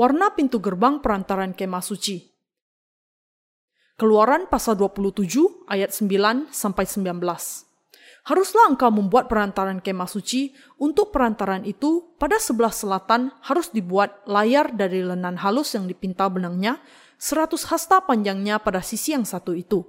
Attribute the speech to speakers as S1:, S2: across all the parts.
S1: Warna pintu gerbang perantaran kemah suci. Keluaran pasal 27 ayat 9 sampai 19. Haruslah engkau membuat perantaran kemah suci. Untuk perantaran itu, pada sebelah selatan harus dibuat layar dari lenan halus yang dipintal benangnya, 100 hasta panjangnya pada sisi yang satu itu.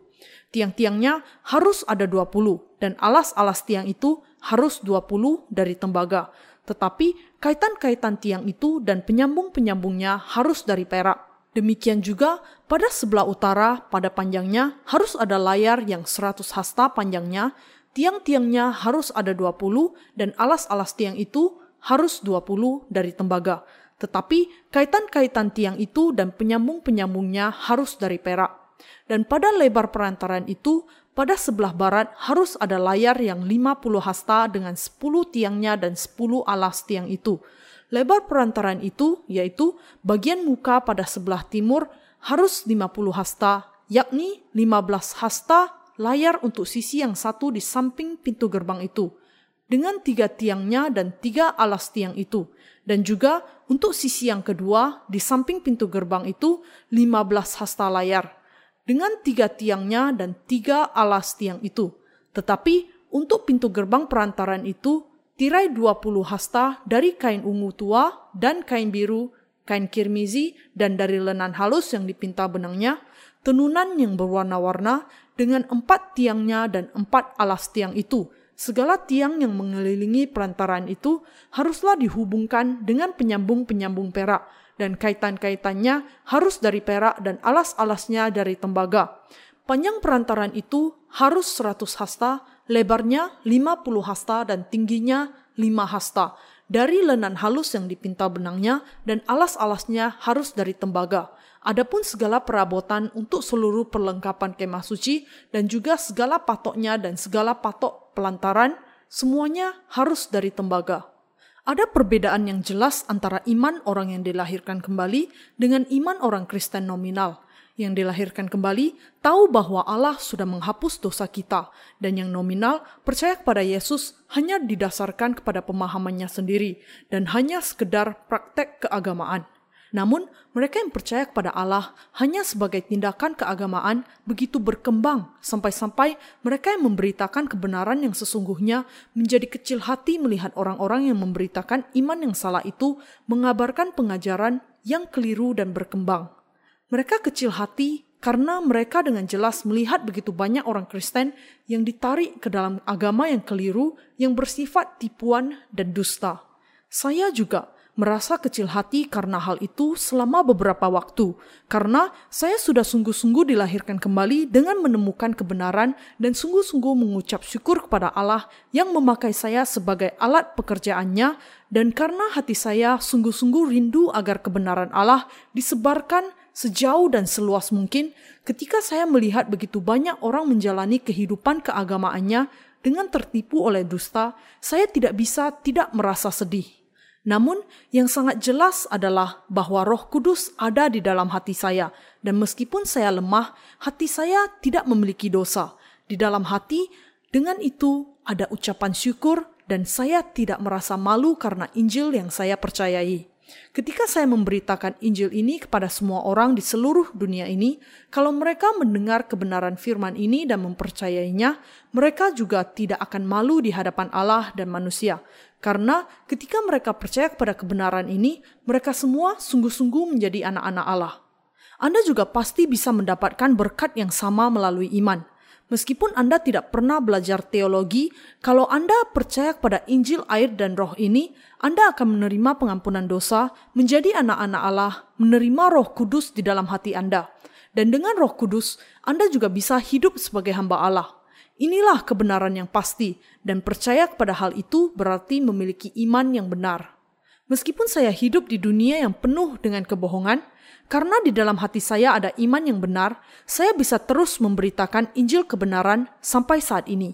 S1: Tiang-tiangnya harus ada 20, dan alas-alas tiang itu harus 20 dari tembaga. Tetapi kaitan-kaitan tiang itu dan penyambung-penyambungnya harus dari perak Demikian juga pada sebelah utara pada panjangnya harus ada layar yang 100 hasta panjangnya, tiang-tiangnya harus ada 20 dan alas-alas tiang itu harus 20 dari tembaga. Tetapi kaitan-kaitan tiang itu dan penyambung-penyambungnya harus dari perak. Dan pada lebar perantaran itu, pada sebelah barat harus ada layar yang 50 hasta dengan 10 tiangnya dan 10 alas tiang itu. Lebar perantaran itu, yaitu bagian muka pada sebelah timur, harus 50 hasta, yakni 15 hasta layar untuk sisi yang satu di samping pintu gerbang itu, dengan tiga tiangnya dan tiga alas tiang itu, dan juga untuk sisi yang kedua di samping pintu gerbang itu 15 hasta layar, dengan tiga tiangnya dan tiga alas tiang itu. Tetapi untuk pintu gerbang perantaran itu tirai 20 hasta dari kain ungu tua dan kain biru, kain kirmizi, dan dari lenan halus yang dipinta benangnya, tenunan yang berwarna-warna dengan empat tiangnya dan empat alas tiang itu. Segala tiang yang mengelilingi perantaran itu haruslah dihubungkan dengan penyambung-penyambung perak, dan kaitan-kaitannya harus dari perak dan alas-alasnya dari tembaga. Panjang perantaran itu harus 100 hasta, lebarnya 50 hasta dan tingginya 5 hasta. Dari lenan halus yang dipintal benangnya dan alas-alasnya harus dari tembaga. Adapun segala perabotan untuk seluruh perlengkapan kemah suci dan juga segala patoknya dan segala patok pelantaran, semuanya harus dari tembaga. Ada perbedaan yang jelas antara iman orang yang dilahirkan kembali dengan iman orang Kristen nominal yang dilahirkan kembali tahu bahwa Allah sudah menghapus dosa kita, dan yang nominal percaya kepada Yesus hanya didasarkan kepada pemahamannya sendiri dan hanya sekedar praktek keagamaan. Namun, mereka yang percaya kepada Allah hanya sebagai tindakan keagamaan begitu berkembang sampai-sampai mereka yang memberitakan kebenaran yang sesungguhnya menjadi kecil hati melihat orang-orang yang memberitakan iman yang salah itu mengabarkan pengajaran yang keliru dan berkembang. Mereka kecil hati karena mereka dengan jelas melihat begitu banyak orang Kristen yang ditarik ke dalam agama yang keliru yang bersifat tipuan dan dusta. Saya juga merasa kecil hati karena hal itu selama beberapa waktu, karena saya sudah sungguh-sungguh dilahirkan kembali dengan menemukan kebenaran dan sungguh-sungguh mengucap syukur kepada Allah yang memakai saya sebagai alat pekerjaannya, dan karena hati saya sungguh-sungguh rindu agar kebenaran Allah disebarkan sejauh dan seluas mungkin ketika saya melihat begitu banyak orang menjalani kehidupan keagamaannya dengan tertipu oleh dusta, saya tidak bisa tidak merasa sedih. Namun, yang sangat jelas adalah bahwa Roh Kudus ada di dalam hati saya, dan meskipun saya lemah, hati saya tidak memiliki dosa. Di dalam hati, dengan itu ada ucapan syukur, dan saya tidak merasa malu karena Injil yang saya percayai. Ketika saya memberitakan Injil ini kepada semua orang di seluruh dunia ini, kalau mereka mendengar kebenaran firman ini dan mempercayainya, mereka juga tidak akan malu di hadapan Allah dan manusia. Karena ketika mereka percaya kepada kebenaran ini, mereka semua sungguh-sungguh menjadi anak-anak Allah. Anda juga pasti bisa mendapatkan berkat yang sama melalui iman. Meskipun Anda tidak pernah belajar teologi, kalau Anda percaya kepada Injil, air, dan Roh ini, Anda akan menerima pengampunan dosa, menjadi anak-anak Allah, menerima Roh Kudus di dalam hati Anda. Dan dengan Roh Kudus, Anda juga bisa hidup sebagai hamba Allah. Inilah kebenaran yang pasti, dan percaya kepada hal itu berarti memiliki iman yang benar. Meskipun saya hidup di dunia yang penuh dengan kebohongan, karena di dalam hati saya ada iman yang benar, saya bisa terus memberitakan Injil kebenaran sampai saat ini.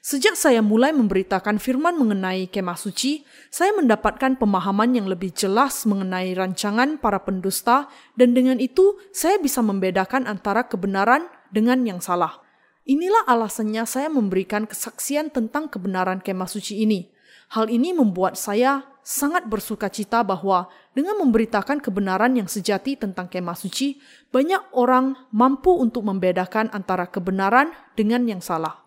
S1: Sejak saya mulai memberitakan firman mengenai kemah suci, saya mendapatkan pemahaman yang lebih jelas mengenai rancangan para pendusta, dan dengan itu saya bisa membedakan antara kebenaran dengan yang salah. Inilah alasannya saya memberikan kesaksian tentang kebenaran kemah suci ini. Hal ini membuat saya sangat bersuka cita bahwa dengan memberitakan kebenaran yang sejati tentang kemah suci, banyak orang mampu untuk membedakan antara kebenaran dengan yang salah.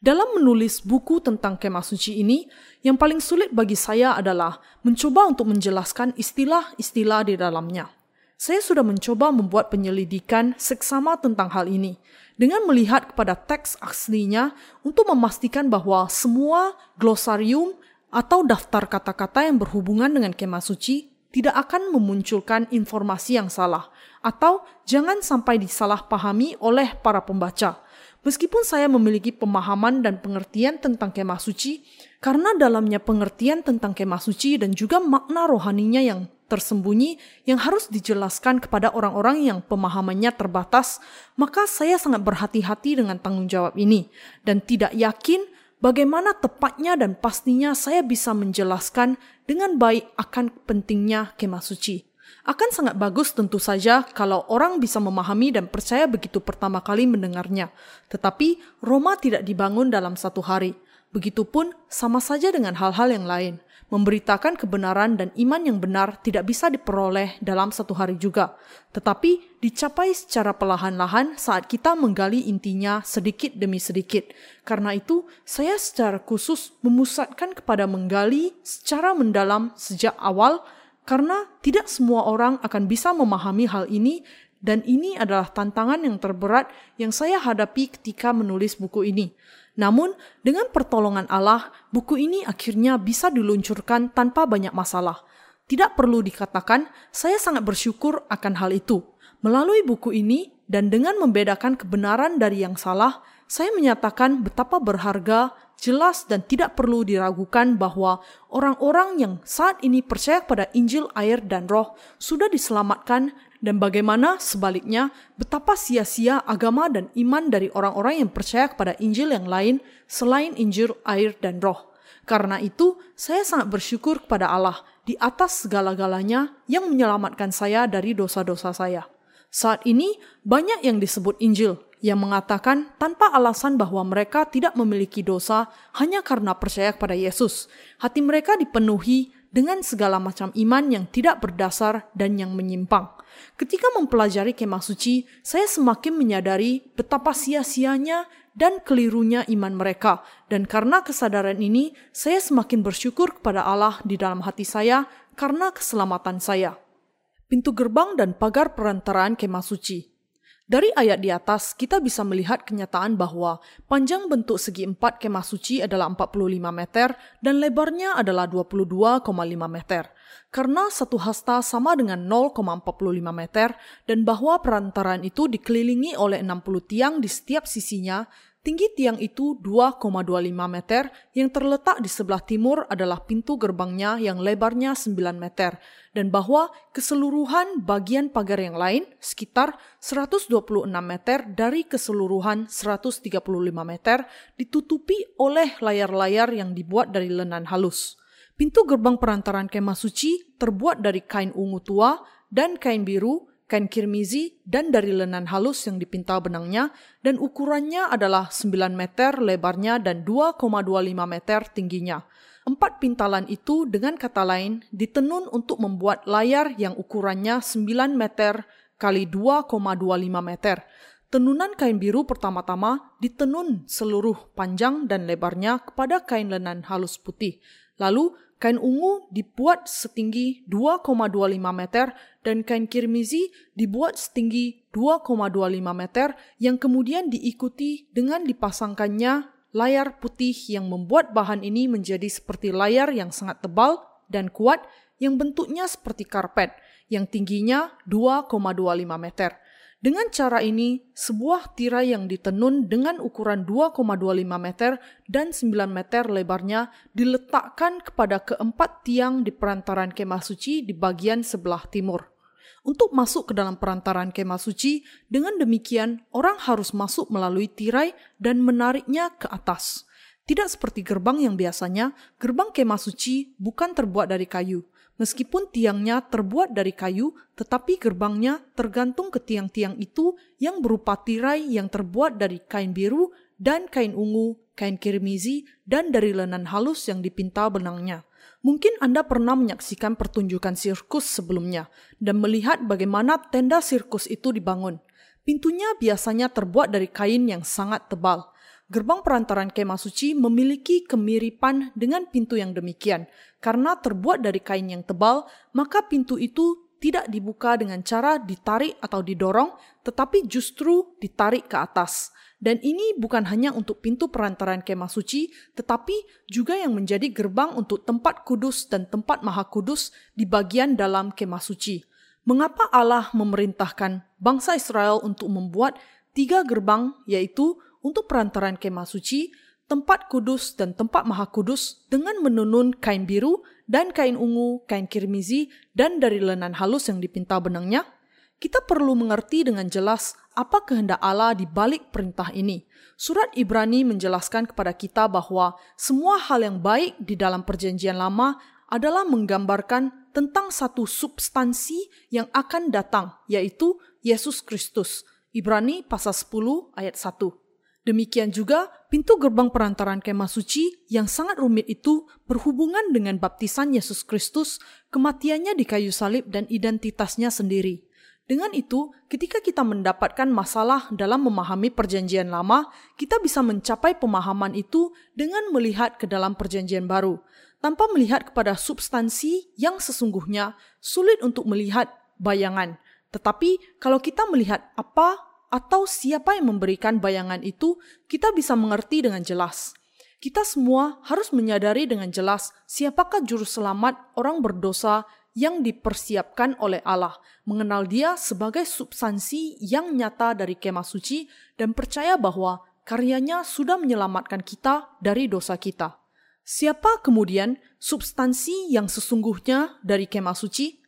S1: Dalam menulis buku tentang kemah suci ini, yang paling sulit bagi saya adalah mencoba untuk menjelaskan istilah-istilah di dalamnya. Saya sudah mencoba membuat penyelidikan seksama tentang hal ini, dengan melihat kepada teks aslinya untuk memastikan bahwa semua glosarium atau daftar kata-kata yang berhubungan dengan kemah suci tidak akan memunculkan informasi yang salah atau jangan sampai disalahpahami oleh para pembaca. Meskipun saya memiliki pemahaman dan pengertian tentang kemah suci, karena dalamnya pengertian tentang kemah suci dan juga makna rohaninya yang tersembunyi yang harus dijelaskan kepada orang-orang yang pemahamannya terbatas, maka saya sangat berhati-hati dengan tanggung jawab ini dan tidak yakin bagaimana tepatnya dan pastinya saya bisa menjelaskan dengan baik akan pentingnya kemah suci. Akan sangat bagus tentu saja kalau orang bisa memahami dan percaya begitu pertama kali mendengarnya. Tetapi Roma tidak dibangun dalam satu hari. Begitupun sama saja dengan hal-hal yang lain memberitakan kebenaran dan iman yang benar tidak bisa diperoleh dalam satu hari juga, tetapi dicapai secara perlahan-lahan saat kita menggali intinya sedikit demi sedikit. Karena itu, saya secara khusus memusatkan kepada menggali secara mendalam sejak awal, karena tidak semua orang akan bisa memahami hal ini dan ini adalah tantangan yang terberat yang saya hadapi ketika menulis buku ini. Namun, dengan pertolongan Allah, buku ini akhirnya bisa diluncurkan tanpa banyak masalah. Tidak perlu dikatakan, saya sangat bersyukur akan hal itu. Melalui buku ini dan dengan membedakan kebenaran dari yang salah, saya menyatakan betapa berharga, jelas dan tidak perlu diragukan bahwa orang-orang yang saat ini percaya pada Injil, air, dan Roh sudah diselamatkan dan bagaimana sebaliknya betapa sia-sia agama dan iman dari orang-orang yang percaya kepada Injil yang lain selain Injil, air, dan roh. Karena itu, saya sangat bersyukur kepada Allah di atas segala-galanya yang menyelamatkan saya dari dosa-dosa saya. Saat ini, banyak yang disebut Injil yang mengatakan tanpa alasan bahwa mereka tidak memiliki dosa hanya karena percaya kepada Yesus. Hati mereka dipenuhi dengan segala macam iman yang tidak berdasar dan yang menyimpang. Ketika mempelajari kemah suci, saya semakin menyadari betapa sia-sianya dan kelirunya iman mereka. Dan karena kesadaran ini, saya semakin bersyukur kepada Allah di dalam hati saya karena keselamatan saya. Pintu gerbang dan pagar perantaraan kemah suci. Dari ayat di atas, kita bisa melihat kenyataan bahwa panjang bentuk segi empat kemah suci adalah 45 meter dan lebarnya adalah 22,5 meter. Karena satu hasta sama dengan 0,45 meter dan bahwa perantaraan itu dikelilingi oleh 60 tiang di setiap sisinya, Tinggi tiang itu 2,25 meter, yang terletak di sebelah timur adalah pintu gerbangnya yang lebarnya 9 meter, dan bahwa keseluruhan bagian pagar yang lain sekitar 126 meter dari keseluruhan 135 meter ditutupi oleh layar-layar yang dibuat dari lenan halus. Pintu gerbang perantaran kemah suci terbuat dari kain ungu tua dan kain biru kain kirmizi, dan dari lenan halus yang dipintal benangnya, dan ukurannya adalah 9 meter lebarnya dan 2,25 meter tingginya. Empat pintalan itu dengan kata lain ditenun untuk membuat layar yang ukurannya 9 meter kali 2,25 meter. Tenunan kain biru pertama-tama ditenun seluruh panjang dan lebarnya kepada kain lenan halus putih. Lalu Kain ungu dibuat setinggi 2,25 meter dan kain kirmizi dibuat setinggi 2,25 meter yang kemudian diikuti dengan dipasangkannya layar putih yang membuat bahan ini menjadi seperti layar yang sangat tebal dan kuat yang bentuknya seperti karpet yang tingginya 2,25 meter. Dengan cara ini, sebuah tirai yang ditenun dengan ukuran 2,25 meter dan 9 meter lebarnya diletakkan kepada keempat tiang di perantaran kemah suci di bagian sebelah timur. Untuk masuk ke dalam perantaran kemah suci, dengan demikian orang harus masuk melalui tirai dan menariknya ke atas. Tidak seperti gerbang yang biasanya, gerbang kemah suci bukan terbuat dari kayu, Meskipun tiangnya terbuat dari kayu, tetapi gerbangnya tergantung ke tiang-tiang itu yang berupa tirai yang terbuat dari kain biru dan kain ungu, kain kirmizi, dan dari lenan halus yang dipinta benangnya. Mungkin Anda pernah menyaksikan pertunjukan sirkus sebelumnya dan melihat bagaimana tenda sirkus itu dibangun. Pintunya biasanya terbuat dari kain yang sangat tebal. Gerbang perantaran kemah suci memiliki kemiripan dengan pintu yang demikian. Karena terbuat dari kain yang tebal, maka pintu itu tidak dibuka dengan cara ditarik atau didorong, tetapi justru ditarik ke atas. Dan ini bukan hanya untuk pintu perantaran kemah suci, tetapi juga yang menjadi gerbang untuk tempat kudus dan tempat maha kudus di bagian dalam kemah suci. Mengapa Allah memerintahkan bangsa Israel untuk membuat tiga gerbang, yaitu untuk perantaran kemah suci, tempat kudus dan tempat maha kudus dengan menunun kain biru dan kain ungu, kain kirmizi, dan dari lenan halus yang dipinta benangnya? Kita perlu mengerti dengan jelas apa kehendak Allah di balik perintah ini. Surat Ibrani menjelaskan kepada kita bahwa semua hal yang baik di dalam perjanjian lama adalah menggambarkan tentang satu substansi yang akan datang, yaitu Yesus Kristus. Ibrani pasal 10 ayat 1. Demikian juga pintu gerbang perantaran kemah suci yang sangat rumit itu berhubungan dengan baptisan Yesus Kristus, kematiannya di kayu salib dan identitasnya sendiri. Dengan itu, ketika kita mendapatkan masalah dalam memahami Perjanjian Lama, kita bisa mencapai pemahaman itu dengan melihat ke dalam Perjanjian Baru tanpa melihat kepada substansi yang sesungguhnya sulit untuk melihat bayangan. Tetapi kalau kita melihat apa atau siapa yang memberikan bayangan itu, kita bisa mengerti dengan jelas. Kita semua harus menyadari dengan jelas siapakah juru selamat orang berdosa yang dipersiapkan oleh Allah, mengenal dia sebagai substansi yang nyata dari kemah suci dan percaya bahwa karyanya sudah menyelamatkan kita dari dosa kita. Siapa kemudian substansi yang sesungguhnya dari kemah suci?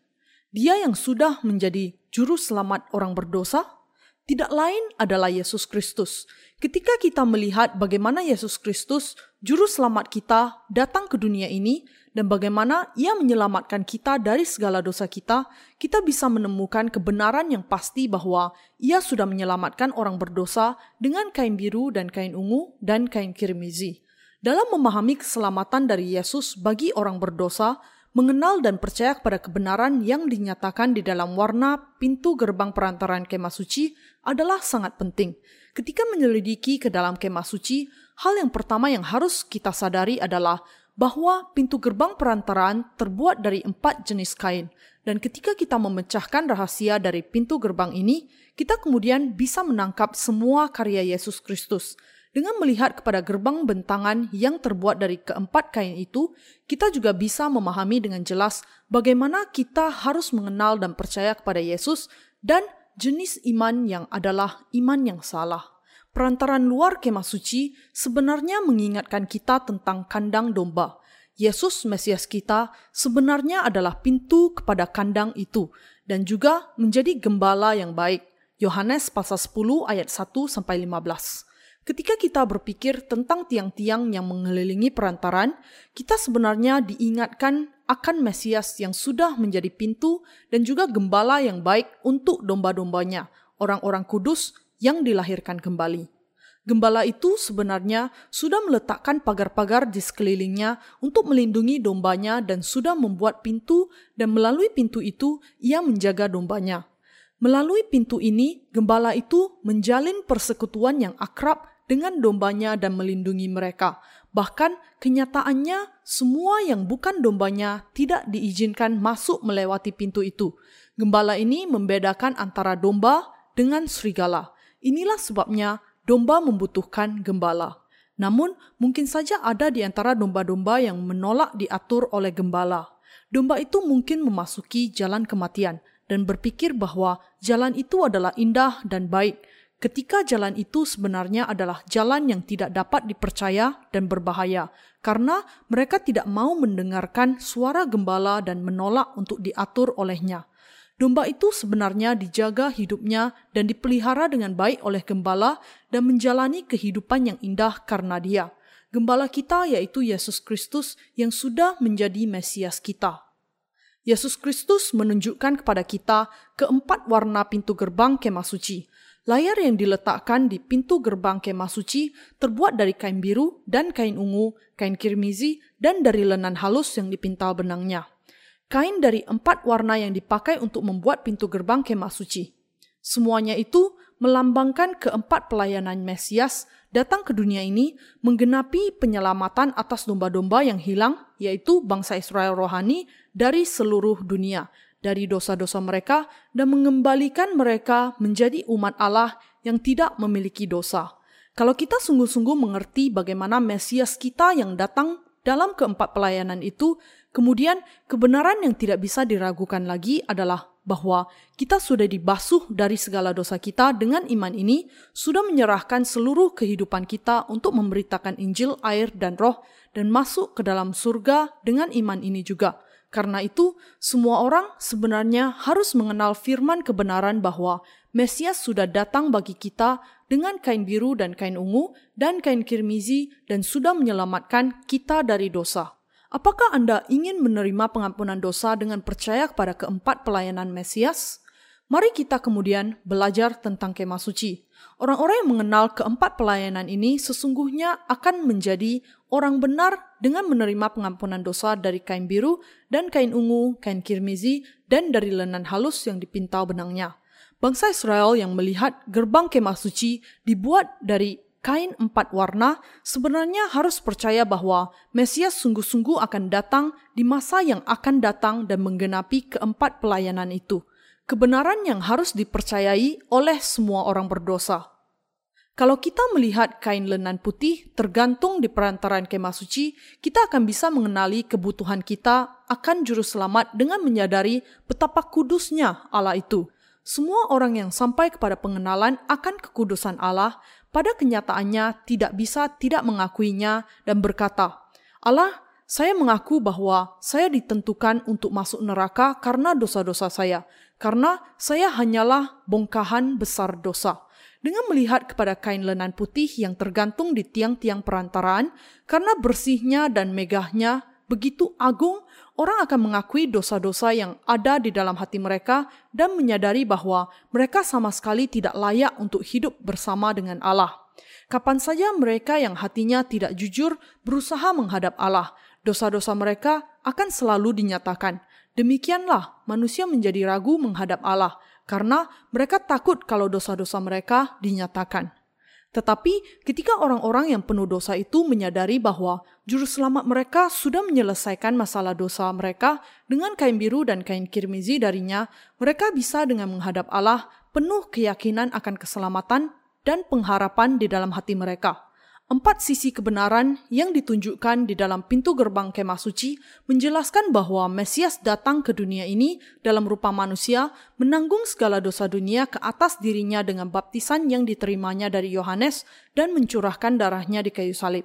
S1: Dia yang sudah menjadi juru selamat orang berdosa? Tidak lain adalah Yesus Kristus. Ketika kita melihat bagaimana Yesus Kristus, juru selamat kita, datang ke dunia ini, dan bagaimana ia menyelamatkan kita dari segala dosa kita, kita bisa menemukan kebenaran yang pasti bahwa ia sudah menyelamatkan orang berdosa dengan kain biru dan kain ungu dan kain kirmizi. Dalam memahami keselamatan dari Yesus bagi orang berdosa, mengenal dan percaya kepada kebenaran yang dinyatakan di dalam warna pintu gerbang perantaran kemah suci adalah sangat penting. Ketika menyelidiki ke dalam kemah suci, hal yang pertama yang harus kita sadari adalah bahwa pintu gerbang perantaraan terbuat dari empat jenis kain. Dan ketika kita memecahkan rahasia dari pintu gerbang ini, kita kemudian bisa menangkap semua karya Yesus Kristus. Dengan melihat kepada gerbang bentangan yang terbuat dari keempat kain itu, kita juga bisa memahami dengan jelas bagaimana kita harus mengenal dan percaya kepada Yesus dan jenis iman yang adalah iman yang salah. Perantaran luar kemah suci sebenarnya mengingatkan kita tentang kandang domba. Yesus Mesias kita sebenarnya adalah pintu kepada kandang itu dan juga menjadi gembala yang baik. Yohanes pasal 10 ayat 1 sampai 15. Ketika kita berpikir tentang tiang-tiang yang mengelilingi perantaran, kita sebenarnya diingatkan akan Mesias yang sudah menjadi pintu dan juga gembala yang baik untuk domba-dombanya, orang-orang kudus yang dilahirkan kembali. Gembala itu sebenarnya sudah meletakkan pagar-pagar di sekelilingnya untuk melindungi dombanya dan sudah membuat pintu dan melalui pintu itu ia menjaga dombanya. Melalui pintu ini, gembala itu menjalin persekutuan yang akrab dengan dombanya dan melindungi mereka. Bahkan kenyataannya semua yang bukan dombanya tidak diizinkan masuk melewati pintu itu. Gembala ini membedakan antara domba dengan serigala. Inilah sebabnya domba membutuhkan gembala. Namun, mungkin saja ada di antara domba-domba yang menolak diatur oleh gembala. Domba itu mungkin memasuki jalan kematian dan berpikir bahwa jalan itu adalah indah dan baik, ketika jalan itu sebenarnya adalah jalan yang tidak dapat dipercaya dan berbahaya, karena mereka tidak mau mendengarkan suara gembala dan menolak untuk diatur olehnya. Domba itu sebenarnya dijaga hidupnya dan dipelihara dengan baik oleh gembala dan menjalani kehidupan yang indah karena dia. Gembala kita yaitu Yesus Kristus yang sudah menjadi Mesias kita. Yesus Kristus menunjukkan kepada kita keempat warna pintu gerbang kemah suci. Layar yang diletakkan di pintu gerbang kemah suci terbuat dari kain biru dan kain ungu, kain kirmizi, dan dari lenan halus yang dipintal benangnya. Kain dari empat warna yang dipakai untuk membuat pintu gerbang kemah suci. Semuanya itu melambangkan keempat pelayanan Mesias datang ke dunia ini menggenapi penyelamatan atas domba-domba yang hilang, yaitu bangsa Israel rohani dari seluruh dunia, dari dosa-dosa mereka dan mengembalikan mereka menjadi umat Allah yang tidak memiliki dosa. Kalau kita sungguh-sungguh mengerti bagaimana Mesias kita yang datang dalam keempat pelayanan itu, kemudian kebenaran yang tidak bisa diragukan lagi adalah bahwa kita sudah dibasuh dari segala dosa kita dengan iman ini, sudah menyerahkan seluruh kehidupan kita untuk memberitakan Injil, air, dan roh, dan masuk ke dalam surga dengan iman ini juga. Karena itu, semua orang sebenarnya harus mengenal firman kebenaran bahwa Mesias sudah datang bagi kita dengan kain biru dan kain ungu dan kain kirmizi dan sudah menyelamatkan kita dari dosa. Apakah Anda ingin menerima pengampunan dosa dengan percaya kepada keempat pelayanan Mesias? Mari kita kemudian belajar tentang kemah suci. Orang-orang yang mengenal keempat pelayanan ini sesungguhnya akan menjadi orang benar dengan menerima pengampunan dosa dari kain biru dan kain ungu, kain kirmizi, dan dari lenan halus yang dipintal benangnya. Bangsa Israel yang melihat gerbang kemah suci dibuat dari kain empat warna sebenarnya harus percaya bahwa Mesias sungguh-sungguh akan datang di masa yang akan datang dan menggenapi keempat pelayanan itu kebenaran yang harus dipercayai oleh semua orang berdosa. Kalau kita melihat kain lenan putih tergantung di perantaran kemah suci, kita akan bisa mengenali kebutuhan kita akan juru selamat dengan menyadari betapa kudusnya Allah itu. Semua orang yang sampai kepada pengenalan akan kekudusan Allah, pada kenyataannya tidak bisa tidak mengakuinya dan berkata, Allah, saya mengaku bahwa saya ditentukan untuk masuk neraka karena dosa-dosa saya karena saya hanyalah bongkahan besar dosa. Dengan melihat kepada kain lenan putih yang tergantung di tiang-tiang perantaraan, karena bersihnya dan megahnya begitu agung, orang akan mengakui dosa-dosa yang ada di dalam hati mereka dan menyadari bahwa mereka sama sekali tidak layak untuk hidup bersama dengan Allah. Kapan saja mereka yang hatinya tidak jujur berusaha menghadap Allah, dosa-dosa mereka akan selalu dinyatakan. Demikianlah manusia menjadi ragu menghadap Allah karena mereka takut kalau dosa-dosa mereka dinyatakan. Tetapi ketika orang-orang yang penuh dosa itu menyadari bahwa juru selamat mereka sudah menyelesaikan masalah dosa mereka dengan kain biru dan kain kirmizi darinya, mereka bisa dengan menghadap Allah penuh keyakinan akan keselamatan dan pengharapan di dalam hati mereka. Empat sisi kebenaran yang ditunjukkan di dalam pintu gerbang kemah suci menjelaskan bahwa Mesias datang ke dunia ini dalam rupa manusia, menanggung segala dosa dunia ke atas dirinya dengan baptisan yang diterimanya dari Yohanes dan mencurahkan darahnya di kayu salib.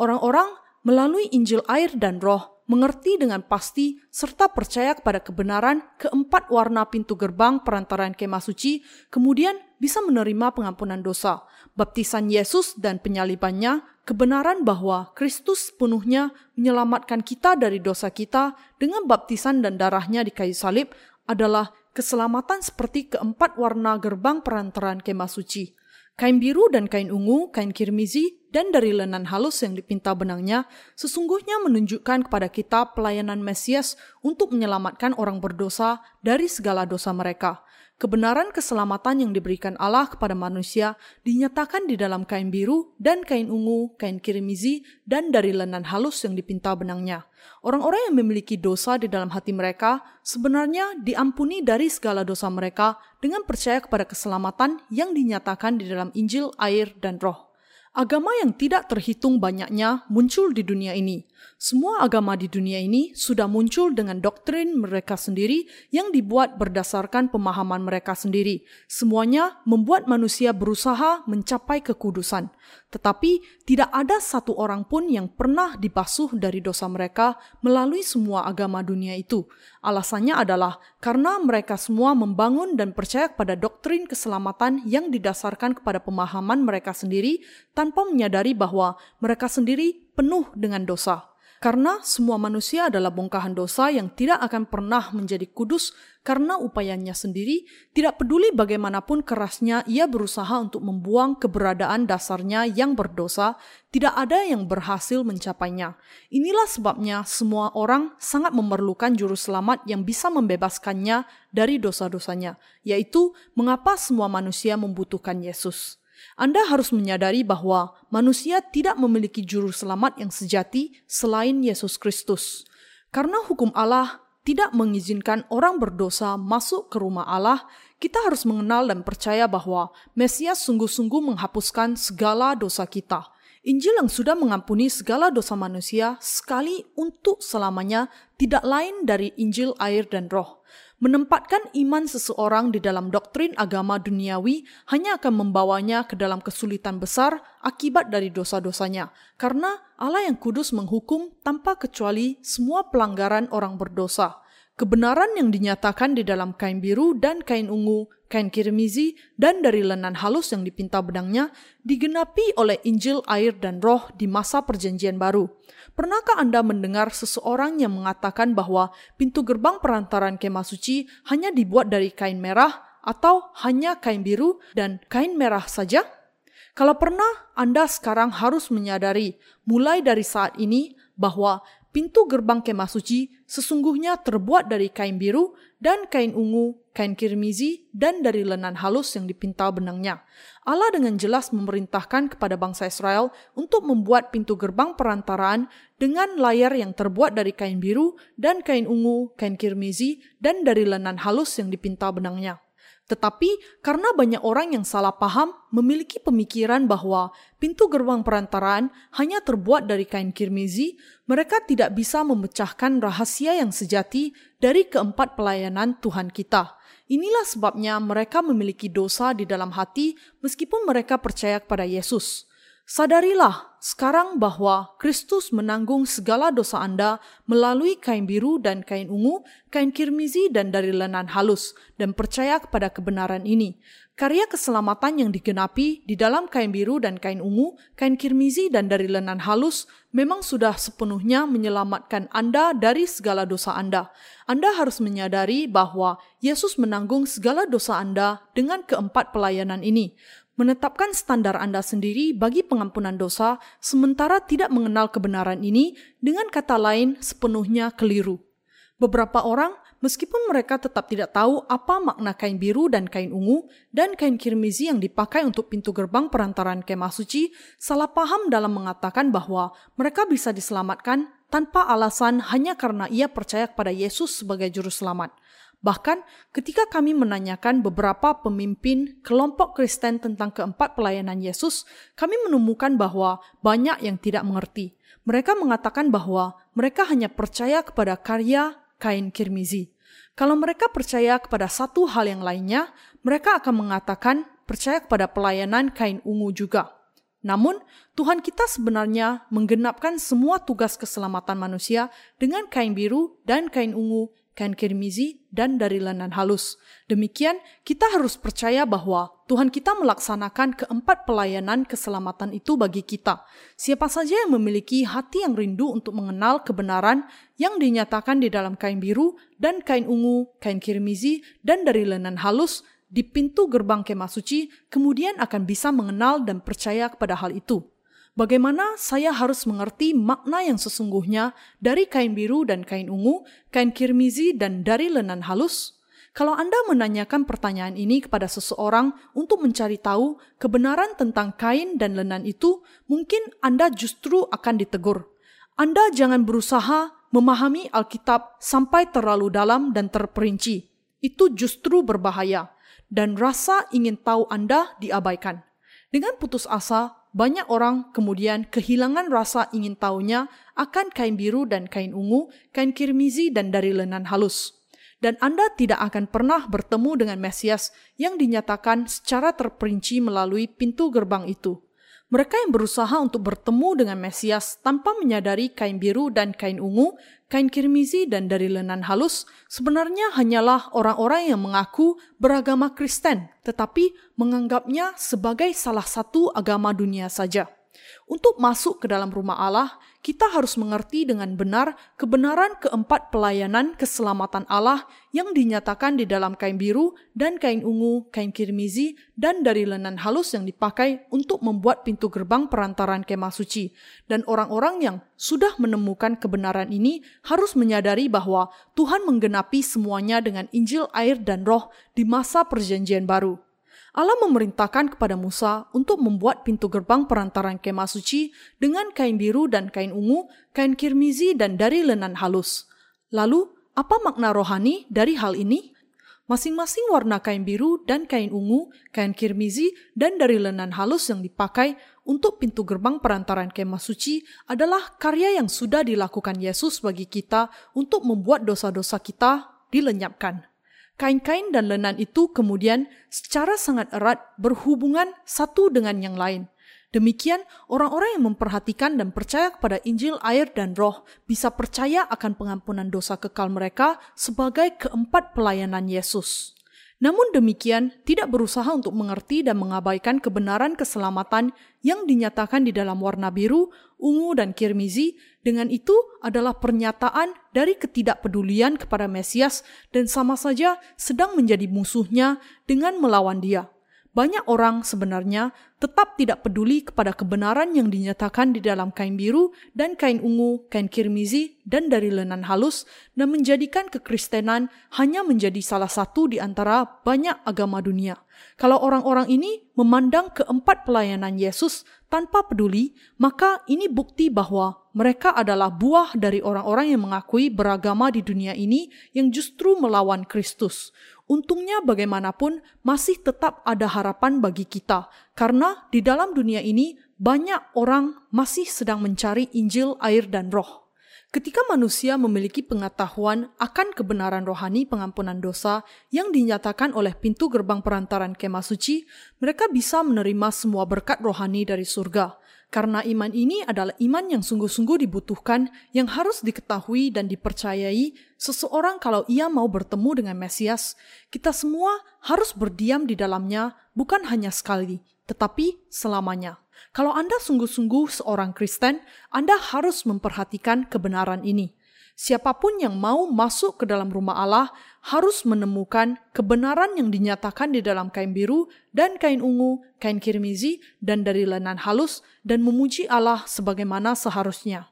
S1: Orang-orang melalui Injil air dan roh mengerti dengan pasti serta percaya kepada kebenaran keempat warna pintu gerbang perantaraan kemah suci, kemudian bisa menerima pengampunan dosa baptisan Yesus dan penyalibannya, kebenaran bahwa Kristus sepenuhnya menyelamatkan kita dari dosa kita dengan baptisan dan darahnya di kayu salib adalah keselamatan seperti keempat warna gerbang perantaran kemah suci. Kain biru dan kain ungu, kain kirmizi, dan dari lenan halus yang dipinta benangnya sesungguhnya menunjukkan kepada kita pelayanan Mesias untuk menyelamatkan orang berdosa dari segala dosa mereka. Kebenaran keselamatan yang diberikan Allah kepada manusia dinyatakan di dalam kain biru dan kain ungu, kain kirimizi, dan dari lenan halus yang dipinta benangnya. Orang-orang yang memiliki dosa di dalam hati mereka sebenarnya diampuni dari segala dosa mereka dengan percaya kepada keselamatan yang dinyatakan di dalam Injil, air, dan roh. Agama yang tidak terhitung banyaknya muncul di dunia ini. Semua agama di dunia ini sudah muncul dengan doktrin mereka sendiri yang dibuat berdasarkan pemahaman mereka sendiri. Semuanya membuat manusia berusaha mencapai kekudusan. Tetapi tidak ada satu orang pun yang pernah dibasuh dari dosa mereka melalui semua agama dunia itu. Alasannya adalah karena mereka semua membangun dan percaya pada doktrin keselamatan yang didasarkan kepada pemahaman mereka sendiri tanpa menyadari bahwa mereka sendiri penuh dengan dosa. Karena semua manusia adalah bongkahan dosa yang tidak akan pernah menjadi kudus karena upayanya sendiri, tidak peduli bagaimanapun kerasnya ia berusaha untuk membuang keberadaan dasarnya yang berdosa, tidak ada yang berhasil mencapainya. Inilah sebabnya semua orang sangat memerlukan juru selamat yang bisa membebaskannya dari dosa-dosanya, yaitu mengapa semua manusia membutuhkan Yesus. Anda harus menyadari bahwa manusia tidak memiliki juru selamat yang sejati selain Yesus Kristus. Karena hukum Allah tidak mengizinkan orang berdosa masuk ke rumah Allah, kita harus mengenal dan percaya bahwa Mesias sungguh-sungguh menghapuskan segala dosa kita. Injil yang sudah mengampuni segala dosa manusia sekali untuk selamanya tidak lain dari Injil air dan roh. Menempatkan iman seseorang di dalam doktrin agama duniawi hanya akan membawanya ke dalam kesulitan besar akibat dari dosa-dosanya, karena Allah yang kudus menghukum tanpa kecuali semua pelanggaran orang berdosa. Kebenaran yang dinyatakan di dalam kain biru dan kain ungu, kain kirmizi, dan dari lenan halus yang dipinta benangnya digenapi oleh Injil air dan roh di masa perjanjian baru. Pernahkah Anda mendengar seseorang yang mengatakan bahwa pintu gerbang perantaran kemah suci hanya dibuat dari kain merah atau hanya kain biru dan kain merah saja? Kalau pernah, Anda sekarang harus menyadari mulai dari saat ini bahwa pintu gerbang kemah suci sesungguhnya terbuat dari kain biru dan kain ungu, kain kirmizi, dan dari lenan halus yang dipintal benangnya. Allah dengan jelas memerintahkan kepada bangsa Israel untuk membuat pintu gerbang perantaraan dengan layar yang terbuat dari kain biru dan kain ungu, kain kirmizi, dan dari lenan halus yang dipintal benangnya. Tetapi karena banyak orang yang salah paham memiliki pemikiran bahwa pintu gerbang perantaraan hanya terbuat dari kain kirmizi, mereka tidak bisa memecahkan rahasia yang sejati dari keempat pelayanan Tuhan kita. Inilah sebabnya mereka memiliki dosa di dalam hati meskipun mereka percaya kepada Yesus. Sadarilah sekarang bahwa Kristus menanggung segala dosa Anda melalui kain biru dan kain ungu, kain kirmizi dan dari lenan halus, dan percaya kepada kebenaran ini. Karya keselamatan yang digenapi di dalam kain biru dan kain ungu, kain kirmizi dan dari lenan halus memang sudah sepenuhnya menyelamatkan Anda dari segala dosa Anda. Anda harus menyadari bahwa Yesus menanggung segala dosa Anda dengan keempat pelayanan ini menetapkan standar Anda sendiri bagi pengampunan dosa, sementara tidak mengenal kebenaran ini, dengan kata lain, sepenuhnya keliru. Beberapa orang, meskipun mereka tetap tidak tahu apa makna kain biru dan kain ungu dan kain kirmizi yang dipakai untuk pintu gerbang perantaran kemah suci, salah paham dalam mengatakan bahwa mereka bisa diselamatkan tanpa alasan hanya karena ia percaya kepada Yesus sebagai juru selamat. Bahkan ketika kami menanyakan beberapa pemimpin kelompok Kristen tentang keempat pelayanan Yesus, kami menemukan bahwa banyak yang tidak mengerti. Mereka mengatakan bahwa mereka hanya percaya kepada karya kain kirmizi. Kalau mereka percaya kepada satu hal yang lainnya, mereka akan mengatakan percaya kepada pelayanan kain ungu juga. Namun, Tuhan kita sebenarnya menggenapkan semua tugas keselamatan manusia dengan kain biru dan kain ungu kain kirmizi, dan dari lenan halus. Demikian, kita harus percaya bahwa Tuhan kita melaksanakan keempat pelayanan keselamatan itu bagi kita. Siapa saja yang memiliki hati yang rindu untuk mengenal kebenaran yang dinyatakan di dalam kain biru dan kain ungu, kain kirmizi, dan dari lenan halus di pintu gerbang kemah suci, kemudian akan bisa mengenal dan percaya kepada hal itu. Bagaimana saya harus mengerti makna yang sesungguhnya dari kain biru dan kain ungu, kain kirmizi dan dari lenan halus? Kalau Anda menanyakan pertanyaan ini kepada seseorang untuk mencari tahu kebenaran tentang kain dan lenan itu, mungkin Anda justru akan ditegur. Anda jangan berusaha memahami Alkitab sampai terlalu dalam dan terperinci. Itu justru berbahaya, dan rasa ingin tahu Anda diabaikan. Dengan putus asa, banyak orang kemudian kehilangan rasa ingin tahunya akan kain biru dan kain ungu, kain kirmizi dan dari lenan halus. Dan Anda tidak akan pernah bertemu dengan Mesias yang dinyatakan secara terperinci melalui pintu gerbang itu. Mereka yang berusaha untuk bertemu dengan Mesias tanpa menyadari kain biru dan kain ungu, kain kirmizi dan dari lenan halus sebenarnya hanyalah orang-orang yang mengaku beragama Kristen, tetapi menganggapnya sebagai salah satu agama dunia saja. Untuk masuk ke dalam rumah Allah, kita harus mengerti dengan benar kebenaran keempat pelayanan keselamatan Allah yang dinyatakan di dalam kain biru dan kain ungu, kain kirmizi, dan dari lenan halus yang dipakai untuk membuat pintu gerbang perantaran kemah suci. Dan orang-orang yang sudah menemukan kebenaran ini harus menyadari bahwa Tuhan menggenapi semuanya dengan Injil, air, dan roh di masa perjanjian baru. Allah memerintahkan kepada Musa untuk membuat pintu gerbang perantaran kemah suci dengan kain biru dan kain ungu, kain kirmizi dan dari lenan halus. Lalu, apa makna rohani dari hal ini? Masing-masing warna kain biru dan kain ungu, kain kirmizi, dan dari lenan halus yang dipakai untuk pintu gerbang perantaran kemah suci adalah karya yang sudah dilakukan Yesus bagi kita untuk membuat dosa-dosa kita dilenyapkan. Kain-kain dan lenan itu kemudian secara sangat erat berhubungan satu dengan yang lain. Demikian, orang-orang yang memperhatikan dan percaya kepada Injil, air, dan Roh bisa percaya akan pengampunan dosa kekal mereka sebagai keempat pelayanan Yesus. Namun demikian, tidak berusaha untuk mengerti dan mengabaikan kebenaran keselamatan yang dinyatakan di dalam warna biru, ungu, dan kirmizi. Dengan itu adalah pernyataan dari ketidakpedulian kepada Mesias dan sama saja sedang menjadi musuhnya dengan melawan dia banyak orang sebenarnya tetap tidak peduli kepada kebenaran yang dinyatakan di dalam kain biru dan kain ungu, kain kirmizi, dan dari lenan halus, dan menjadikan kekristenan hanya menjadi salah satu di antara banyak agama dunia. Kalau orang-orang ini memandang keempat pelayanan Yesus tanpa peduli, maka ini bukti bahwa mereka adalah buah dari orang-orang yang mengakui beragama di dunia ini yang justru melawan Kristus. Untungnya bagaimanapun masih tetap ada harapan bagi kita karena di dalam dunia ini banyak orang masih sedang mencari Injil, air dan roh. Ketika manusia memiliki pengetahuan akan kebenaran rohani pengampunan dosa yang dinyatakan oleh pintu gerbang perantaran kemah suci, mereka bisa menerima semua berkat rohani dari surga. Karena iman ini adalah iman yang sungguh-sungguh dibutuhkan, yang harus diketahui dan dipercayai seseorang kalau ia mau bertemu dengan Mesias. Kita semua harus berdiam di dalamnya, bukan hanya sekali, tetapi selamanya. Kalau Anda sungguh-sungguh seorang Kristen, Anda harus memperhatikan kebenaran ini. Siapa pun yang mau masuk ke dalam rumah Allah harus menemukan kebenaran yang dinyatakan di dalam kain biru dan kain ungu, kain kirmizi, dan dari lenan halus, dan memuji Allah sebagaimana seharusnya.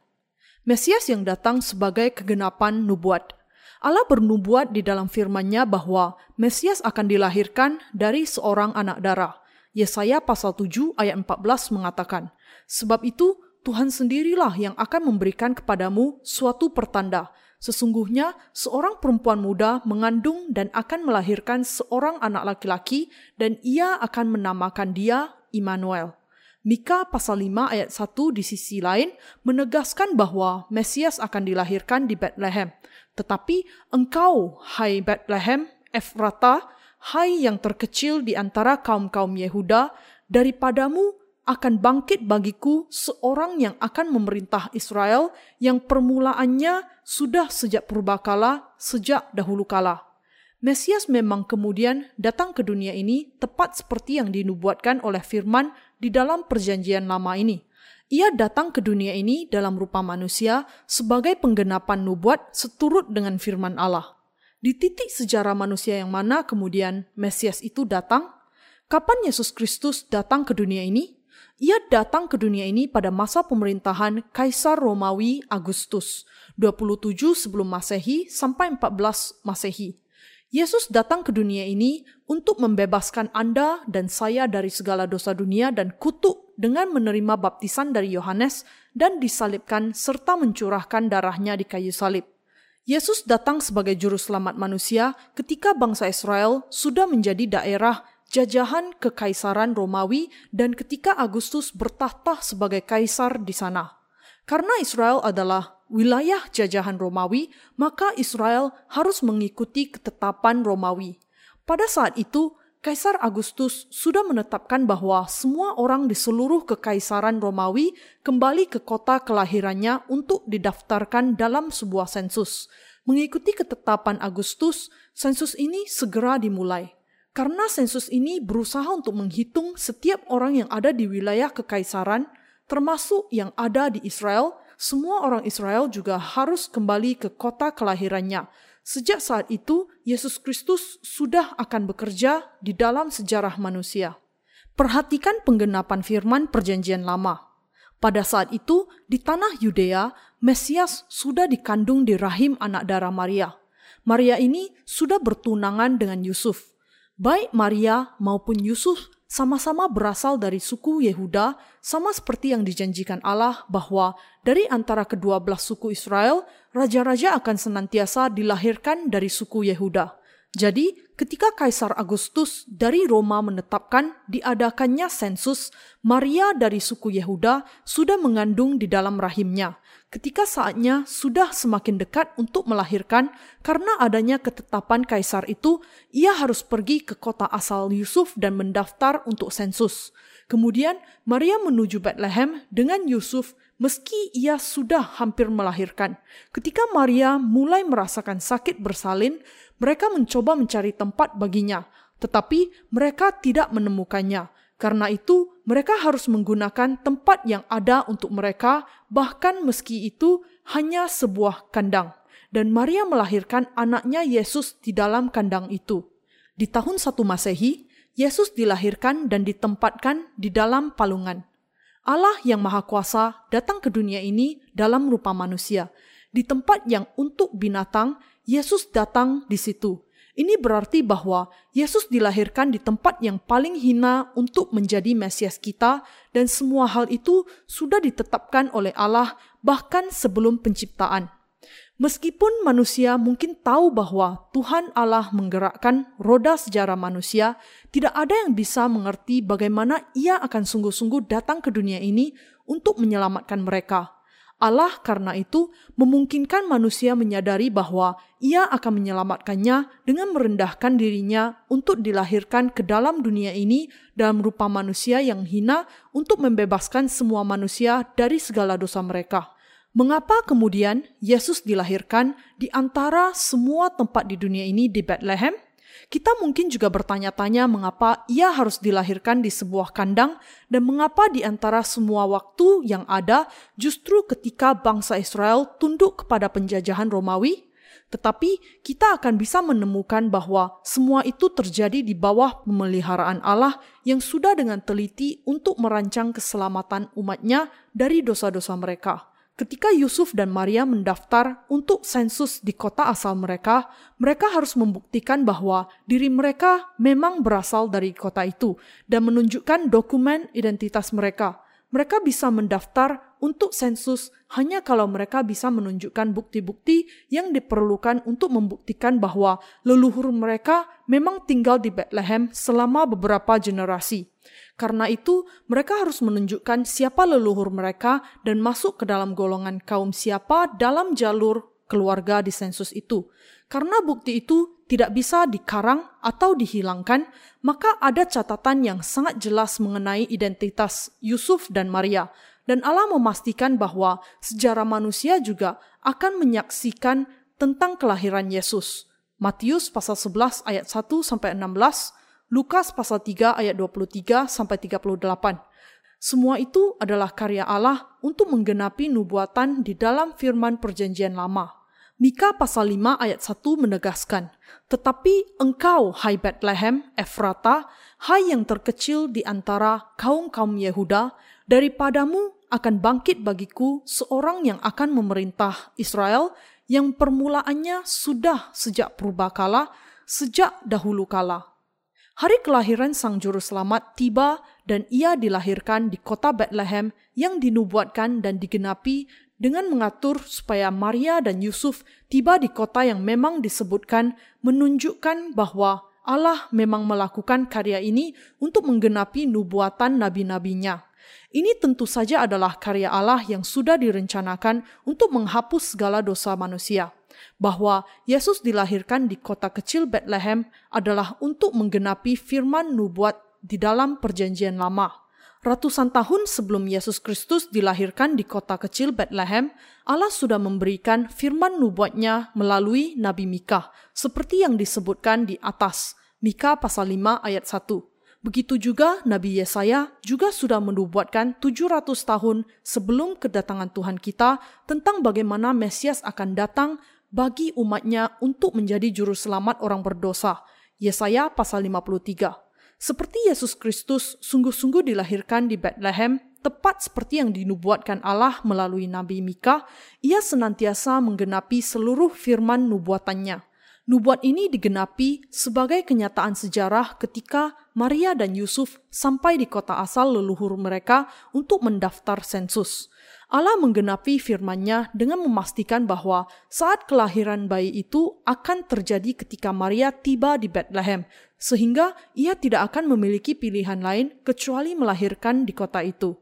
S1: Mesias yang datang sebagai kegenapan nubuat. Allah bernubuat di dalam firman-Nya bahwa Mesias akan dilahirkan dari seorang anak darah. Yesaya pasal 7 ayat 14 mengatakan, Sebab itu Tuhan sendirilah yang akan memberikan kepadamu suatu pertanda. Sesungguhnya seorang perempuan muda mengandung dan akan melahirkan seorang anak laki-laki dan ia akan menamakan dia Immanuel. Mika pasal 5 ayat 1 di sisi lain menegaskan bahwa Mesias akan dilahirkan di Bethlehem. Tetapi engkau, hai Bethlehem, Efrata, hai yang terkecil di antara kaum-kaum Yehuda, daripadamu akan bangkit bagiku seorang yang akan memerintah Israel yang permulaannya sudah sejak purbakala, sejak dahulu kala. Mesias memang kemudian datang ke dunia ini tepat seperti yang dinubuatkan oleh firman di dalam perjanjian lama ini. Ia datang ke dunia ini dalam rupa manusia sebagai penggenapan nubuat seturut dengan firman Allah. Di titik sejarah manusia yang mana kemudian Mesias itu datang? Kapan Yesus Kristus datang ke dunia ini? Ia datang ke dunia ini pada masa pemerintahan Kaisar Romawi Agustus, 27 sebelum Masehi sampai 14 Masehi. Yesus datang ke dunia ini untuk membebaskan Anda dan saya dari segala dosa dunia dan kutuk dengan menerima baptisan dari Yohanes dan disalibkan serta mencurahkan darahnya di kayu salib. Yesus datang sebagai juru selamat manusia ketika bangsa Israel sudah menjadi daerah jajahan kekaisaran Romawi dan ketika Agustus bertahta sebagai kaisar di sana. Karena Israel adalah wilayah jajahan Romawi, maka Israel harus mengikuti ketetapan Romawi. Pada saat itu, Kaisar Agustus sudah menetapkan bahwa semua orang di seluruh kekaisaran Romawi kembali ke kota kelahirannya untuk didaftarkan dalam sebuah sensus. Mengikuti ketetapan Agustus, sensus ini segera dimulai. Karena sensus ini berusaha untuk menghitung setiap orang yang ada di wilayah kekaisaran, termasuk yang ada di Israel, semua orang Israel juga harus kembali ke kota kelahirannya. Sejak saat itu, Yesus Kristus sudah akan bekerja di dalam sejarah manusia. Perhatikan penggenapan firman Perjanjian Lama. Pada saat itu, di tanah Yudea, Mesias sudah dikandung di rahim anak darah Maria. Maria ini sudah bertunangan dengan Yusuf. Baik Maria maupun Yusuf sama-sama berasal dari suku Yehuda, sama seperti yang dijanjikan Allah bahwa dari antara kedua belah suku Israel, raja-raja akan senantiasa dilahirkan dari suku Yehuda. Jadi, ketika Kaisar Agustus dari Roma menetapkan diadakannya sensus, Maria dari suku Yehuda sudah mengandung di dalam rahimnya ketika saatnya sudah semakin dekat untuk melahirkan karena adanya ketetapan kaisar itu, ia harus pergi ke kota asal Yusuf dan mendaftar untuk sensus. Kemudian Maria menuju Bethlehem dengan Yusuf meski ia sudah hampir melahirkan. Ketika Maria mulai merasakan sakit bersalin, mereka mencoba mencari tempat baginya, tetapi mereka tidak menemukannya. Karena itu, mereka harus menggunakan tempat yang ada untuk mereka, bahkan meski itu hanya sebuah kandang. Dan Maria melahirkan anaknya Yesus di dalam kandang itu. Di tahun 1 Masehi, Yesus dilahirkan dan ditempatkan di dalam palungan. Allah yang Maha Kuasa datang ke dunia ini dalam rupa manusia. Di tempat yang untuk binatang, Yesus datang di situ ini berarti bahwa Yesus dilahirkan di tempat yang paling hina untuk menjadi Mesias kita dan semua hal itu sudah ditetapkan oleh Allah bahkan sebelum penciptaan. Meskipun manusia mungkin tahu bahwa Tuhan Allah menggerakkan roda sejarah manusia, tidak ada yang bisa mengerti bagaimana Ia akan sungguh-sungguh datang ke dunia ini untuk menyelamatkan mereka. Allah karena itu memungkinkan manusia menyadari bahwa ia akan menyelamatkannya dengan merendahkan dirinya untuk dilahirkan ke dalam dunia ini dalam rupa manusia yang hina untuk membebaskan semua manusia dari segala dosa mereka. Mengapa kemudian Yesus dilahirkan di antara semua tempat di dunia ini di Bethlehem? Kita mungkin juga bertanya-tanya mengapa ia harus dilahirkan di sebuah kandang dan mengapa di antara semua waktu yang ada justru ketika bangsa Israel tunduk kepada penjajahan Romawi. Tetapi kita akan bisa menemukan bahwa semua itu terjadi di bawah pemeliharaan Allah yang sudah dengan teliti untuk merancang keselamatan umatnya dari dosa-dosa mereka. Ketika Yusuf dan Maria mendaftar untuk sensus di kota asal mereka, mereka harus membuktikan bahwa diri mereka memang berasal dari kota itu dan menunjukkan dokumen identitas mereka. Mereka bisa mendaftar untuk sensus hanya kalau mereka bisa menunjukkan bukti-bukti yang diperlukan untuk membuktikan bahwa leluhur mereka memang tinggal di Bethlehem selama beberapa generasi. Karena itu, mereka harus menunjukkan siapa leluhur mereka dan masuk ke dalam golongan kaum siapa dalam jalur keluarga di sensus itu. Karena bukti itu tidak bisa dikarang atau dihilangkan, maka ada catatan yang sangat jelas mengenai identitas Yusuf dan Maria. Dan Allah memastikan bahwa sejarah manusia juga akan menyaksikan tentang kelahiran Yesus. Matius pasal 11 ayat 1 sampai 16, Lukas pasal 3 ayat 23 sampai 38. Semua itu adalah karya Allah untuk menggenapi nubuatan di dalam firman perjanjian lama. Mika pasal 5 ayat 1 menegaskan, Tetapi engkau, hai Bethlehem, Efrata, hai yang terkecil di antara kaum-kaum Yehuda, daripadamu akan bangkit bagiku seorang yang akan memerintah Israel yang permulaannya sudah sejak purbakala, sejak dahulu kala. Hari kelahiran Sang Juru Selamat tiba dan ia dilahirkan di kota Bethlehem yang dinubuatkan dan digenapi dengan mengatur supaya Maria dan Yusuf tiba di kota yang memang disebutkan menunjukkan bahwa Allah memang melakukan karya ini untuk menggenapi nubuatan nabi-nabinya. Ini tentu saja adalah karya Allah yang sudah direncanakan untuk menghapus segala dosa manusia bahwa Yesus dilahirkan di kota kecil Bethlehem adalah untuk menggenapi firman nubuat di dalam Perjanjian Lama. Ratusan tahun sebelum Yesus Kristus dilahirkan di kota kecil Bethlehem, Allah sudah memberikan firman nubuatnya melalui Nabi Mika, seperti yang disebutkan di atas, Mika pasal 5 ayat 1. Begitu juga Nabi Yesaya juga sudah menubuatkan 700 tahun sebelum kedatangan Tuhan kita tentang bagaimana Mesias akan datang bagi umatnya untuk menjadi juru selamat orang berdosa. Yesaya pasal 53. Seperti Yesus Kristus sungguh-sungguh dilahirkan di Bethlehem, tepat seperti yang dinubuatkan Allah melalui Nabi Mika, ia senantiasa menggenapi seluruh firman nubuatannya. Nubuat ini digenapi sebagai kenyataan sejarah ketika Maria dan Yusuf sampai di kota asal leluhur mereka untuk mendaftar sensus. Allah menggenapi firman-Nya dengan memastikan bahwa saat kelahiran bayi itu akan terjadi ketika Maria tiba di Bethlehem, sehingga ia tidak akan memiliki pilihan lain kecuali melahirkan di kota itu.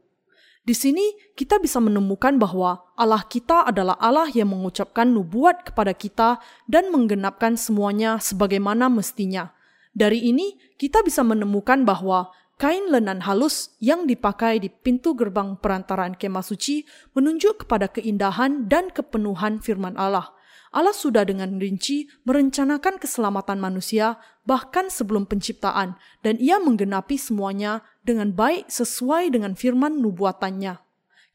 S1: Di sini kita bisa menemukan bahwa Allah kita adalah Allah yang mengucapkan nubuat kepada kita dan menggenapkan semuanya sebagaimana mestinya. Dari ini kita bisa menemukan bahwa kain lenan halus yang dipakai di pintu gerbang perantaraan kemah suci menunjuk kepada keindahan dan kepenuhan firman Allah. Allah sudah dengan rinci merencanakan keselamatan manusia bahkan sebelum penciptaan dan ia menggenapi semuanya dengan baik sesuai dengan firman nubuatannya.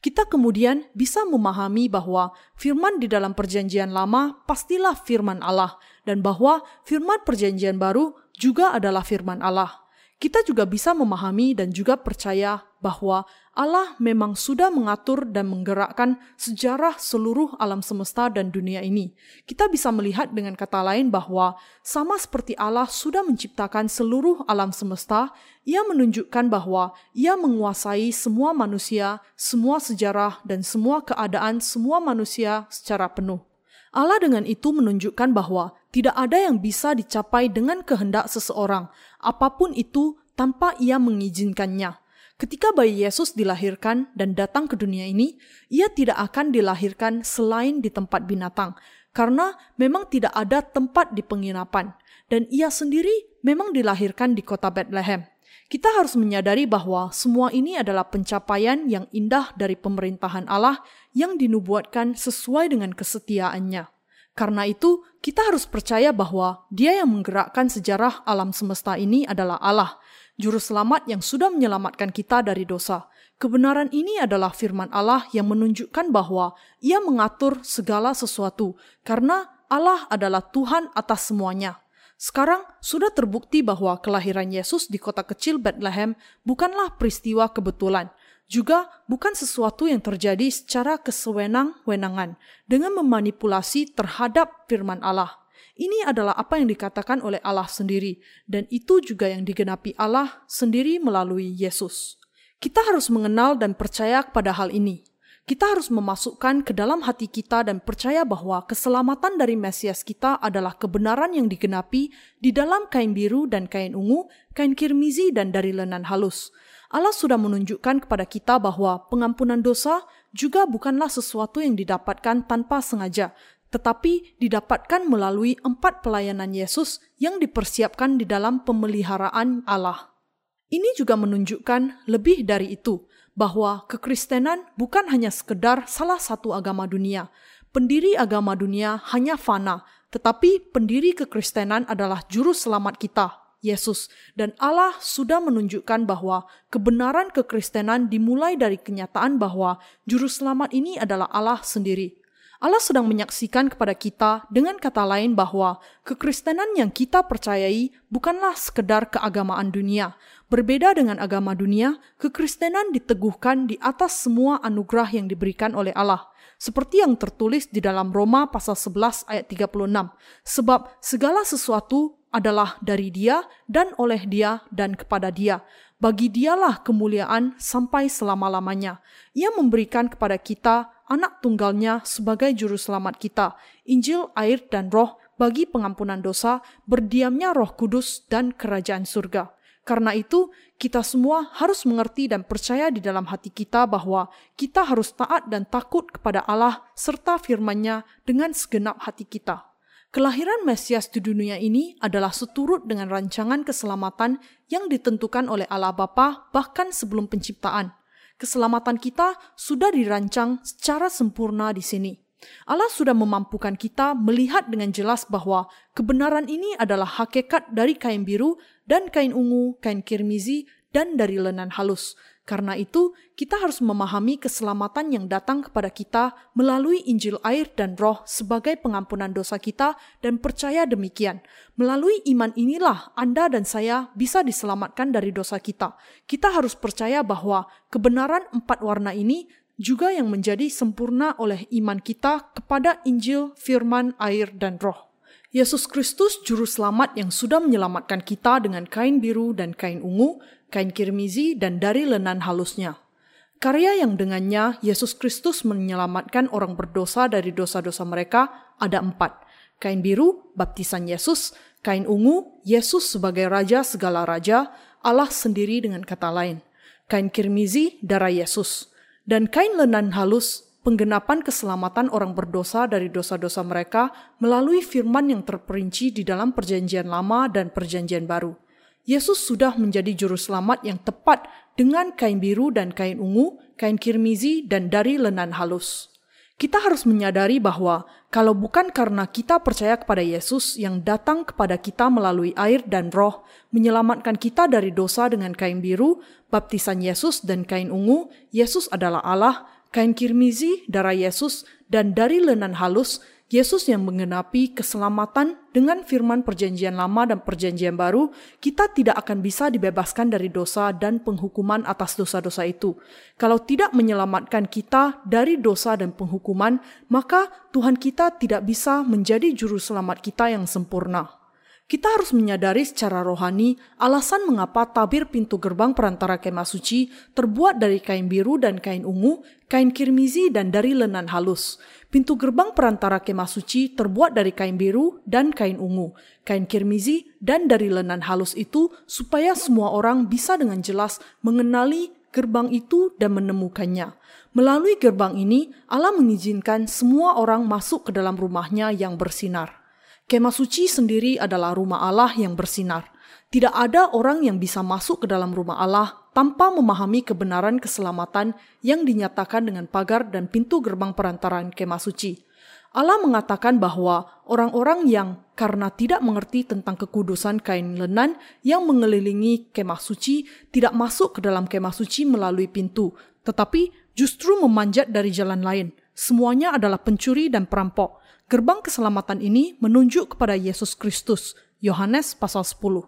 S1: Kita kemudian bisa memahami bahwa firman di dalam perjanjian lama pastilah firman Allah dan bahwa firman perjanjian baru juga adalah firman Allah kita juga bisa memahami dan juga percaya bahwa Allah memang sudah mengatur dan menggerakkan sejarah seluruh alam semesta dan dunia ini. Kita bisa melihat dengan kata lain bahwa sama seperti Allah sudah menciptakan seluruh alam semesta, Ia menunjukkan bahwa Ia menguasai semua manusia, semua sejarah, dan semua keadaan semua manusia secara penuh. Allah dengan itu menunjukkan bahwa tidak ada yang bisa dicapai dengan kehendak seseorang, apa pun itu tanpa ia mengizinkannya. Ketika bayi Yesus dilahirkan dan datang ke dunia ini, ia tidak akan dilahirkan selain di tempat binatang, karena memang tidak ada tempat di penginapan, dan ia sendiri memang dilahirkan di kota Bethlehem. Kita harus menyadari bahwa semua ini adalah pencapaian yang indah dari pemerintahan Allah yang dinubuatkan sesuai dengan kesetiaannya. Karena itu, kita harus percaya bahwa Dia yang menggerakkan sejarah alam semesta ini adalah Allah, Juru Selamat yang sudah menyelamatkan kita dari dosa. Kebenaran ini adalah firman Allah yang menunjukkan bahwa Ia mengatur segala sesuatu, karena Allah adalah Tuhan atas semuanya. Sekarang sudah terbukti bahwa kelahiran Yesus di kota kecil Bethlehem bukanlah peristiwa kebetulan, juga bukan sesuatu yang terjadi secara kesewenang-wenangan dengan memanipulasi terhadap firman Allah. Ini adalah apa yang dikatakan oleh Allah sendiri, dan itu juga yang digenapi Allah sendiri melalui Yesus. Kita harus mengenal dan percaya kepada hal ini. Kita harus memasukkan ke dalam hati kita dan percaya bahwa keselamatan dari Mesias kita adalah kebenaran yang digenapi di dalam kain biru dan kain ungu, kain kirmizi dan dari lenan halus. Allah sudah menunjukkan kepada kita bahwa pengampunan dosa juga bukanlah sesuatu yang didapatkan tanpa sengaja, tetapi didapatkan melalui empat pelayanan Yesus yang dipersiapkan di dalam pemeliharaan Allah. Ini juga menunjukkan lebih dari itu, bahwa kekristenan bukan hanya sekedar salah satu agama dunia. Pendiri agama dunia hanya fana, tetapi pendiri kekristenan adalah juru selamat kita, Yesus. Dan Allah sudah menunjukkan bahwa kebenaran kekristenan dimulai dari kenyataan bahwa juru selamat ini adalah Allah sendiri. Allah sedang menyaksikan kepada kita dengan kata lain bahwa kekristenan yang kita percayai bukanlah sekedar keagamaan dunia. Berbeda dengan agama dunia, kekristenan diteguhkan di atas semua anugerah yang diberikan oleh Allah. Seperti yang tertulis di dalam Roma pasal 11 ayat 36. Sebab segala sesuatu adalah dari dia dan oleh dia dan kepada dia. Bagi dialah kemuliaan sampai selama-lamanya. Ia memberikan kepada kita anak tunggalnya sebagai juru selamat kita, Injil, air, dan roh bagi pengampunan dosa, berdiamnya roh kudus dan kerajaan surga. Karena itu, kita semua harus mengerti dan percaya di dalam hati kita bahwa kita harus taat dan takut kepada Allah serta firman-Nya dengan segenap hati kita. Kelahiran Mesias di dunia ini adalah seturut dengan rancangan keselamatan yang ditentukan oleh Allah Bapa bahkan sebelum penciptaan keselamatan kita sudah dirancang secara sempurna di sini. Allah sudah memampukan kita melihat dengan jelas bahwa kebenaran ini adalah hakikat dari kain biru dan kain ungu, kain kirmizi, dan dari lenan halus. Karena itu, kita harus memahami keselamatan yang datang kepada kita melalui Injil air dan roh sebagai pengampunan dosa kita dan percaya demikian. Melalui iman inilah Anda dan saya bisa diselamatkan dari dosa kita. Kita harus percaya bahwa kebenaran empat warna ini juga yang menjadi sempurna oleh iman kita kepada Injil, firman, air, dan roh. Yesus Kristus juru selamat yang sudah menyelamatkan kita dengan kain biru dan kain ungu, kain kirmizi dan dari lenan halusnya. Karya yang dengannya Yesus Kristus menyelamatkan orang berdosa dari dosa-dosa mereka ada empat. Kain biru, baptisan Yesus, kain ungu, Yesus sebagai Raja segala Raja, Allah sendiri dengan kata lain. Kain kirmizi, darah Yesus dan kain lenan halus penggenapan keselamatan orang berdosa dari dosa-dosa mereka melalui firman yang terperinci di dalam Perjanjian Lama dan Perjanjian Baru. Yesus sudah menjadi juru selamat yang tepat dengan kain biru dan kain ungu, kain kirmizi, dan dari lenan halus. Kita harus menyadari bahwa kalau bukan karena kita percaya kepada Yesus yang datang kepada kita melalui air dan roh, menyelamatkan kita dari dosa dengan kain biru, baptisan Yesus dan kain ungu, Yesus adalah Allah, kain kirmizi, darah Yesus, dan dari lenan halus, Yesus yang menggenapi keselamatan dengan firman perjanjian lama dan perjanjian baru, kita tidak akan bisa dibebaskan dari dosa dan penghukuman atas dosa-dosa itu. Kalau tidak menyelamatkan kita dari dosa dan penghukuman, maka Tuhan kita tidak bisa menjadi juru selamat kita yang sempurna. Kita harus menyadari secara rohani alasan mengapa tabir pintu gerbang perantara kemah suci terbuat dari kain biru dan kain ungu, kain kirmizi dan dari lenan halus. Pintu gerbang perantara kemah suci terbuat dari kain biru dan kain ungu, kain kirmizi dan dari lenan halus itu supaya semua orang bisa dengan jelas mengenali gerbang itu dan menemukannya. Melalui gerbang ini, Allah mengizinkan semua orang masuk ke dalam rumahnya yang bersinar. Kemah suci sendiri adalah rumah Allah yang bersinar. Tidak ada orang yang bisa masuk ke dalam rumah Allah tanpa memahami kebenaran keselamatan yang dinyatakan dengan pagar dan pintu gerbang perantaraan kemah suci. Allah mengatakan bahwa orang-orang yang karena tidak mengerti tentang kekudusan kain lenan yang mengelilingi kemah suci tidak masuk ke dalam kemah suci melalui pintu, tetapi justru memanjat dari jalan lain. Semuanya adalah pencuri dan perampok. Gerbang keselamatan ini menunjuk kepada Yesus Kristus. Yohanes pasal 10.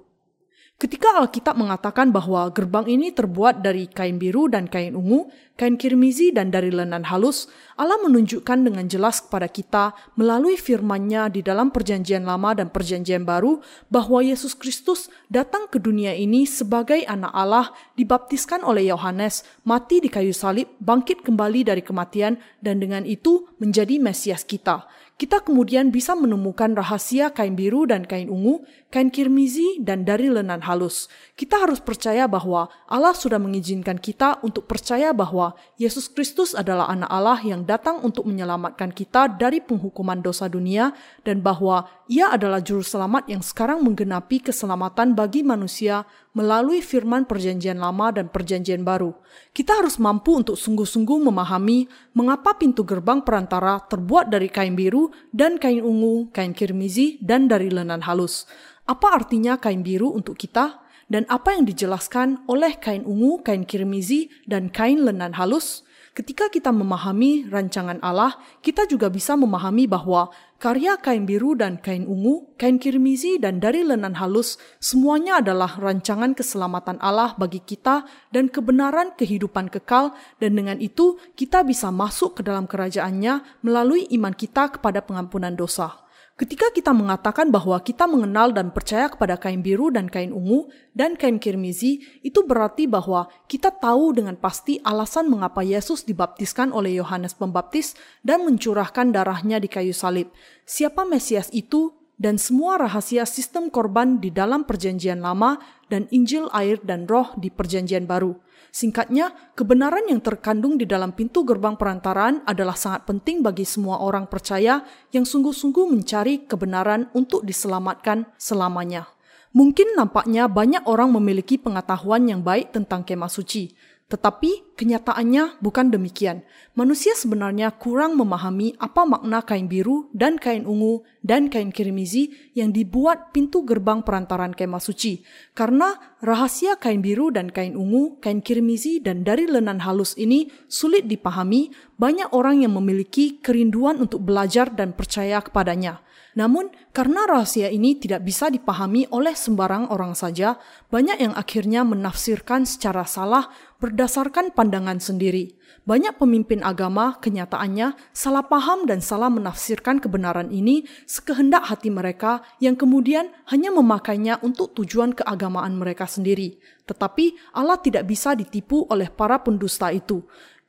S1: Ketika Alkitab mengatakan bahwa gerbang ini terbuat dari kain biru dan kain ungu, kain kirmizi dan dari lenan halus, Allah menunjukkan dengan jelas kepada kita melalui firman-Nya di dalam Perjanjian Lama dan Perjanjian Baru bahwa Yesus Kristus datang ke dunia ini sebagai anak Allah, dibaptiskan oleh Yohanes, mati di kayu salib, bangkit kembali dari kematian dan dengan itu menjadi Mesias kita kita kemudian bisa menemukan rahasia kain biru dan kain ungu, kain kirmizi, dan dari lenan halus. Kita harus percaya bahwa Allah sudah mengizinkan kita untuk percaya bahwa Yesus Kristus adalah anak Allah yang datang untuk menyelamatkan kita dari penghukuman dosa dunia dan bahwa ia adalah juru selamat yang sekarang menggenapi keselamatan bagi manusia melalui firman perjanjian lama dan perjanjian baru. Kita harus mampu untuk sungguh-sungguh memahami mengapa pintu gerbang perantara terbuat dari kain biru dan kain ungu, kain kirmizi, dan dari lenan halus. Apa artinya kain biru untuk kita? Dan apa yang dijelaskan oleh kain ungu, kain kirmizi, dan kain lenan halus? Ketika kita memahami rancangan Allah, kita juga bisa memahami bahwa karya kain biru dan kain ungu, kain kirmizi dan dari lenan halus, semuanya adalah rancangan keselamatan Allah bagi kita dan kebenaran kehidupan kekal dan dengan itu kita bisa masuk ke dalam kerajaannya melalui iman kita kepada pengampunan dosa. Ketika kita mengatakan bahwa kita mengenal dan percaya kepada kain biru dan kain ungu dan kain kirmizi, itu berarti bahwa kita tahu dengan pasti alasan mengapa Yesus dibaptiskan oleh Yohanes Pembaptis dan mencurahkan darahnya di kayu salib. Siapa Mesias itu dan semua rahasia sistem korban di dalam Perjanjian Lama dan Injil air dan Roh di Perjanjian Baru. Singkatnya, kebenaran yang terkandung di dalam pintu gerbang perantaraan adalah sangat penting bagi semua orang percaya yang sungguh-sungguh mencari kebenaran untuk diselamatkan selamanya. Mungkin nampaknya banyak orang memiliki pengetahuan yang baik tentang kemah suci, Tetapi kenyataannya bukan demikian. Manusia sebenarnya kurang memahami apa makna kain biru dan kain ungu dan kain kirimizi yang dibuat pintu gerbang perantaran kemah suci. Karena rahasia kain biru dan kain ungu, kain kirimizi dan dari lenan halus ini sulit dipahami, banyak orang yang memiliki kerinduan untuk belajar dan percaya kepadanya. Namun, karena rahasia ini tidak bisa dipahami oleh sembarang orang saja, banyak yang akhirnya menafsirkan secara salah berdasarkan pandangan sendiri. Banyak pemimpin agama kenyataannya salah paham dan salah menafsirkan kebenaran ini sekehendak hati mereka yang kemudian hanya memakainya untuk tujuan keagamaan mereka sendiri. Tetapi Allah tidak bisa ditipu oleh para pendusta itu.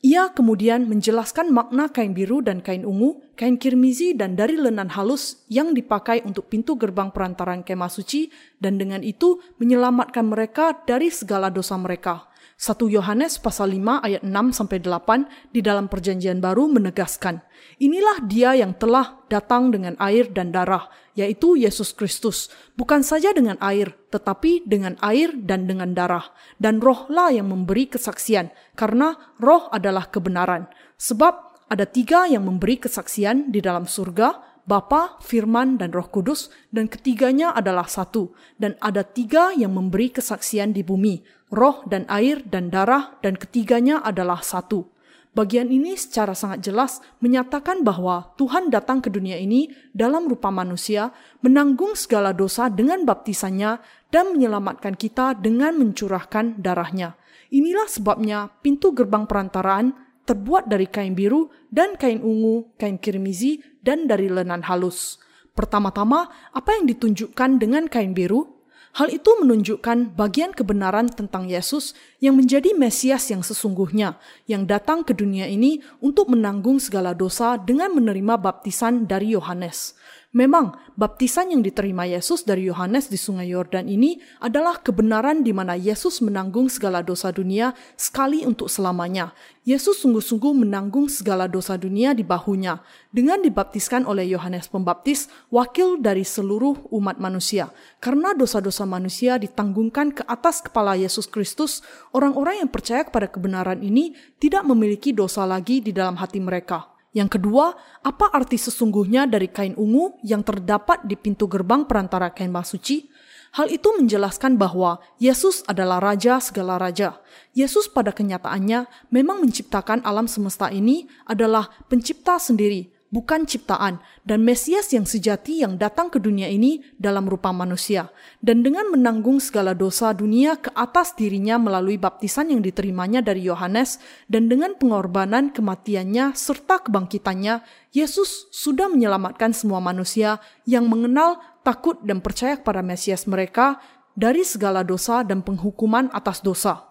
S1: Ia kemudian menjelaskan makna kain biru dan kain ungu, kain kirmizi dan dari lenan halus yang dipakai untuk pintu gerbang perantaran kemah suci dan dengan itu menyelamatkan mereka dari segala dosa mereka. 1 Yohanes pasal 5 ayat 6 sampai 8 di dalam perjanjian baru menegaskan, inilah dia yang telah datang dengan air dan darah, yaitu Yesus Kristus, bukan saja dengan air, tetapi dengan air dan dengan darah. Dan rohlah yang memberi kesaksian, karena roh adalah kebenaran. Sebab ada tiga yang memberi kesaksian di dalam surga, Bapa, Firman, dan Roh Kudus, dan ketiganya adalah satu. Dan ada tiga yang memberi kesaksian di bumi, roh dan air dan darah, dan ketiganya adalah satu. Bagian ini secara sangat jelas menyatakan bahwa Tuhan datang ke dunia ini dalam rupa manusia, menanggung segala dosa dengan baptisannya, dan menyelamatkan kita dengan mencurahkan darahnya. Inilah sebabnya pintu gerbang perantaraan terbuat dari kain biru dan kain ungu, kain kirmizi, dan dari lenan halus. Pertama-tama, apa yang ditunjukkan dengan kain biru? Hal itu menunjukkan bagian kebenaran tentang Yesus yang menjadi Mesias yang sesungguhnya, yang datang ke dunia ini untuk menanggung segala dosa dengan menerima baptisan dari Yohanes. Memang, baptisan yang diterima Yesus dari Yohanes di Sungai Yordan ini adalah kebenaran di mana Yesus menanggung segala dosa dunia sekali untuk selamanya. Yesus sungguh-sungguh menanggung segala dosa dunia di bahunya dengan dibaptiskan oleh Yohanes Pembaptis, wakil dari seluruh umat manusia. Karena dosa-dosa manusia ditanggungkan ke atas kepala Yesus Kristus, orang-orang yang percaya kepada kebenaran ini tidak memiliki dosa lagi di dalam hati mereka. Yang kedua, apa arti sesungguhnya dari kain ungu yang terdapat di pintu gerbang perantara kain suci? Hal itu menjelaskan bahwa Yesus adalah Raja segala raja. Yesus pada kenyataannya memang menciptakan alam semesta ini adalah pencipta sendiri, bukan ciptaan, dan Mesias yang sejati yang datang ke dunia ini dalam rupa manusia, dan dengan menanggung segala dosa dunia ke atas dirinya melalui baptisan yang diterimanya dari Yohanes, dan dengan pengorbanan kematiannya serta kebangkitannya, Yesus sudah menyelamatkan semua manusia yang mengenal, takut, dan percaya kepada Mesias mereka dari segala dosa dan penghukuman atas dosa.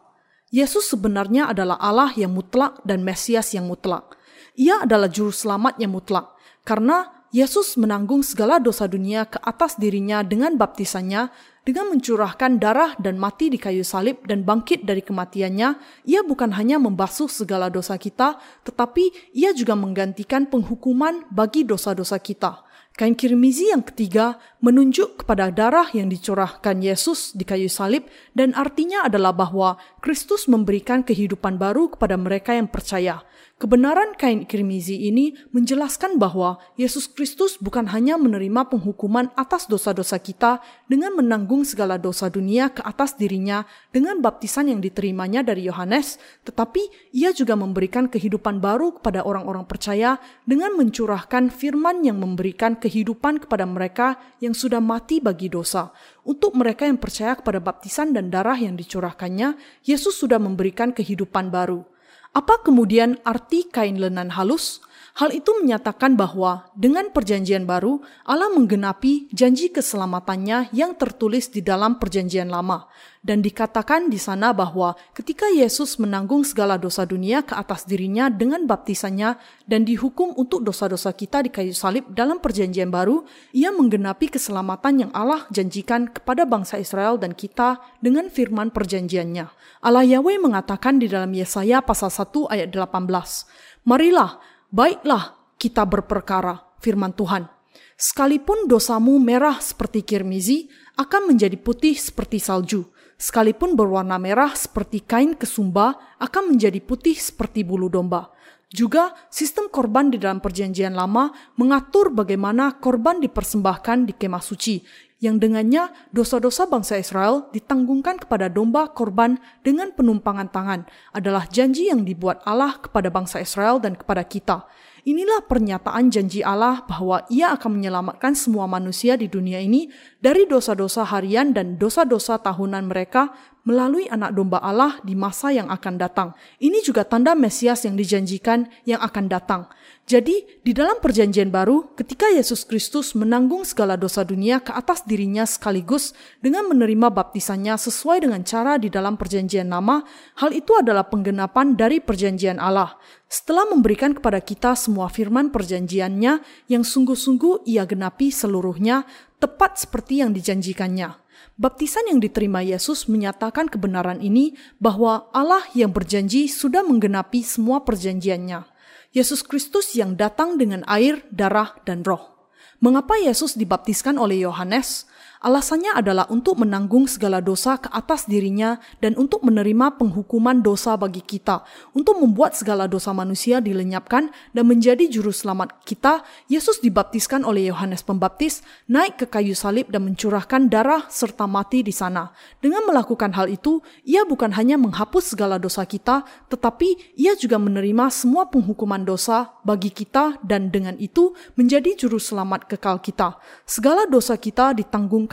S1: Yesus sebenarnya adalah Allah yang mutlak dan Mesias yang mutlak. Ia adalah juru selamat yang mutlak, karena Yesus menanggung segala dosa dunia ke atas dirinya dengan baptisannya, dengan mencurahkan darah dan mati di kayu salib dan bangkit dari kematiannya, ia bukan hanya membasuh segala dosa kita, tetapi ia juga menggantikan penghukuman bagi dosa-dosa kita. Kain kirmizi yang ketiga menunjuk kepada darah yang dicurahkan Yesus di kayu salib dan artinya adalah bahwa Kristus memberikan kehidupan baru kepada mereka yang percaya. Kebenaran kain kirmizi ini menjelaskan bahwa Yesus Kristus bukan hanya menerima penghukuman atas dosa-dosa kita dengan menanggung segala dosa dunia ke atas dirinya dengan baptisan yang diterimanya dari Yohanes, tetapi ia juga memberikan kehidupan baru kepada orang-orang percaya dengan mencurahkan firman yang memberikan kehidupan kepada mereka yang sudah mati bagi dosa. Untuk mereka yang percaya kepada baptisan dan darah yang dicurahkannya, Yesus sudah memberikan kehidupan baru. Apa kemudian arti kain lenan halus? Hal itu menyatakan bahwa dengan perjanjian baru, Allah menggenapi janji keselamatannya yang tertulis di dalam perjanjian lama. Dan dikatakan di sana bahwa ketika Yesus menanggung segala dosa dunia ke atas dirinya dengan baptisannya dan dihukum untuk dosa-dosa kita di kayu salib dalam perjanjian baru, ia menggenapi keselamatan yang Allah janjikan kepada bangsa Israel dan kita dengan firman perjanjiannya. Allah Yahweh mengatakan di dalam Yesaya pasal 1 ayat 18, Marilah, baiklah kita berperkara, firman Tuhan. Sekalipun dosamu merah seperti kirmizi, akan menjadi putih seperti salju sekalipun berwarna merah seperti kain kesumba, akan menjadi putih seperti bulu domba. Juga, sistem korban di dalam Perjanjian Lama mengatur bagaimana korban dipersembahkan di kemah suci, yang dengannya dosa-dosa bangsa Israel ditanggungkan kepada domba korban dengan penumpangan tangan, adalah janji yang dibuat Allah kepada bangsa Israel dan kepada kita. Inilah pernyataan janji Allah bahwa Ia akan menyelamatkan semua manusia di dunia ini dari dosa-dosa harian dan dosa-dosa tahunan mereka melalui anak domba Allah di masa yang akan datang. Ini juga tanda Mesias yang dijanjikan yang akan datang. Jadi, di dalam Perjanjian Baru, ketika Yesus Kristus menanggung segala dosa dunia ke atas dirinya sekaligus dengan menerima baptisannya sesuai dengan cara di dalam Perjanjian Lama, hal itu adalah penggenapan dari Perjanjian Allah. Setelah memberikan kepada kita semua firman perjanjiannya yang sungguh-sungguh ia genapi seluruhnya, tepat seperti yang dijanjikannya. Baptisan yang diterima Yesus menyatakan kebenaran ini bahwa Allah yang berjanji sudah menggenapi semua perjanjiannya. Yesus Kristus yang datang dengan air, darah, dan roh. Mengapa Yesus dibaptiskan oleh Yohanes? Alasannya adalah untuk menanggung segala dosa ke atas dirinya dan untuk menerima penghukuman dosa bagi kita. Untuk membuat segala dosa manusia dilenyapkan dan menjadi juru selamat kita, Yesus dibaptiskan oleh Yohanes Pembaptis, naik ke kayu salib dan mencurahkan darah serta mati di sana. Dengan melakukan hal itu, ia bukan hanya menghapus segala dosa kita, tetapi ia juga menerima semua penghukuman dosa bagi kita dan dengan itu menjadi juru selamat kekal kita. Segala dosa kita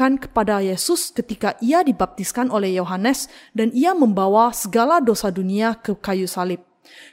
S1: kepada Yesus ketika ia dibaptiskan oleh Yohanes dan ia membawa segala dosa dunia ke kayu salib.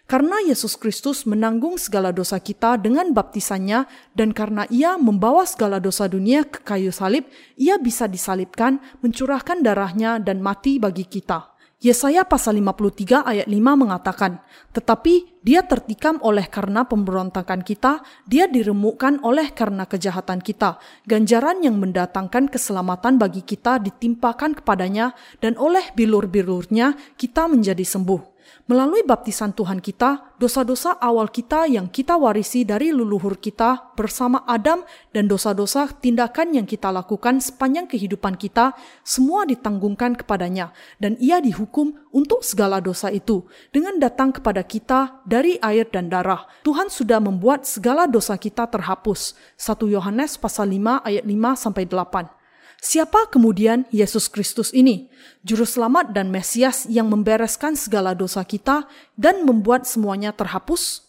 S1: Karena Yesus Kristus menanggung segala dosa kita dengan baptisannya dan karena ia membawa segala dosa dunia ke kayu salib, ia bisa disalibkan, mencurahkan darahnya dan mati bagi kita. Yesaya pasal 53 ayat 5 mengatakan, Tetapi dia tertikam oleh karena pemberontakan kita, dia diremukkan oleh karena kejahatan kita. Ganjaran yang mendatangkan keselamatan bagi kita ditimpakan kepadanya, dan oleh bilur-bilurnya kita menjadi sembuh. Melalui baptisan Tuhan kita, dosa-dosa awal kita yang kita warisi dari leluhur kita bersama Adam dan dosa-dosa tindakan yang kita lakukan sepanjang kehidupan kita semua ditanggungkan kepadanya dan ia dihukum untuk segala dosa itu dengan datang kepada kita dari air dan darah. Tuhan sudah membuat segala dosa kita terhapus. 1 Yohanes pasal 5 ayat 5 sampai 8. Siapa kemudian Yesus Kristus ini, juru selamat dan Mesias yang membereskan segala dosa kita dan membuat semuanya terhapus?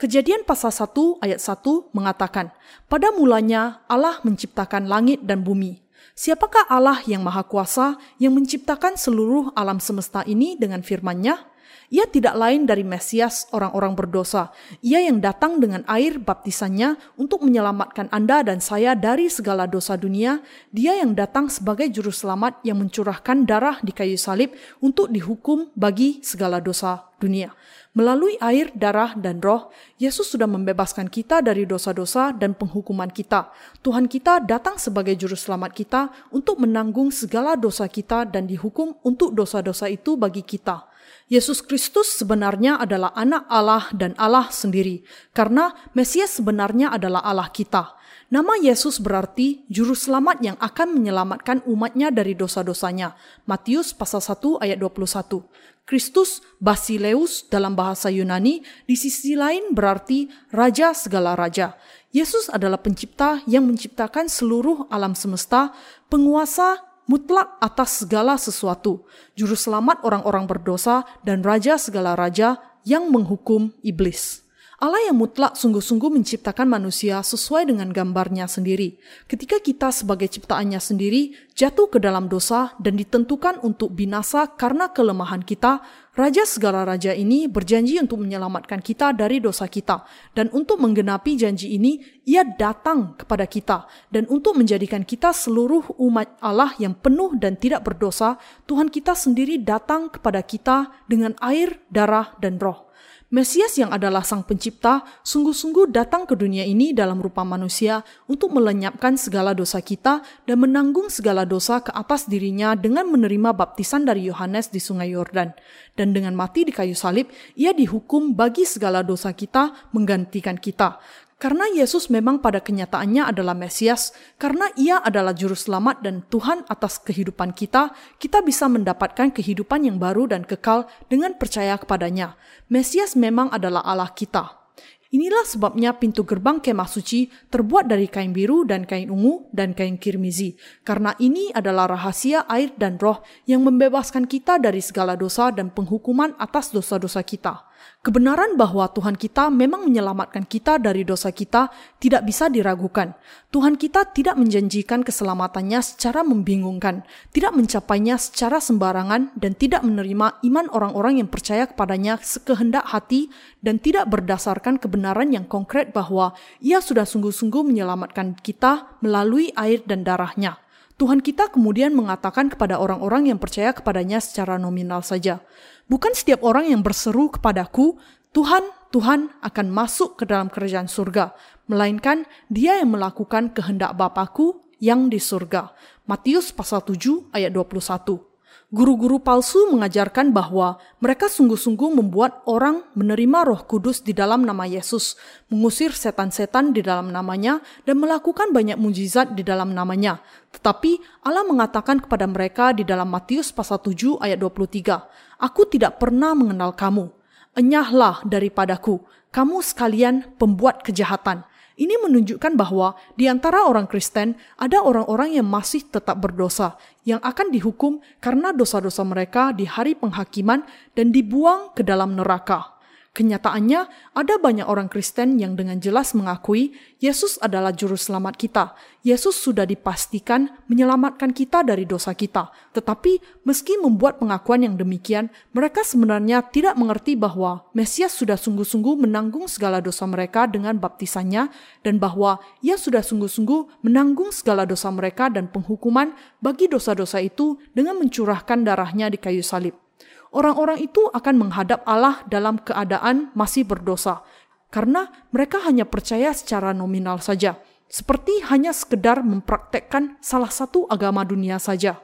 S1: Kejadian pasal 1 ayat 1 mengatakan, Pada mulanya Allah menciptakan langit dan bumi. Siapakah Allah yang Maha Kuasa yang menciptakan seluruh alam semesta ini dengan firman-Nya? Ia tidak lain dari Mesias orang-orang berdosa. Ia yang datang dengan air baptisannya untuk menyelamatkan Anda dan saya dari segala dosa dunia. Dia yang datang sebagai juru selamat yang mencurahkan darah di kayu salib untuk dihukum bagi segala dosa dunia. Melalui air, darah, dan roh, Yesus sudah membebaskan kita dari dosa-dosa dan penghukuman kita. Tuhan kita datang sebagai juru selamat kita untuk menanggung segala dosa kita dan dihukum untuk dosa-dosa itu bagi kita. Yesus Kristus sebenarnya adalah anak Allah dan Allah sendiri, karena Mesias sebenarnya adalah Allah kita. Nama Yesus berarti juru selamat yang akan menyelamatkan umatnya dari dosa-dosanya. Matius pasal 1 ayat 21. Kristus Basileus dalam bahasa Yunani di sisi lain berarti raja segala raja. Yesus adalah pencipta yang menciptakan seluruh alam semesta, penguasa mutlak atas segala sesuatu, juru selamat orang-orang berdosa, dan raja segala raja yang menghukum iblis. Allah yang mutlak sungguh-sungguh menciptakan manusia sesuai dengan gambarnya sendiri. Ketika kita sebagai ciptaannya sendiri jatuh ke dalam dosa dan ditentukan untuk binasa karena kelemahan kita, Raja segala raja ini berjanji untuk menyelamatkan kita dari dosa kita. Dan untuk menggenapi janji ini, ia datang kepada kita. Dan untuk menjadikan kita seluruh umat Allah yang penuh dan tidak berdosa, Tuhan kita sendiri datang kepada kita dengan air, darah, dan roh. Mesias yang adalah sang pencipta sungguh-sungguh datang ke dunia ini dalam rupa manusia untuk melenyapkan segala dosa kita dan menanggung segala dosa ke atas dirinya dengan menerima baptisan dari Yohanes di sungai Yordan. Dan dengan mati di kayu salib, ia dihukum bagi segala dosa kita menggantikan kita. Karena Yesus memang pada kenyataannya adalah Mesias, karena ia adalah juru selamat dan Tuhan atas kehidupan kita, kita bisa mendapatkan kehidupan yang baru dan kekal dengan percaya kepadanya. Mesias memang adalah Allah kita. Inilah sebabnya pintu gerbang kemah suci terbuat dari kain biru dan kain ungu dan kain kirmizi, karena ini adalah rahasia air dan roh yang membebaskan kita dari segala dosa dan penghukuman atas dosa-dosa kita. Kebenaran bahwa Tuhan kita memang menyelamatkan kita dari dosa kita tidak bisa diragukan. Tuhan kita tidak menjanjikan keselamatannya secara membingungkan, tidak mencapainya secara sembarangan, dan tidak menerima iman orang-orang yang percaya kepadanya sekehendak hati dan tidak berdasarkan kebenaran yang konkret bahwa ia sudah sungguh-sungguh menyelamatkan kita melalui air dan darahnya. Tuhan kita kemudian mengatakan kepada orang-orang yang percaya kepadanya secara nominal saja, Bukan setiap orang yang berseru kepadaku, Tuhan, Tuhan akan masuk ke dalam kerajaan surga, melainkan dia yang melakukan kehendak Bapakku yang di surga. Matius pasal 7 ayat 21. Guru-guru palsu mengajarkan bahwa mereka sungguh-sungguh membuat orang menerima roh kudus di dalam nama Yesus, mengusir setan-setan di dalam namanya, dan melakukan banyak mujizat di dalam namanya. Tetapi Allah mengatakan kepada mereka di dalam Matius pasal 7 ayat 23, Aku tidak pernah mengenal kamu. Enyahlah daripadaku, kamu sekalian pembuat kejahatan. Ini menunjukkan bahwa di antara orang Kristen ada orang-orang yang masih tetap berdosa, yang akan dihukum karena dosa-dosa mereka di hari penghakiman dan dibuang ke dalam neraka. Kenyataannya, ada banyak orang Kristen yang dengan jelas mengakui Yesus adalah juru selamat kita. Yesus sudah dipastikan menyelamatkan kita dari dosa kita. Tetapi, meski membuat pengakuan yang demikian, mereka sebenarnya tidak mengerti bahwa Mesias sudah sungguh-sungguh menanggung segala dosa mereka dengan baptisannya dan bahwa ia sudah sungguh-sungguh menanggung segala dosa mereka dan penghukuman bagi dosa-dosa itu dengan mencurahkan darahnya di kayu salib orang-orang itu akan menghadap Allah dalam keadaan masih berdosa, karena mereka hanya percaya secara nominal saja, seperti hanya sekedar mempraktekkan salah satu agama dunia saja.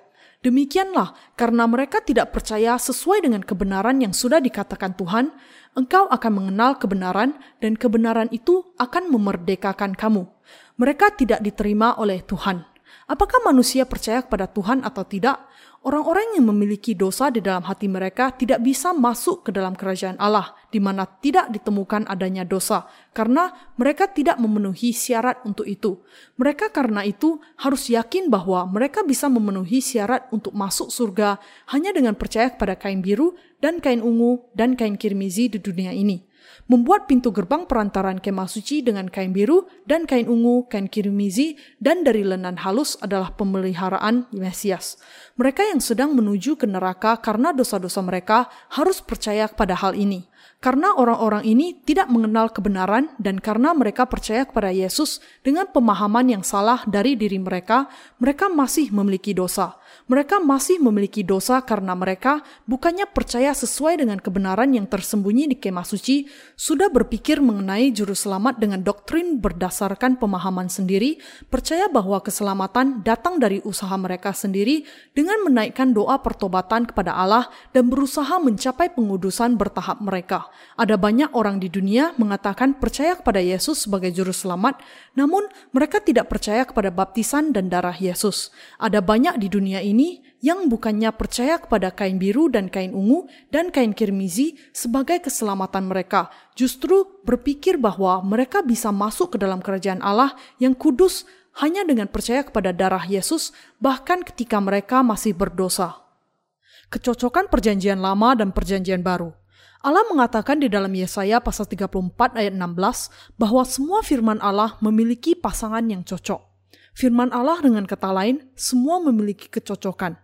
S1: Demikianlah, karena mereka tidak percaya sesuai dengan kebenaran yang sudah dikatakan Tuhan, engkau akan mengenal kebenaran, dan kebenaran itu akan memerdekakan kamu. Mereka tidak diterima oleh Tuhan. Apakah manusia percaya kepada Tuhan atau tidak? Orang-orang yang memiliki dosa di dalam hati mereka tidak bisa masuk ke dalam kerajaan Allah, di mana tidak ditemukan adanya dosa, karena mereka tidak memenuhi syarat untuk itu. Mereka karena itu harus yakin bahwa mereka bisa memenuhi syarat untuk masuk surga hanya dengan percaya kepada kain biru dan kain ungu dan kain kirmizi di dunia ini membuat pintu gerbang perantaran kemah suci dengan kain biru dan kain ungu, kain kirmizi, dan dari lenan halus adalah pemeliharaan Mesias. Mereka yang sedang menuju ke neraka karena dosa-dosa mereka harus percaya pada hal ini. Karena orang-orang ini tidak mengenal kebenaran dan karena mereka percaya kepada Yesus dengan pemahaman yang salah dari diri mereka, mereka masih memiliki dosa. Mereka masih memiliki dosa karena mereka bukannya percaya sesuai dengan kebenaran yang tersembunyi di kemah suci, sudah berpikir mengenai juru selamat dengan doktrin berdasarkan pemahaman sendiri, percaya bahwa keselamatan datang dari usaha mereka sendiri dengan menaikkan doa pertobatan kepada Allah dan berusaha mencapai pengudusan bertahap mereka. Ada banyak orang di dunia mengatakan percaya kepada Yesus sebagai juru selamat, namun mereka tidak percaya kepada baptisan dan darah Yesus. Ada banyak di dunia ini ini yang bukannya percaya kepada kain biru dan kain ungu dan kain kirmizi sebagai keselamatan mereka, justru berpikir bahwa mereka bisa masuk ke dalam kerajaan Allah yang kudus hanya dengan percaya kepada darah Yesus, bahkan ketika mereka masih berdosa. Kecocokan perjanjian lama dan perjanjian baru. Allah mengatakan di dalam Yesaya pasal 34 ayat 16 bahwa semua firman Allah memiliki pasangan yang cocok. Firman Allah dengan kata lain, semua memiliki kecocokan.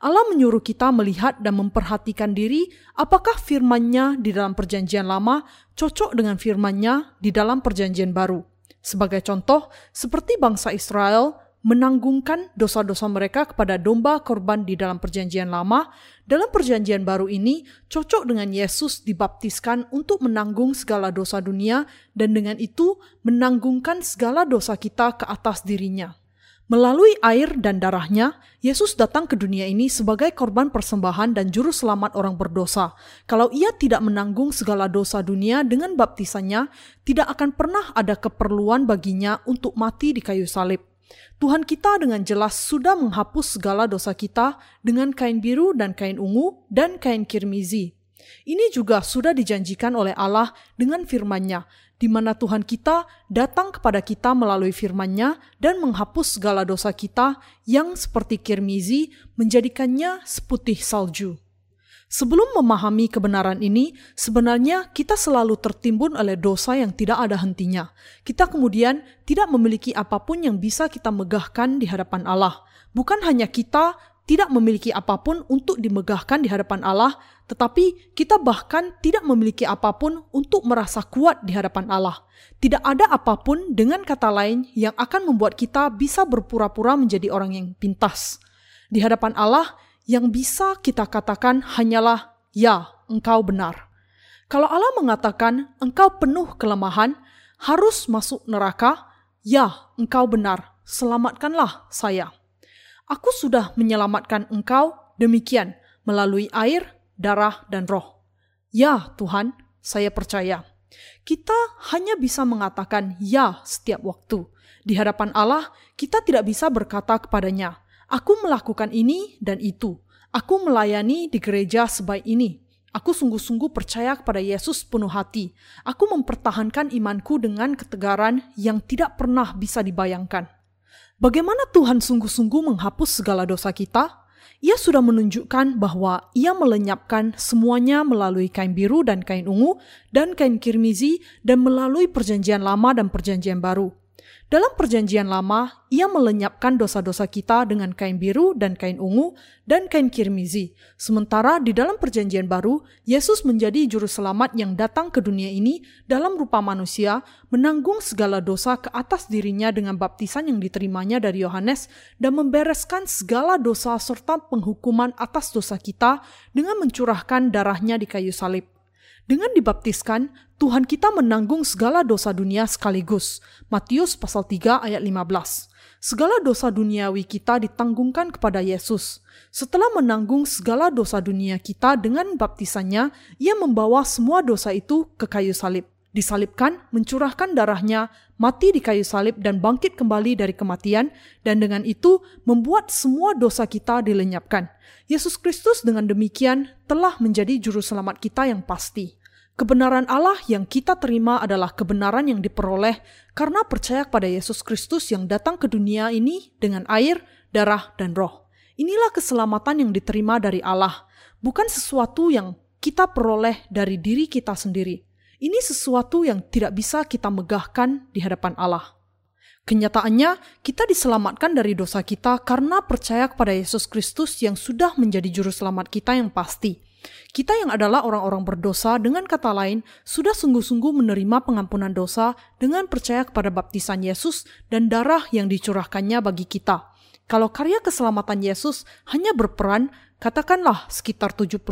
S1: Allah menyuruh kita melihat dan memperhatikan diri apakah firman-Nya di dalam perjanjian lama cocok dengan firman-Nya di dalam perjanjian baru. Sebagai contoh, seperti bangsa Israel menanggungkan dosa-dosa mereka kepada domba korban di dalam perjanjian lama, dalam perjanjian baru ini cocok dengan Yesus dibaptiskan untuk menanggung segala dosa dunia dan dengan itu menanggungkan segala dosa kita ke atas dirinya. Melalui air dan darahnya, Yesus datang ke dunia ini sebagai korban persembahan dan juru selamat orang berdosa. Kalau ia tidak menanggung segala dosa dunia dengan baptisannya, tidak akan pernah ada keperluan baginya untuk mati di kayu salib. Tuhan kita dengan jelas sudah menghapus segala dosa kita dengan kain biru dan kain ungu dan kain kirmizi. Ini juga sudah dijanjikan oleh Allah dengan firman-Nya, di mana Tuhan kita datang kepada kita melalui firman-Nya dan menghapus segala dosa kita yang seperti kirmizi menjadikannya seputih salju. Sebelum memahami kebenaran ini, sebenarnya kita selalu tertimbun oleh dosa yang tidak ada hentinya. Kita kemudian tidak memiliki apa pun yang bisa kita megahkan di hadapan Allah. Bukan hanya kita tidak memiliki apa pun untuk dimegahkan di hadapan Allah, tetapi kita bahkan tidak memiliki apa pun untuk merasa kuat di hadapan Allah. Tidak ada apa pun dengan kata lain yang akan membuat kita bisa berpura-pura menjadi orang yang pintas. Di hadapan Allah, yang bisa kita katakan hanyalah, "Ya, engkau benar." Kalau Allah mengatakan engkau penuh kelemahan, harus masuk neraka, "Ya, engkau benar, selamatkanlah saya." Aku sudah menyelamatkan engkau demikian melalui air, darah, dan roh. Ya, Tuhan, saya percaya. Kita hanya bisa mengatakan ya setiap waktu. Di hadapan Allah, kita tidak bisa berkata kepadanya, "Aku melakukan ini dan itu. Aku melayani di gereja sebaik ini." Aku sungguh-sungguh percaya kepada Yesus penuh hati. Aku mempertahankan imanku dengan ketegaran yang tidak pernah bisa dibayangkan. Bagaimana Tuhan sungguh-sungguh menghapus segala dosa kita? ia sudah menunjukkan bahwa ia melenyapkan semuanya melalui kain biru dan kain ungu dan kain kirmizi dan melalui perjanjian lama dan perjanjian baru. Dalam perjanjian lama, ia melenyapkan dosa-dosa kita dengan kain biru dan kain ungu dan kain kirmizi. Sementara di dalam perjanjian baru, Yesus menjadi juru selamat yang datang ke dunia ini dalam rupa manusia, menanggung segala dosa ke atas dirinya dengan baptisan yang diterimanya dari Yohanes dan membereskan segala dosa serta penghukuman atas dosa kita dengan mencurahkan darahnya di kayu salib. Dengan dibaptiskan, Tuhan kita menanggung segala dosa dunia sekaligus. Matius pasal 3 ayat 15. Segala dosa duniawi kita ditanggungkan kepada Yesus. Setelah menanggung segala dosa dunia kita dengan baptisannya, ia membawa semua dosa itu ke kayu salib. Disalibkan, mencurahkan darahnya, mati di kayu salib dan bangkit kembali dari kematian, dan dengan itu membuat semua dosa kita dilenyapkan. Yesus Kristus dengan demikian telah menjadi juru selamat kita yang pasti. Kebenaran Allah yang kita terima adalah kebenaran yang diperoleh karena percaya kepada Yesus Kristus yang datang ke dunia ini dengan air, darah, dan roh. Inilah keselamatan yang diterima dari Allah, bukan sesuatu yang kita peroleh dari diri kita sendiri. Ini sesuatu yang tidak bisa kita megahkan di hadapan Allah. Kenyataannya, kita diselamatkan dari dosa kita karena percaya kepada Yesus Kristus yang sudah menjadi juru selamat kita yang pasti. Kita yang adalah orang-orang berdosa dengan kata lain sudah sungguh-sungguh menerima pengampunan dosa dengan percaya kepada baptisan Yesus dan darah yang dicurahkannya bagi kita. Kalau karya keselamatan Yesus hanya berperan Katakanlah sekitar 70%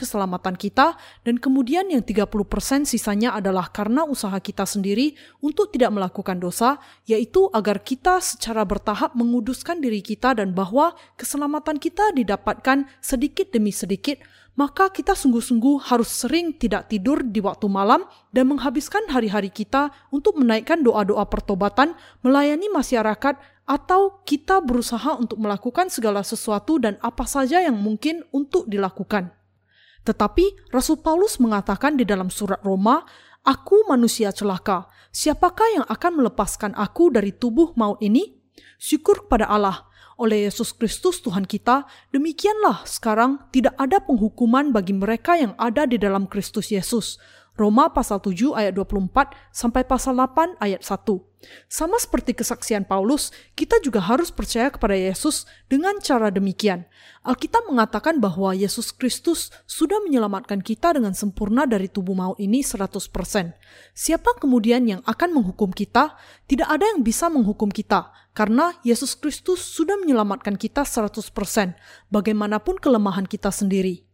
S1: keselamatan kita dan kemudian yang 30% sisanya adalah karena usaha kita sendiri untuk tidak melakukan dosa, yaitu agar kita secara bertahap menguduskan diri kita dan bahwa keselamatan kita didapatkan sedikit demi sedikit, maka kita sungguh-sungguh harus sering tidak tidur di waktu malam dan menghabiskan hari-hari kita untuk menaikkan doa-doa pertobatan, melayani masyarakat, atau kita berusaha untuk melakukan segala sesuatu dan apa saja yang mungkin untuk dilakukan. Tetapi Rasul Paulus mengatakan di dalam surat Roma, "Aku manusia celaka. Siapakah yang akan melepaskan aku dari tubuh maut ini? Syukur kepada Allah oleh Yesus Kristus Tuhan kita, demikianlah sekarang tidak ada penghukuman bagi mereka yang ada di dalam Kristus Yesus." Roma pasal 7 ayat 24 sampai pasal 8 ayat 1. Sama seperti kesaksian Paulus, kita juga harus percaya kepada Yesus dengan cara demikian. Alkitab mengatakan bahwa Yesus Kristus sudah menyelamatkan kita dengan sempurna dari tubuh maut ini 100%. Siapa kemudian yang akan menghukum kita? Tidak ada yang bisa menghukum kita, karena Yesus Kristus sudah menyelamatkan kita 100%, bagaimanapun kelemahan kita sendiri.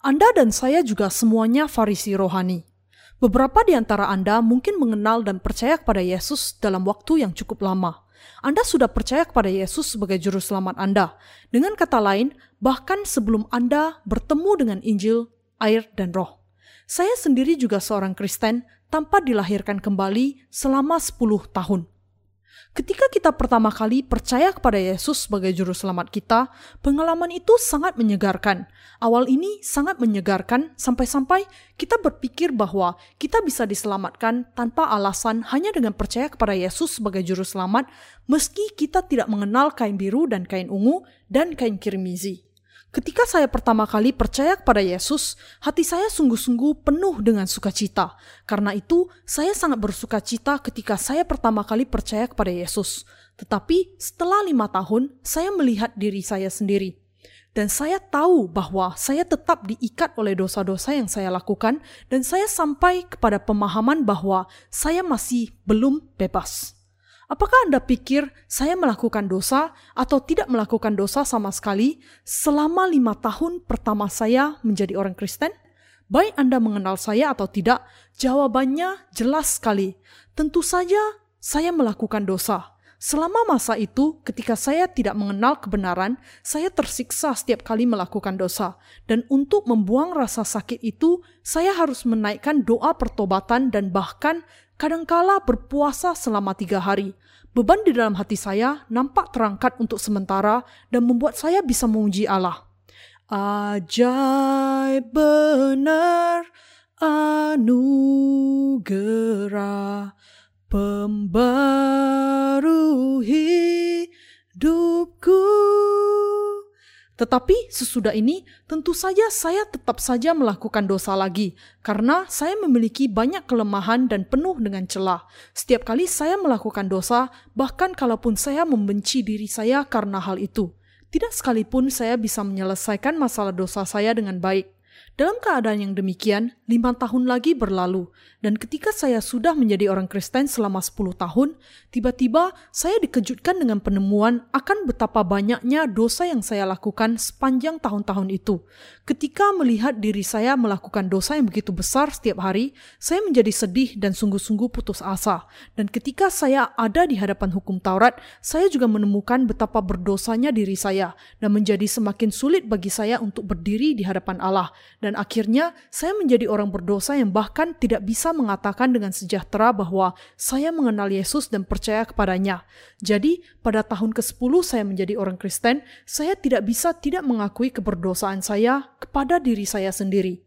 S1: Anda dan saya juga semuanya Farisi rohani. Beberapa di antara Anda mungkin mengenal dan percaya kepada Yesus dalam waktu yang cukup lama. Anda sudah percaya kepada Yesus sebagai juru selamat Anda. Dengan kata lain, bahkan sebelum Anda bertemu dengan Injil, air, dan roh. Saya sendiri juga seorang Kristen tanpa dilahirkan kembali selama 10 tahun. Ketika kita pertama kali percaya kepada Yesus sebagai juru selamat kita, pengalaman itu sangat menyegarkan. Awal ini sangat menyegarkan sampai-sampai kita berpikir bahwa kita bisa diselamatkan tanpa alasan hanya dengan percaya kepada Yesus sebagai juru selamat, meski kita tidak mengenal kain biru dan kain ungu dan kain kirmizi. Ketika saya pertama kali percaya kepada Yesus, hati saya sungguh-sungguh penuh dengan sukacita. Karena itu, saya sangat bersukacita ketika saya pertama kali percaya kepada Yesus. Tetapi setelah lima tahun, saya melihat diri saya sendiri. Dan saya tahu bahwa saya tetap diikat oleh dosa-dosa yang saya lakukan, dan saya sampai kepada pemahaman bahwa saya masih belum bebas. Apakah Anda pikir saya melakukan dosa atau tidak melakukan dosa sama sekali selama lima tahun pertama saya menjadi orang Kristen? Baik Anda mengenal saya atau tidak, jawabannya jelas sekali. Tentu saja saya melakukan dosa. Selama masa itu, ketika saya tidak mengenal kebenaran, saya tersiksa setiap kali melakukan dosa. Dan untuk membuang rasa sakit itu, saya harus menaikkan doa pertobatan dan bahkan kadangkala berpuasa selama tiga hari. Beban di dalam hati saya nampak terangkat untuk sementara dan membuat saya bisa memuji Allah. Ajaib benar anugerah pembaru hidupku. Tetapi sesudah ini, tentu saja saya tetap saja melakukan dosa lagi, karena saya memiliki banyak kelemahan dan penuh dengan celah. Setiap kali saya melakukan dosa, bahkan kalaupun saya membenci diri saya karena hal itu, tidak sekalipun saya bisa menyelesaikan masalah dosa saya dengan baik. Dalam keadaan yang demikian, lima tahun lagi berlalu, dan ketika saya sudah menjadi orang Kristen selama 10 tahun, tiba-tiba saya dikejutkan dengan penemuan akan betapa banyaknya dosa yang saya lakukan sepanjang tahun-tahun itu. Ketika melihat diri saya melakukan dosa yang begitu besar setiap hari, saya menjadi sedih dan sungguh-sungguh putus asa. Dan ketika saya ada di hadapan hukum Taurat, saya juga menemukan betapa berdosanya diri saya, dan menjadi semakin sulit bagi saya untuk berdiri di hadapan Allah akhirnya saya menjadi orang berdosa yang bahkan tidak bisa mengatakan dengan sejahtera bahwa saya mengenal Yesus dan percaya kepadanya. Jadi, pada tahun ke-10 saya menjadi orang Kristen, saya tidak bisa tidak mengakui keberdosaan saya kepada diri saya sendiri.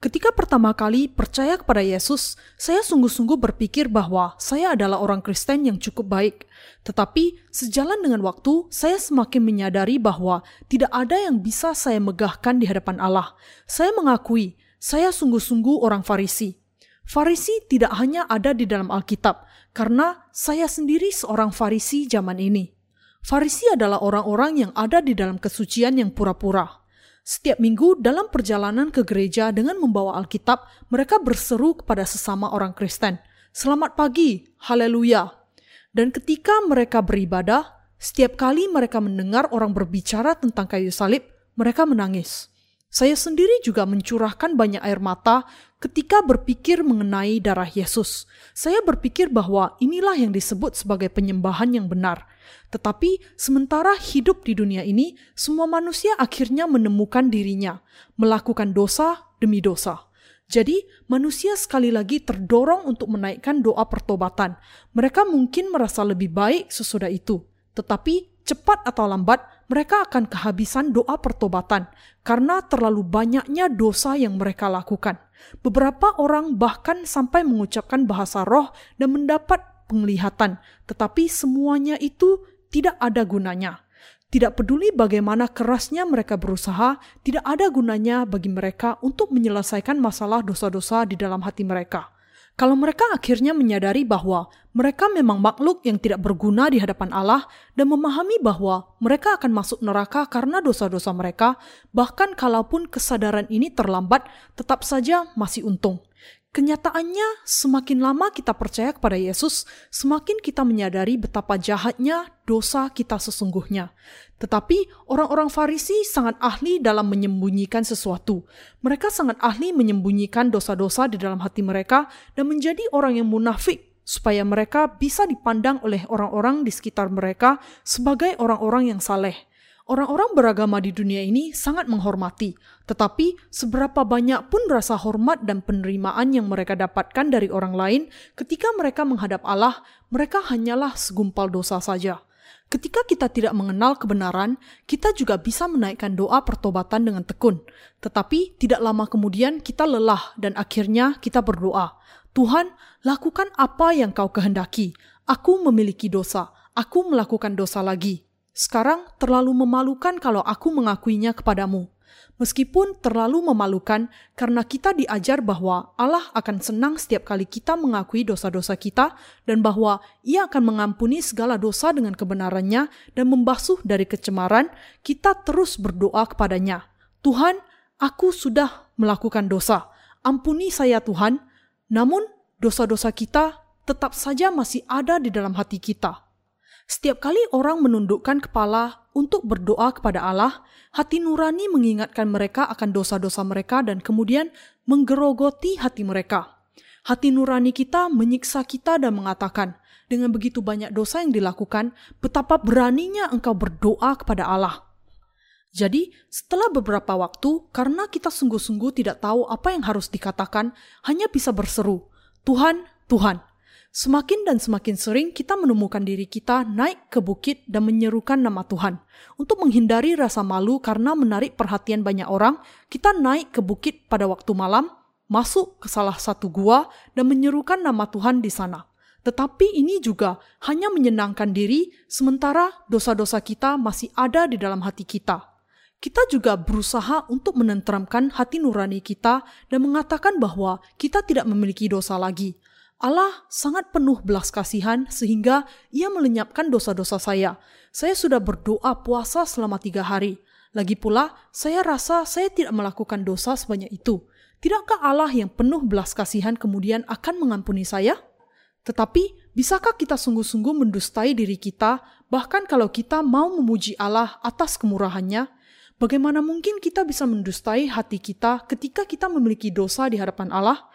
S1: Ketika pertama kali percaya kepada Yesus, saya sungguh-sungguh berpikir bahwa saya adalah orang Kristen yang cukup baik. Tetapi, sejalan dengan waktu, saya semakin menyadari bahwa tidak ada yang bisa saya megahkan di hadapan Allah. Saya mengakui, saya sungguh-sungguh orang Farisi. Farisi tidak hanya ada di dalam Alkitab, karena saya sendiri seorang Farisi zaman ini. Farisi adalah orang-orang yang ada di dalam kesucian yang pura-pura. Setiap minggu dalam perjalanan ke gereja dengan membawa Alkitab, mereka berseru kepada sesama orang Kristen, "Selamat pagi, haleluya!" Dan ketika mereka beribadah, setiap kali mereka mendengar orang berbicara tentang kayu salib, mereka menangis. Saya sendiri juga mencurahkan banyak air mata ketika berpikir mengenai darah Yesus. Saya berpikir bahwa inilah yang disebut sebagai penyembahan yang benar. Tetapi sementara hidup di dunia ini, semua manusia akhirnya menemukan dirinya, melakukan dosa demi dosa. Jadi, manusia sekali lagi terdorong untuk menaikkan doa pertobatan. Mereka mungkin merasa lebih baik sesudah itu, tetapi cepat atau lambat mereka akan kehabisan doa pertobatan karena terlalu banyaknya dosa yang mereka lakukan. Beberapa orang bahkan sampai mengucapkan bahasa roh dan mendapat penglihatan, tetapi semuanya itu tidak ada gunanya. Tidak peduli bagaimana kerasnya mereka berusaha, tidak ada gunanya bagi mereka untuk menyelesaikan masalah dosa-dosa di dalam hati mereka. Kalau mereka akhirnya menyadari bahwa mereka memang makhluk yang tidak berguna di hadapan Allah dan memahami bahwa mereka akan masuk neraka karena dosa-dosa mereka, bahkan kalaupun kesadaran ini terlambat, tetap saja masih untung. Kenyataannya, semakin lama kita percaya kepada Yesus, semakin kita menyadari betapa jahatnya dosa kita sesungguhnya. Tetapi orang-orang Farisi sangat ahli dalam menyembunyikan sesuatu. Mereka sangat ahli menyembunyikan dosa-dosa di dalam hati mereka dan menjadi orang yang munafik supaya mereka bisa dipandang oleh orang-orang di sekitar mereka sebagai orang-orang yang saleh. Orang-orang beragama di dunia ini sangat menghormati, tetapi seberapa banyak pun rasa hormat dan penerimaan yang mereka dapatkan dari orang lain ketika mereka menghadap Allah, mereka hanyalah segumpal dosa saja. Ketika kita tidak mengenal kebenaran, kita juga bisa menaikkan doa pertobatan dengan tekun. Tetapi tidak lama kemudian kita lelah dan akhirnya kita berdoa, Tuhan, lakukan apa yang kau kehendaki. Aku memiliki dosa. Aku melakukan dosa lagi. Sekarang terlalu memalukan kalau aku mengakuinya kepadamu meskipun terlalu memalukan karena kita diajar bahwa Allah akan senang setiap kali kita mengakui dosa-dosa kita dan bahwa Ia akan mengampuni segala dosa dengan kebenarannya dan membasuh dari kecemaran, kita terus berdoa kepadanya. Tuhan, aku sudah melakukan dosa. Ampuni saya Tuhan. Namun dosa-dosa kita tetap saja masih ada di dalam hati kita. Setiap kali orang menundukkan kepala untuk berdoa kepada Allah, hati nurani mengingatkan mereka akan dosa-dosa mereka dan kemudian menggerogoti hati mereka. Hati nurani kita menyiksa kita dan mengatakan, dengan begitu banyak dosa yang dilakukan, betapa beraninya engkau berdoa kepada Allah. Jadi, setelah beberapa waktu, karena kita sungguh-sungguh tidak tahu apa yang harus dikatakan, hanya bisa berseru, Tuhan, Tuhan, Semakin dan semakin sering kita menemukan diri kita naik ke bukit dan menyerukan nama Tuhan. Untuk menghindari rasa malu karena menarik perhatian banyak orang, kita naik ke bukit pada waktu malam, masuk ke salah satu gua, dan menyerukan nama Tuhan di sana. Tetapi ini juga hanya menyenangkan diri, sementara dosa-dosa kita masih ada di dalam hati kita. Kita juga berusaha untuk menenteramkan hati nurani kita dan mengatakan bahwa kita tidak memiliki dosa lagi Allah sangat penuh belas kasihan sehingga ia melenyapkan dosa-dosa saya. Saya sudah berdoa puasa selama tiga hari. Lagi pula, saya rasa saya tidak melakukan dosa sebanyak itu. Tidakkah Allah yang penuh belas kasihan kemudian akan mengampuni saya? Tetapi, bisakah kita sungguh-sungguh mendustai diri kita, bahkan kalau kita mau memuji Allah atas kemurahannya? Bagaimana mungkin kita bisa mendustai hati kita ketika kita memiliki dosa di hadapan Allah?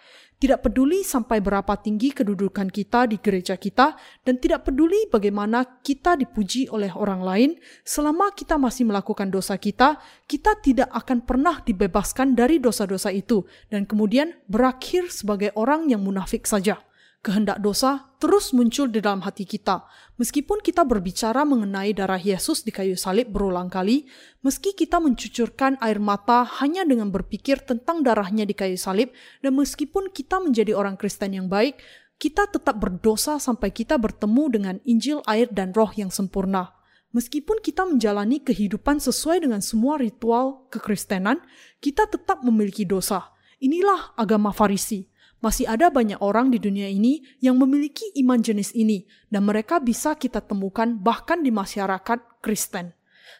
S1: Tidak peduli sampai berapa tinggi kedudukan kita di gereja kita, dan tidak peduli bagaimana kita dipuji oleh orang lain, selama kita masih melakukan dosa kita, kita tidak akan pernah dibebaskan dari dosa-dosa itu, dan kemudian berakhir sebagai orang yang munafik saja kehendak dosa terus muncul di dalam hati kita. Meskipun kita berbicara mengenai darah Yesus di kayu salib berulang kali, meski kita mencucurkan air mata hanya dengan berpikir tentang darahnya di kayu salib, dan meskipun kita menjadi orang Kristen yang baik, kita tetap berdosa sampai kita bertemu dengan Injil, air, dan roh yang sempurna. Meskipun kita menjalani kehidupan sesuai dengan semua ritual kekristenan, kita tetap memiliki dosa. Inilah agama Farisi masih ada banyak orang di dunia ini yang memiliki iman jenis ini, dan mereka bisa kita temukan bahkan di masyarakat Kristen.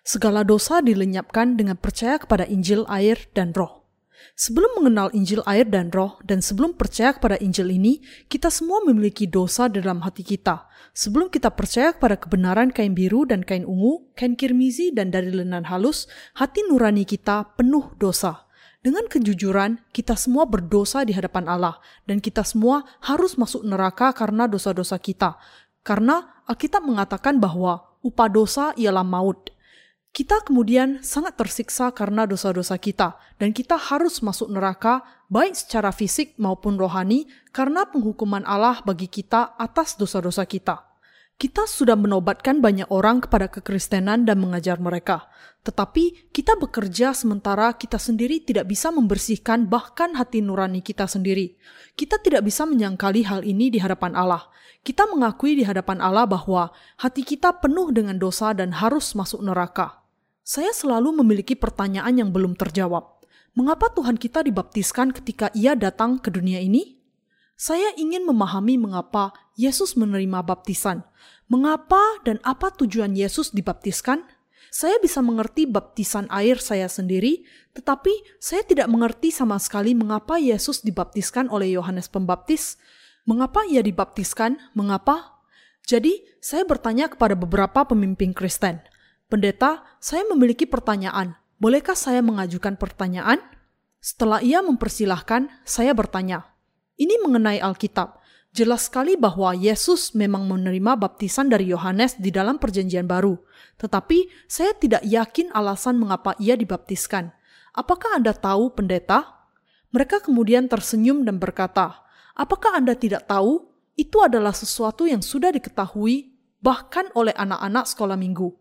S1: Segala dosa dilenyapkan dengan percaya kepada Injil, air, dan Roh. Sebelum mengenal Injil, air, dan Roh, dan sebelum percaya kepada Injil ini, kita semua memiliki dosa dalam hati kita. Sebelum kita percaya kepada kebenaran kain biru dan kain ungu, kain kirmizi, dan dari lenan halus, hati nurani kita penuh dosa. Dengan kejujuran, kita semua berdosa di hadapan Allah, dan kita semua harus masuk neraka karena dosa-dosa kita. Karena Alkitab mengatakan bahwa upah dosa ialah maut. Kita kemudian sangat tersiksa karena dosa-dosa kita, dan kita harus masuk neraka, baik secara fisik maupun rohani, karena penghukuman Allah bagi kita atas dosa-dosa kita. Kita sudah menobatkan banyak orang kepada kekristenan dan mengajar mereka, tetapi kita bekerja sementara kita sendiri tidak bisa membersihkan bahkan hati nurani kita sendiri. Kita tidak bisa menyangkali hal ini di hadapan Allah. Kita mengakui di hadapan Allah bahwa hati kita penuh dengan dosa dan harus masuk neraka. Saya selalu memiliki pertanyaan yang belum terjawab. Mengapa Tuhan kita dibaptiskan ketika Ia datang ke dunia ini? Saya ingin memahami mengapa Yesus menerima baptisan Mengapa dan apa tujuan Yesus dibaptiskan? Saya bisa mengerti baptisan air saya sendiri, tetapi saya tidak mengerti sama sekali mengapa Yesus dibaptiskan oleh Yohanes Pembaptis. Mengapa ia dibaptiskan? Mengapa? Jadi, saya bertanya kepada beberapa pemimpin Kristen. Pendeta, saya memiliki pertanyaan. Bolehkah saya mengajukan pertanyaan? Setelah ia mempersilahkan, saya bertanya, "Ini mengenai Alkitab. Jelas sekali bahwa Yesus memang menerima baptisan dari Yohanes di dalam Perjanjian Baru, tetapi saya tidak yakin alasan mengapa ia dibaptiskan. Apakah Anda tahu, pendeta? Mereka kemudian tersenyum dan berkata, "Apakah Anda tidak tahu? Itu adalah sesuatu yang sudah diketahui bahkan oleh anak-anak sekolah minggu."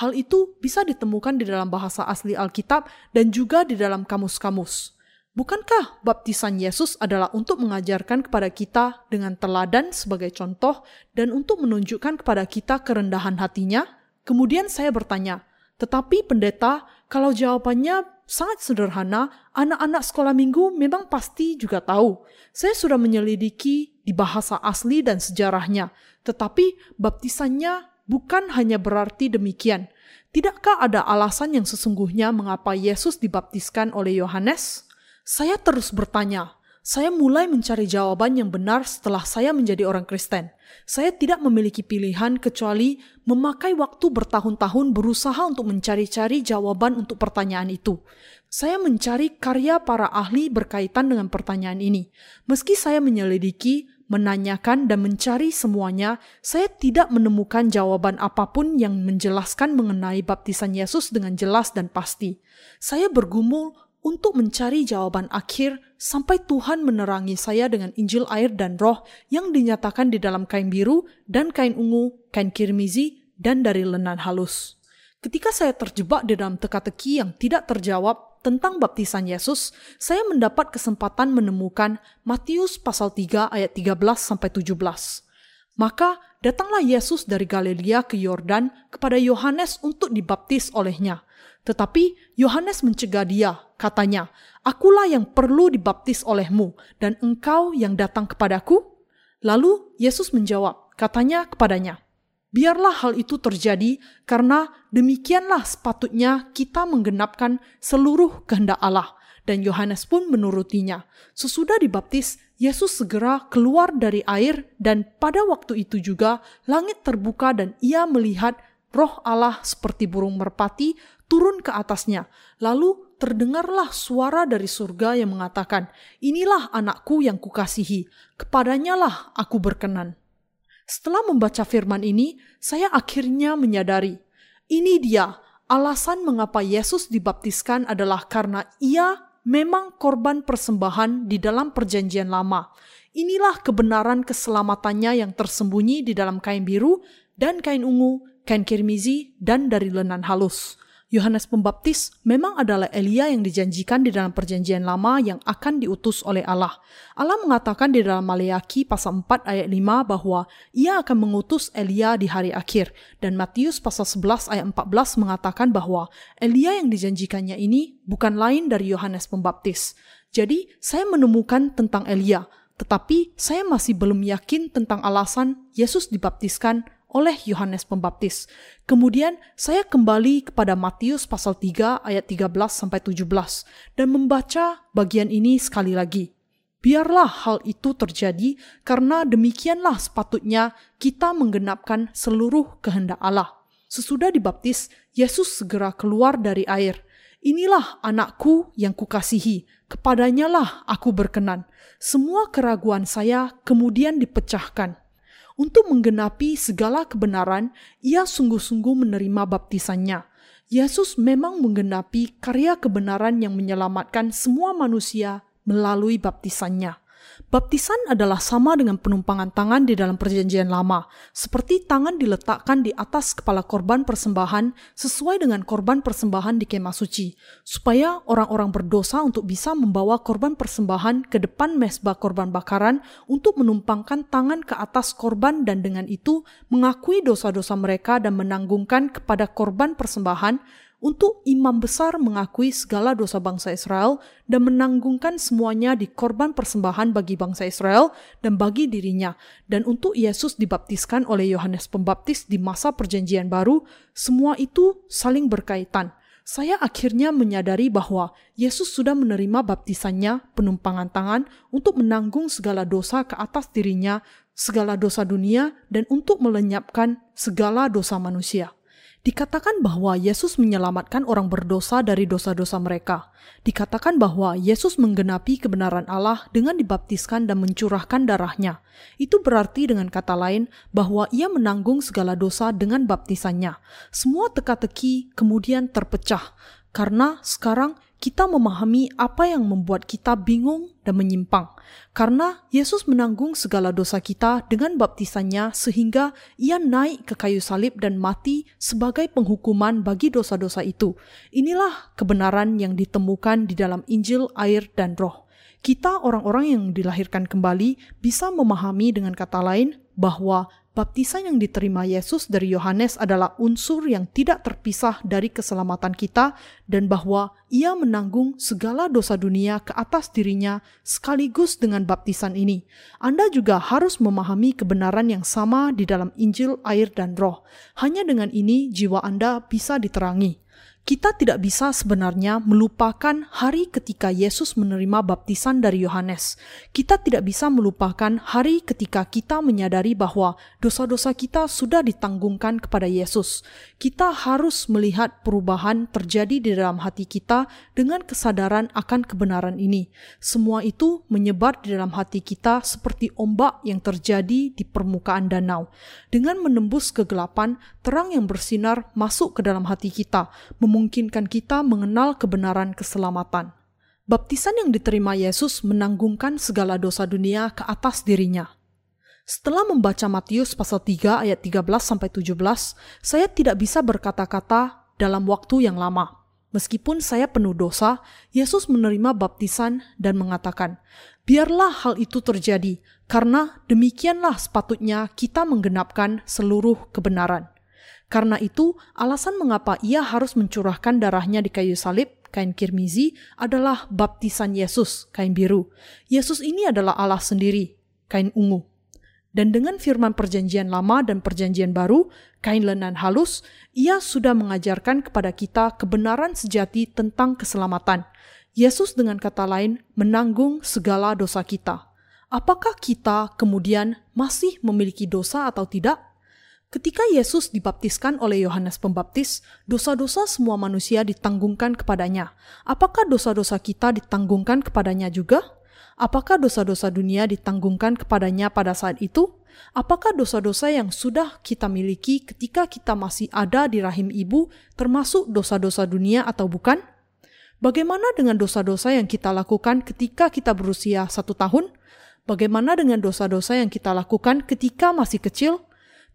S1: Hal itu bisa ditemukan di dalam bahasa asli Alkitab dan juga di dalam kamus-kamus. Bukankah baptisan Yesus adalah untuk mengajarkan kepada kita dengan teladan sebagai contoh dan untuk menunjukkan kepada kita kerendahan hatinya? Kemudian saya bertanya, tetapi pendeta, kalau jawabannya sangat sederhana, anak-anak sekolah minggu memang pasti juga tahu. Saya sudah menyelidiki di bahasa asli dan sejarahnya, tetapi baptisannya bukan hanya berarti demikian. Tidakkah ada alasan yang sesungguhnya mengapa Yesus dibaptiskan oleh Yohanes? Saya terus bertanya. Saya mulai mencari jawaban yang benar setelah saya menjadi orang Kristen. Saya tidak memiliki pilihan kecuali memakai waktu bertahun-tahun berusaha untuk mencari-cari jawaban untuk pertanyaan itu. Saya mencari karya para ahli berkaitan dengan pertanyaan ini. Meski saya menyelidiki, menanyakan, dan mencari semuanya, saya tidak menemukan jawaban apa pun yang menjelaskan mengenai baptisan Yesus dengan jelas dan pasti. Saya bergumul untuk mencari jawaban akhir sampai Tuhan menerangi saya dengan Injil air dan roh yang dinyatakan di dalam kain biru dan kain ungu, kain kirmizi, dan dari lenan halus. Ketika saya terjebak di dalam teka-teki yang tidak terjawab tentang baptisan Yesus, saya mendapat kesempatan menemukan Matius pasal 3 ayat 13 sampai 17. Maka datanglah Yesus dari Galilea ke Yordan kepada Yohanes untuk dibaptis olehnya. Tetapi Yohanes mencegah dia, katanya, Akulah yang perlu dibaptis olehmu, dan engkau yang datang kepadaku? Lalu Yesus menjawab, katanya kepadanya, Biarlah hal itu terjadi, karena demikianlah sepatutnya kita menggenapkan seluruh kehendak Allah. Dan Yohanes pun menurutinya. Sesudah dibaptis, Yesus segera keluar dari air, dan pada waktu itu juga langit terbuka, dan ia melihat roh Allah seperti burung merpati turun ke atasnya. Lalu terdengarlah suara dari surga yang mengatakan, Inilah anakku yang kukasihi, kepadanya lah aku berkenan. Setelah membaca firman ini, saya akhirnya menyadari, ini dia alasan mengapa Yesus dibaptiskan adalah karena ia memang korban persembahan di dalam perjanjian lama. Inilah kebenaran keselamatannya yang tersembunyi di dalam kain biru dan kain ungu, kain kirmizi, dan dari lenan halus. Yohanes Pembaptis memang adalah Elia yang dijanjikan di dalam perjanjian lama yang akan diutus oleh Allah. Allah mengatakan di dalam Maleaki pasal 4 ayat 5 bahwa ia akan mengutus Elia di hari akhir. Dan Matius pasal 11 ayat 14 mengatakan bahwa Elia yang dijanjikannya ini bukan lain dari Yohanes Pembaptis. Jadi saya menemukan tentang Elia, tetapi saya masih belum yakin tentang alasan Yesus dibaptiskan oleh Yohanes Pembaptis. Kemudian saya kembali kepada Matius pasal 3 ayat 13 sampai 17 dan membaca bagian ini sekali lagi. Biarlah hal itu terjadi karena demikianlah sepatutnya kita menggenapkan seluruh kehendak Allah. Sesudah dibaptis, Yesus segera keluar dari air. Inilah anakku yang kukasihi, kepadanya lah aku berkenan. Semua keraguan saya kemudian dipecahkan untuk menggenapi segala kebenaran, ia sungguh-sungguh menerima baptisannya. Yesus memang menggenapi karya kebenaran yang menyelamatkan semua manusia melalui baptisannya. Baptisan adalah sama dengan penumpangan tangan di dalam perjanjian lama, seperti tangan diletakkan di atas kepala korban persembahan sesuai dengan korban persembahan di kemah suci, supaya orang-orang berdosa untuk bisa membawa korban persembahan ke depan mesbah korban bakaran untuk menumpangkan tangan ke atas korban dan dengan itu mengakui dosa-dosa mereka dan menanggungkan kepada korban persembahan untuk imam besar mengakui segala dosa bangsa Israel dan menanggungkan semuanya di korban persembahan bagi bangsa Israel dan bagi dirinya, dan untuk Yesus dibaptiskan oleh Yohanes Pembaptis di masa Perjanjian Baru, semua itu saling berkaitan. Saya akhirnya menyadari bahwa Yesus sudah menerima baptisannya, penumpangan tangan, untuk menanggung segala dosa ke atas dirinya, segala dosa dunia, dan untuk melenyapkan segala dosa manusia. Dikatakan bahwa Yesus menyelamatkan orang berdosa dari dosa-dosa mereka. Dikatakan bahwa Yesus menggenapi kebenaran Allah dengan dibaptiskan dan mencurahkan darahnya. Itu berarti dengan kata lain bahwa ia menanggung segala dosa dengan baptisannya. Semua teka-teki kemudian terpecah karena sekarang kita memahami apa yang membuat kita bingung dan menyimpang. Karena Yesus menanggung segala dosa kita dengan baptisannya sehingga ia naik ke kayu salib dan mati sebagai penghukuman bagi dosa-dosa itu. Inilah kebenaran yang ditemukan di dalam Injil, air, dan roh. Kita orang-orang yang dilahirkan kembali bisa memahami dengan kata lain bahwa baptisan yang diterima Yesus dari Yohanes adalah unsur yang tidak terpisah dari keselamatan kita dan bahwa ia menanggung segala dosa dunia ke atas dirinya sekaligus dengan baptisan ini. Anda juga harus memahami kebenaran yang sama di dalam Injil, air, dan roh. Hanya dengan ini jiwa Anda bisa diterangi. Kita tidak bisa sebenarnya melupakan hari ketika Yesus menerima baptisan dari Yohanes. Kita tidak bisa melupakan hari ketika kita menyadari bahwa dosa-dosa kita sudah ditanggungkan kepada Yesus. Kita harus melihat perubahan terjadi di dalam hati kita dengan kesadaran akan kebenaran ini. Semua itu menyebar di dalam hati kita seperti ombak yang terjadi di permukaan danau. Dengan menembus kegelapan, terang yang bersinar masuk ke dalam hati kita, memungkinkan kita mengenal kebenaran keselamatan. Baptisan yang diterima Yesus menanggungkan segala dosa dunia ke atas dirinya. Setelah membaca Matius pasal 3 ayat 13 sampai 17, saya tidak bisa berkata-kata dalam waktu yang lama. Meskipun saya penuh dosa, Yesus menerima baptisan dan mengatakan, "Biarlah hal itu terjadi, karena demikianlah sepatutnya kita menggenapkan seluruh kebenaran." Karena itu, alasan mengapa ia harus mencurahkan darahnya di kayu salib, kain kirmizi, adalah baptisan Yesus, kain biru. Yesus ini adalah Allah sendiri, kain ungu. Dan dengan firman perjanjian lama dan perjanjian baru, kain lenan halus, ia sudah mengajarkan kepada kita kebenaran sejati tentang keselamatan. Yesus dengan kata lain menanggung segala dosa kita. Apakah kita kemudian masih memiliki dosa atau tidak? Ketika Yesus dibaptiskan oleh Yohanes Pembaptis, dosa-dosa semua manusia ditanggungkan kepadanya. Apakah dosa-dosa kita ditanggungkan kepadanya juga? Apakah dosa-dosa dunia ditanggungkan kepadanya pada saat itu? Apakah dosa-dosa yang sudah kita miliki ketika kita masih ada di rahim ibu termasuk dosa-dosa dunia atau bukan? Bagaimana dengan dosa-dosa yang kita lakukan ketika kita berusia satu tahun? Bagaimana dengan dosa-dosa yang kita lakukan ketika masih kecil?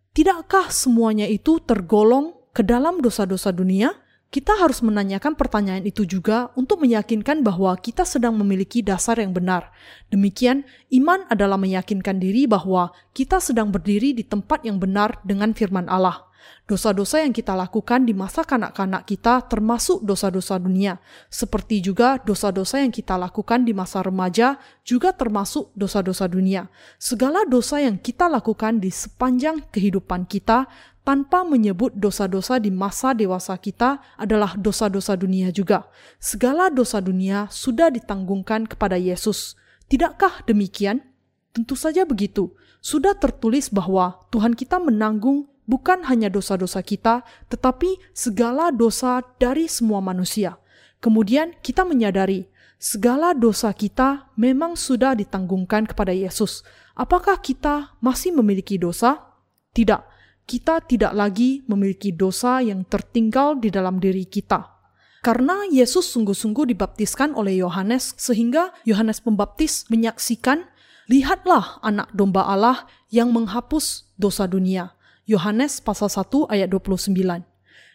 S1: Tidakkah semuanya itu tergolong ke dalam dosa-dosa dunia? Kita harus menanyakan pertanyaan itu juga untuk meyakinkan bahwa kita sedang memiliki dasar yang benar. Demikian, iman adalah meyakinkan diri bahwa kita sedang berdiri di tempat yang benar dengan firman Allah. Dosa-dosa yang kita lakukan di masa kanak-kanak kita termasuk dosa-dosa dunia, seperti juga dosa-dosa yang kita lakukan di masa remaja juga termasuk dosa-dosa dunia. Segala dosa yang kita lakukan di sepanjang kehidupan kita tanpa menyebut dosa-dosa di masa dewasa kita adalah dosa-dosa dunia juga. Segala dosa dunia sudah ditanggungkan kepada Yesus. Tidakkah demikian? Tentu saja begitu. Sudah tertulis bahwa Tuhan kita menanggung bukan hanya dosa-dosa kita, tetapi segala dosa dari semua manusia. Kemudian kita menyadari segala dosa kita memang sudah ditanggungkan kepada Yesus. Apakah kita masih memiliki dosa? Tidak, kita tidak lagi memiliki dosa yang tertinggal di dalam diri kita. Karena Yesus sungguh-sungguh dibaptiskan oleh Yohanes, sehingga Yohanes Pembaptis menyaksikan, "Lihatlah Anak Domba Allah yang menghapus dosa dunia." Yohanes pasal 1 ayat 29.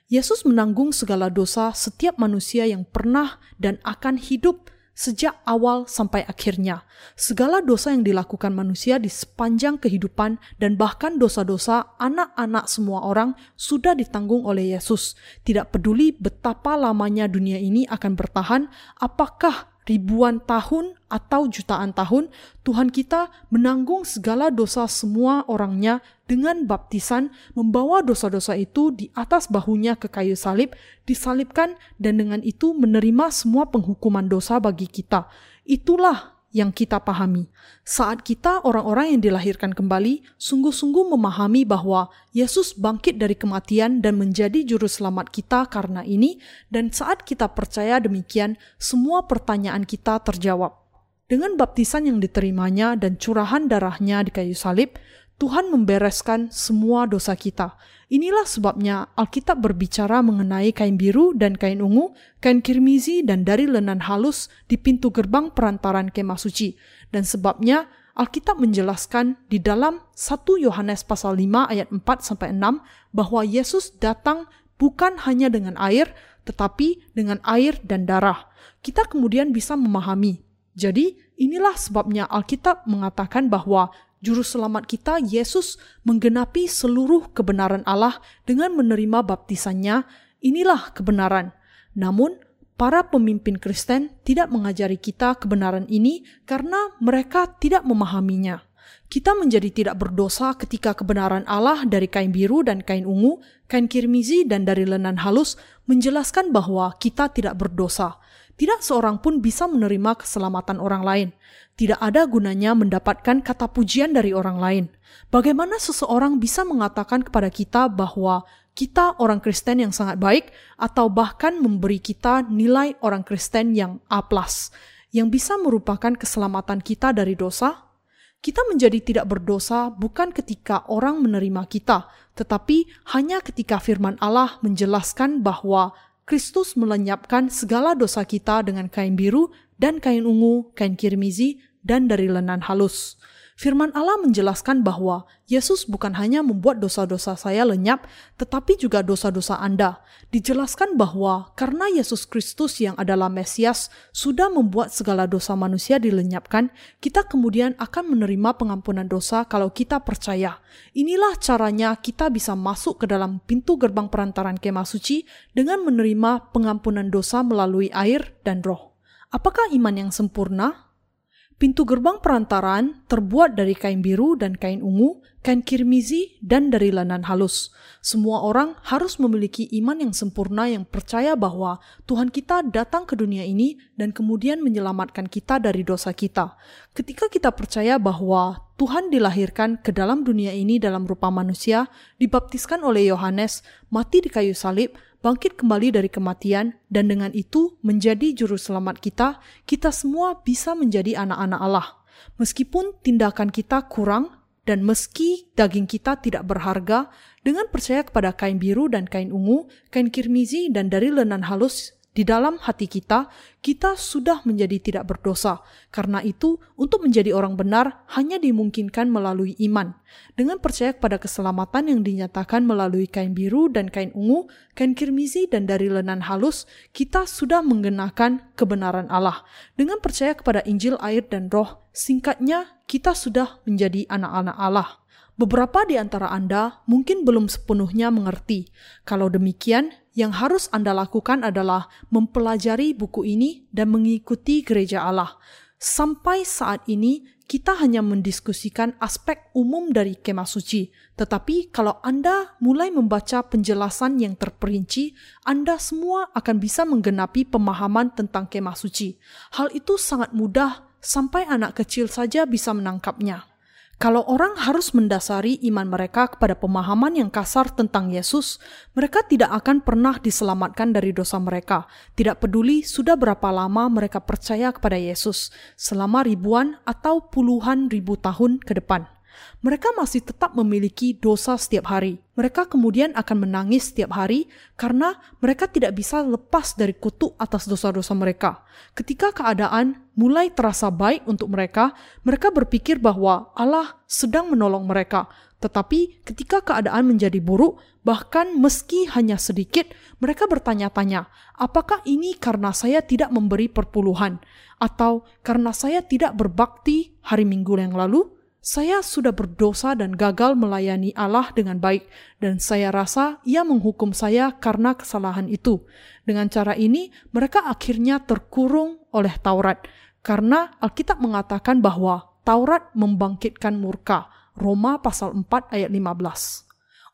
S1: Yesus menanggung segala dosa setiap manusia yang pernah dan akan hidup sejak awal sampai akhirnya. Segala dosa yang dilakukan manusia di sepanjang kehidupan dan bahkan dosa-dosa anak-anak semua orang sudah ditanggung oleh Yesus. Tidak peduli betapa lamanya dunia ini akan bertahan, apakah ribuan tahun atau jutaan tahun, Tuhan kita menanggung segala dosa semua orangnya dengan baptisan, membawa dosa-dosa itu di atas bahunya ke kayu salib, disalibkan, dan dengan itu menerima semua penghukuman dosa bagi kita. Itulah yang kita pahami. Saat kita orang-orang yang dilahirkan kembali sungguh-sungguh memahami bahwa Yesus bangkit dari kematian dan menjadi juru selamat kita karena ini dan saat kita percaya demikian semua pertanyaan kita terjawab. Dengan baptisan yang diterimanya dan curahan darahnya di kayu salib, Tuhan membereskan semua dosa kita. Inilah sebabnya Alkitab berbicara mengenai kain biru dan kain ungu, kain kirmizi dan dari lenan halus di pintu gerbang perantaran kemah suci. Dan sebabnya Alkitab menjelaskan di dalam 1 Yohanes pasal 5 ayat 4 sampai 6 bahwa Yesus datang bukan hanya dengan air tetapi dengan air dan darah. Kita kemudian bisa memahami. Jadi, inilah sebabnya Alkitab mengatakan bahwa Juru selamat kita, Yesus, menggenapi seluruh kebenaran Allah dengan menerima baptisannya. Inilah kebenaran. Namun, para pemimpin Kristen tidak mengajari kita kebenaran ini karena mereka tidak memahaminya. Kita menjadi tidak berdosa ketika kebenaran Allah dari kain biru dan kain ungu, kain kirmizi dan dari lenan halus menjelaskan bahwa kita tidak berdosa. Tidak seorang pun bisa menerima keselamatan orang lain. Tidak ada gunanya mendapatkan kata pujian dari orang lain. Bagaimana seseorang bisa mengatakan kepada kita bahwa kita orang Kristen yang sangat baik atau bahkan memberi kita nilai orang Kristen yang A+, yang bisa merupakan keselamatan kita dari dosa? Kita menjadi tidak berdosa bukan ketika orang menerima kita, tetapi hanya ketika firman Allah menjelaskan bahwa Kristus melenyapkan segala dosa kita dengan kain biru dan kain ungu, kain kirmizi, dan dari lenan halus. Firman Allah menjelaskan bahwa Yesus bukan hanya membuat dosa-dosa saya lenyap, tetapi juga dosa-dosa Anda. Dijelaskan bahwa karena Yesus Kristus yang adalah Mesias sudah membuat segala dosa manusia dilenyapkan, kita kemudian akan menerima pengampunan dosa kalau kita percaya. Inilah caranya kita bisa masuk ke dalam pintu gerbang perantaran kemah suci dengan menerima pengampunan dosa melalui air dan roh. Apakah iman yang sempurna? Pintu gerbang perantaran terbuat dari kain biru dan kain ungu, kain kirmizi, dan dari lenan halus. Semua orang harus memiliki iman yang sempurna yang percaya bahwa Tuhan kita datang ke dunia ini dan kemudian menyelamatkan kita dari dosa kita. Ketika kita percaya bahwa Tuhan dilahirkan ke dalam dunia ini dalam rupa manusia, dibaptiskan oleh Yohanes, mati di kayu salib, bangkit kembali dari kematian, dan dengan itu menjadi juru selamat kita, kita semua bisa menjadi anak-anak Allah. Meskipun tindakan kita kurang, dan meski daging kita tidak berharga, dengan percaya kepada kain biru dan kain ungu, kain kirmizi, dan dari lenan halus di dalam hati kita, kita sudah menjadi tidak berdosa. Karena itu, untuk menjadi orang benar hanya dimungkinkan melalui iman. Dengan percaya kepada keselamatan yang dinyatakan melalui kain biru dan kain ungu, kain kirmizi dan dari lenan halus, kita sudah menggenakan kebenaran Allah. Dengan percaya kepada Injil, air, dan roh, singkatnya kita sudah menjadi anak-anak Allah. Beberapa di antara Anda mungkin belum sepenuhnya mengerti. Kalau demikian, yang harus Anda lakukan adalah mempelajari buku ini dan mengikuti gereja Allah. Sampai saat ini, kita hanya mendiskusikan aspek umum dari kemah suci. Tetapi kalau Anda mulai membaca penjelasan yang terperinci, Anda semua akan bisa menggenapi pemahaman tentang kemah suci. Hal itu sangat mudah sampai anak kecil saja bisa menangkapnya. Kalau orang harus mendasari iman mereka kepada pemahaman yang kasar tentang Yesus, mereka tidak akan pernah diselamatkan dari dosa mereka. Tidak peduli sudah berapa lama mereka percaya kepada Yesus, selama ribuan atau puluhan ribu tahun ke depan mereka masih tetap memiliki dosa setiap hari. Mereka kemudian akan menangis setiap hari karena mereka tidak bisa lepas dari kutuk atas dosa-dosa mereka. Ketika keadaan mulai terasa baik untuk mereka, mereka berpikir bahwa Allah sedang menolong mereka. Tetapi ketika keadaan menjadi buruk, bahkan meski hanya sedikit, mereka bertanya-tanya, apakah ini karena saya tidak memberi perpuluhan? Atau karena saya tidak berbakti hari minggu yang lalu? Saya sudah berdosa dan gagal melayani Allah dengan baik, dan saya rasa Ia menghukum saya karena kesalahan itu. Dengan cara ini, mereka akhirnya terkurung oleh Taurat, karena Alkitab mengatakan bahwa Taurat membangkitkan murka. Roma pasal 4 ayat 15.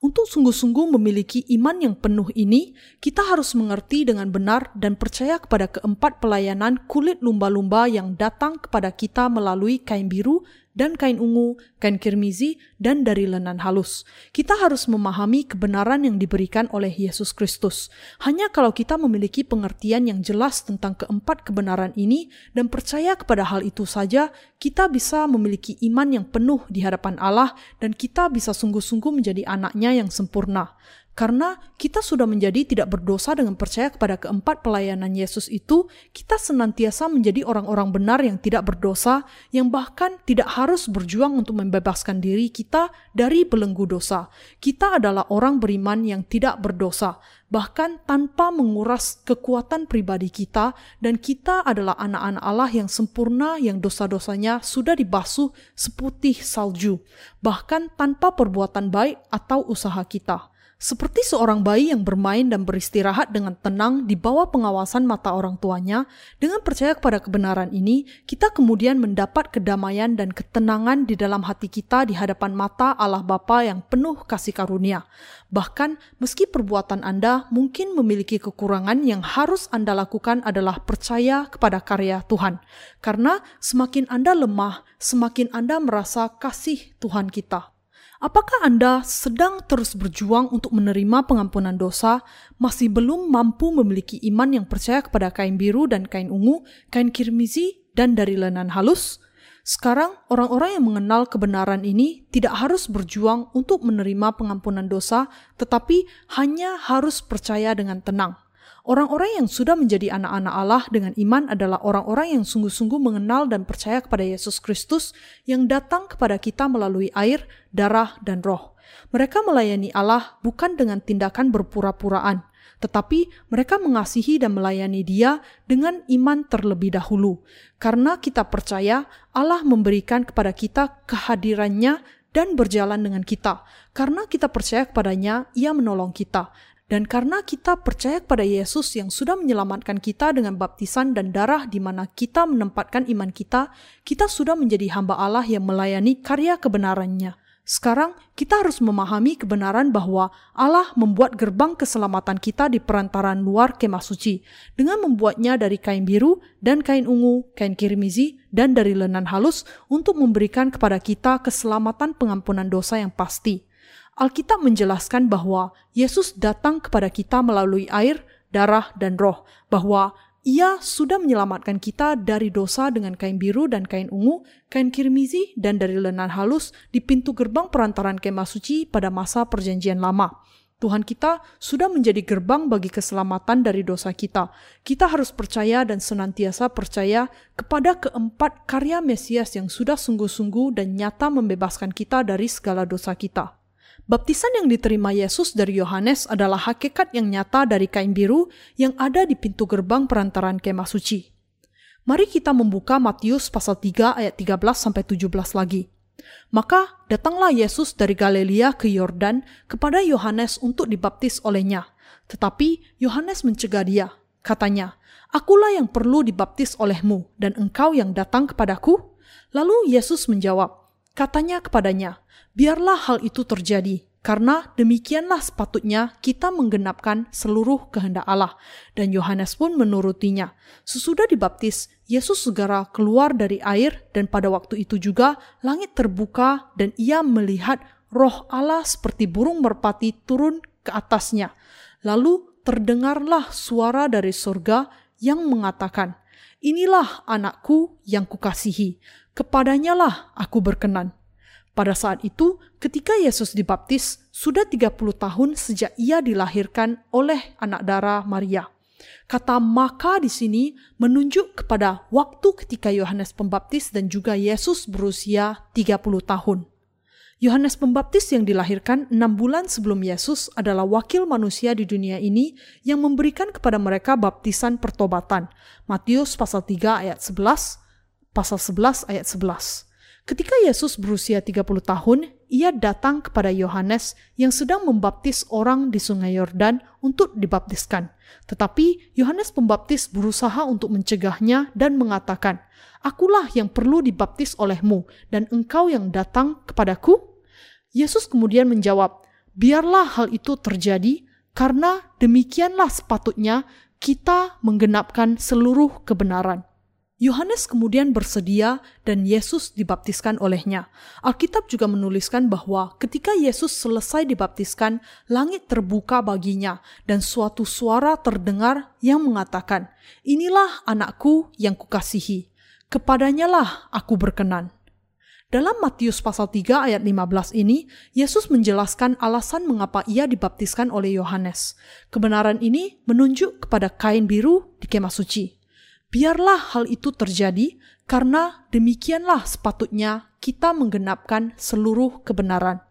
S1: Untuk sungguh-sungguh memiliki iman yang penuh ini, kita harus mengerti dengan benar dan percaya kepada keempat pelayanan kulit lumba-lumba yang datang kepada kita melalui kain biru dan kain ungu, kain kirmizi, dan dari lenan halus. Kita harus memahami kebenaran yang diberikan oleh Yesus Kristus. Hanya kalau kita memiliki pengertian yang jelas tentang keempat kebenaran ini dan percaya kepada hal itu saja, kita bisa memiliki iman yang penuh di hadapan Allah dan kita bisa sungguh-sungguh menjadi anaknya yang sempurna. Karena kita sudah menjadi tidak berdosa dengan percaya kepada keempat pelayanan Yesus itu, kita senantiasa menjadi orang-orang benar yang tidak berdosa, yang bahkan tidak harus berjuang untuk membebaskan diri kita dari belenggu dosa. Kita adalah orang beriman yang tidak berdosa, bahkan tanpa menguras kekuatan pribadi kita, dan kita adalah anak-anak Allah yang sempurna yang dosa-dosanya sudah dibasuh seputih salju, bahkan tanpa perbuatan baik atau usaha kita. Seperti seorang bayi yang bermain dan beristirahat dengan tenang di bawah pengawasan mata orang tuanya, dengan percaya kepada kebenaran ini, kita kemudian mendapat kedamaian dan ketenangan di dalam hati kita di hadapan mata Allah Bapa yang penuh kasih karunia. Bahkan, meski perbuatan Anda mungkin memiliki kekurangan yang harus Anda lakukan adalah percaya kepada karya Tuhan. Karena semakin Anda lemah, semakin Anda merasa kasih Tuhan kita. Apakah Anda sedang terus berjuang untuk menerima pengampunan dosa, masih belum mampu memiliki iman yang percaya kepada kain biru dan kain ungu, kain kirmizi, dan dari lenan halus? Sekarang, orang-orang yang mengenal kebenaran ini tidak harus berjuang untuk menerima pengampunan dosa, tetapi hanya harus percaya dengan tenang. Orang-orang yang sudah menjadi anak-anak Allah dengan iman adalah orang-orang yang sungguh-sungguh mengenal dan percaya kepada Yesus Kristus yang datang kepada kita melalui air, darah, dan roh. Mereka melayani Allah bukan dengan tindakan berpura-puraan, tetapi mereka mengasihi dan melayani Dia dengan iman terlebih dahulu. Karena kita percaya Allah memberikan kepada kita kehadirannya dan berjalan dengan kita. Karena kita percaya kepadanya, Ia menolong kita. Dan karena kita percaya kepada Yesus yang sudah menyelamatkan kita dengan baptisan dan darah di mana kita menempatkan iman kita, kita sudah menjadi hamba Allah yang melayani karya kebenarannya. Sekarang kita harus memahami kebenaran bahwa Allah membuat gerbang keselamatan kita di perantaran luar kemah suci dengan membuatnya dari kain biru dan kain ungu, kain kirmizi, dan dari lenan halus untuk memberikan kepada kita keselamatan pengampunan dosa yang pasti. Alkitab menjelaskan bahwa Yesus datang kepada kita melalui air, darah, dan roh, bahwa ia sudah menyelamatkan kita dari dosa dengan kain biru dan kain ungu, kain kirmizi, dan dari lenan halus di pintu gerbang perantaran kemah suci pada masa perjanjian lama. Tuhan kita sudah menjadi gerbang bagi keselamatan dari dosa kita. Kita harus percaya dan senantiasa percaya kepada keempat karya Mesias yang sudah sungguh-sungguh dan nyata membebaskan kita dari segala dosa kita. Baptisan yang diterima Yesus dari Yohanes adalah hakikat yang nyata dari kain biru yang ada di pintu gerbang perantaran kemah suci. Mari kita membuka Matius pasal 3 ayat 13 sampai 17 lagi. Maka datanglah Yesus dari Galilea ke Yordan kepada Yohanes untuk dibaptis olehnya. Tetapi Yohanes mencegah dia. Katanya, Akulah yang perlu dibaptis olehmu dan engkau yang datang kepadaku? Lalu Yesus menjawab, Katanya kepadanya, biarlah hal itu terjadi, karena demikianlah sepatutnya kita menggenapkan seluruh kehendak Allah. Dan Yohanes pun menurutinya. Sesudah dibaptis, Yesus segera keluar dari air dan pada waktu itu juga langit terbuka dan ia melihat roh Allah seperti burung merpati turun ke atasnya. Lalu terdengarlah suara dari surga yang mengatakan, Inilah anakku yang kukasihi, kepadanya lah aku berkenan. Pada saat itu, ketika Yesus dibaptis, sudah 30 tahun sejak ia dilahirkan oleh anak darah Maria. Kata maka di sini menunjuk kepada waktu ketika Yohanes Pembaptis dan juga Yesus berusia 30 tahun. Yohanes Pembaptis yang dilahirkan enam bulan sebelum Yesus adalah wakil manusia di dunia ini yang memberikan kepada mereka baptisan pertobatan. Matius pasal 3 ayat 11, pasal 11 ayat 11. Ketika Yesus berusia 30 tahun, ia datang kepada Yohanes yang sedang membaptis orang di sungai Yordan untuk dibaptiskan. Tetapi Yohanes Pembaptis berusaha untuk mencegahnya dan mengatakan, Akulah yang perlu dibaptis olehmu dan engkau yang datang kepadaku? Yesus kemudian menjawab, biarlah hal itu terjadi karena demikianlah sepatutnya kita menggenapkan seluruh kebenaran. Yohanes kemudian bersedia dan Yesus dibaptiskan olehnya. Alkitab juga menuliskan bahwa ketika Yesus selesai dibaptiskan, langit terbuka baginya dan suatu suara terdengar yang mengatakan, "Inilah anakku yang kukasihi, kepadanyalah aku berkenan." Dalam Matius pasal 3 ayat 15 ini, Yesus menjelaskan alasan mengapa ia dibaptiskan oleh Yohanes. Kebenaran ini menunjuk kepada kain biru di kemah suci. Biarlah hal itu terjadi, karena demikianlah sepatutnya kita menggenapkan seluruh kebenaran.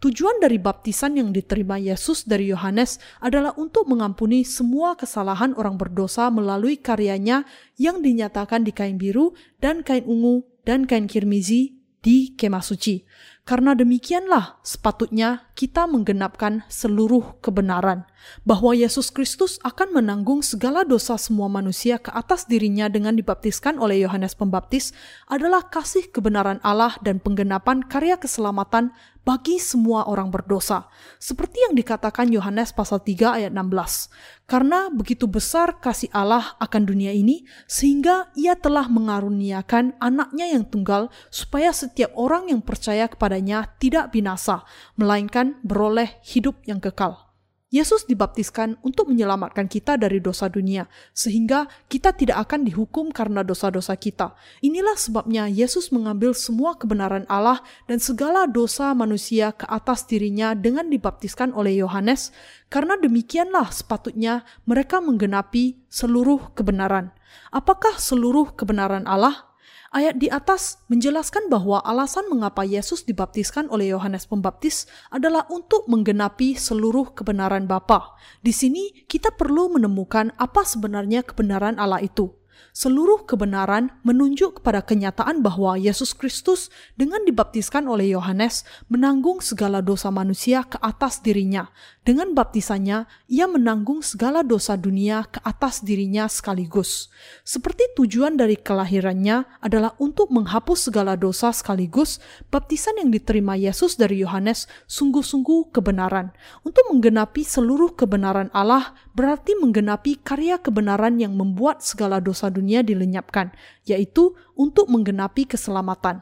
S1: Tujuan dari baptisan yang diterima Yesus dari Yohanes adalah untuk mengampuni semua kesalahan orang berdosa melalui karyanya yang dinyatakan di kain biru dan kain ungu dan kain kirmizi di kemah suci. Karena demikianlah sepatutnya kita menggenapkan seluruh kebenaran bahwa Yesus Kristus akan menanggung segala dosa semua manusia ke atas dirinya dengan dibaptiskan oleh Yohanes Pembaptis adalah kasih kebenaran Allah dan penggenapan karya keselamatan bagi semua orang berdosa. Seperti yang dikatakan Yohanes pasal 3 ayat 16. Karena begitu besar kasih Allah akan dunia ini, sehingga ia telah mengaruniakan anaknya yang tunggal, supaya setiap orang yang percaya kepadanya tidak binasa, melainkan beroleh hidup yang kekal. Yesus dibaptiskan untuk menyelamatkan kita dari dosa dunia, sehingga kita tidak akan dihukum karena dosa-dosa kita. Inilah sebabnya Yesus mengambil semua kebenaran Allah dan segala dosa manusia ke atas dirinya dengan dibaptiskan oleh Yohanes, karena demikianlah sepatutnya mereka menggenapi seluruh kebenaran. Apakah seluruh kebenaran Allah? Ayat di atas menjelaskan bahwa alasan mengapa Yesus dibaptiskan oleh Yohanes Pembaptis adalah untuk menggenapi seluruh kebenaran Bapa. Di sini kita perlu menemukan apa sebenarnya kebenaran Allah itu seluruh kebenaran menunjuk kepada kenyataan bahwa Yesus Kristus dengan dibaptiskan oleh Yohanes menanggung segala dosa manusia ke atas dirinya. Dengan baptisannya, ia menanggung segala dosa dunia ke atas dirinya sekaligus. Seperti tujuan dari kelahirannya adalah untuk menghapus segala dosa sekaligus, baptisan yang diterima Yesus dari Yohanes sungguh-sungguh kebenaran. Untuk menggenapi seluruh kebenaran Allah berarti menggenapi karya kebenaran yang membuat segala dosa dunia dilenyapkan, yaitu untuk menggenapi keselamatan.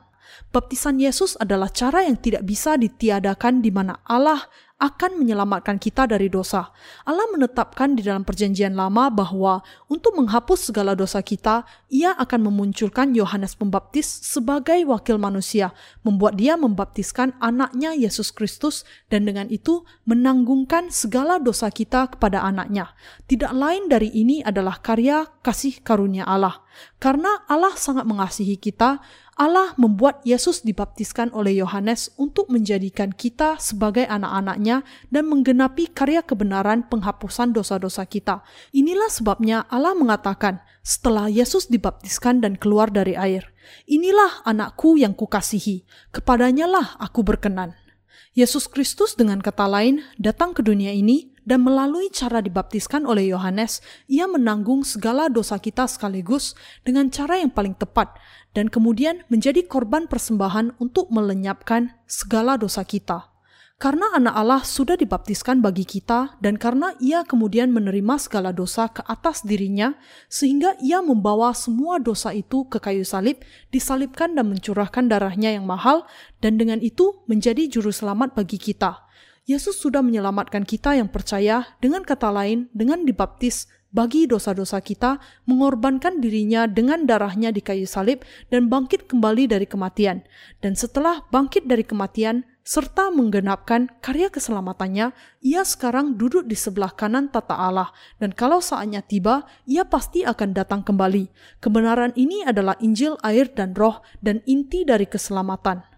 S1: Baptisan Yesus adalah cara yang tidak bisa ditiadakan di mana Allah akan menyelamatkan kita dari dosa. Allah menetapkan di dalam perjanjian lama bahwa untuk menghapus segala dosa kita, ia akan memunculkan Yohanes Pembaptis sebagai wakil manusia, membuat dia membaptiskan anaknya Yesus Kristus dan dengan itu menanggungkan segala dosa kita kepada anaknya. Tidak lain dari ini adalah karya kasih karunia Allah. Karena Allah sangat mengasihi kita, Allah membuat Yesus dibaptiskan oleh Yohanes untuk menjadikan kita sebagai anak-anaknya dan menggenapi karya kebenaran penghapusan dosa-dosa kita. Inilah sebabnya Allah mengatakan, setelah Yesus dibaptiskan dan keluar dari air, Inilah anakku yang kukasihi, kepadanyalah aku berkenan. Yesus Kristus dengan kata lain datang ke dunia ini dan melalui cara dibaptiskan oleh Yohanes, ia menanggung segala dosa kita sekaligus dengan cara yang paling tepat dan kemudian menjadi korban persembahan untuk melenyapkan segala dosa kita. Karena anak Allah sudah dibaptiskan bagi kita dan karena ia kemudian menerima segala dosa ke atas dirinya sehingga ia membawa semua dosa itu ke kayu salib, disalibkan dan mencurahkan darahnya yang mahal dan dengan itu menjadi juru selamat bagi kita. Yesus sudah menyelamatkan kita yang percaya, dengan kata lain, dengan dibaptis bagi dosa-dosa kita, mengorbankan dirinya dengan darahnya di kayu salib, dan bangkit kembali dari kematian. Dan setelah bangkit dari kematian, serta menggenapkan karya keselamatannya, ia sekarang duduk di sebelah kanan tata Allah, dan kalau saatnya tiba, ia pasti akan datang kembali. Kebenaran ini adalah Injil, air, dan roh, dan inti dari keselamatan.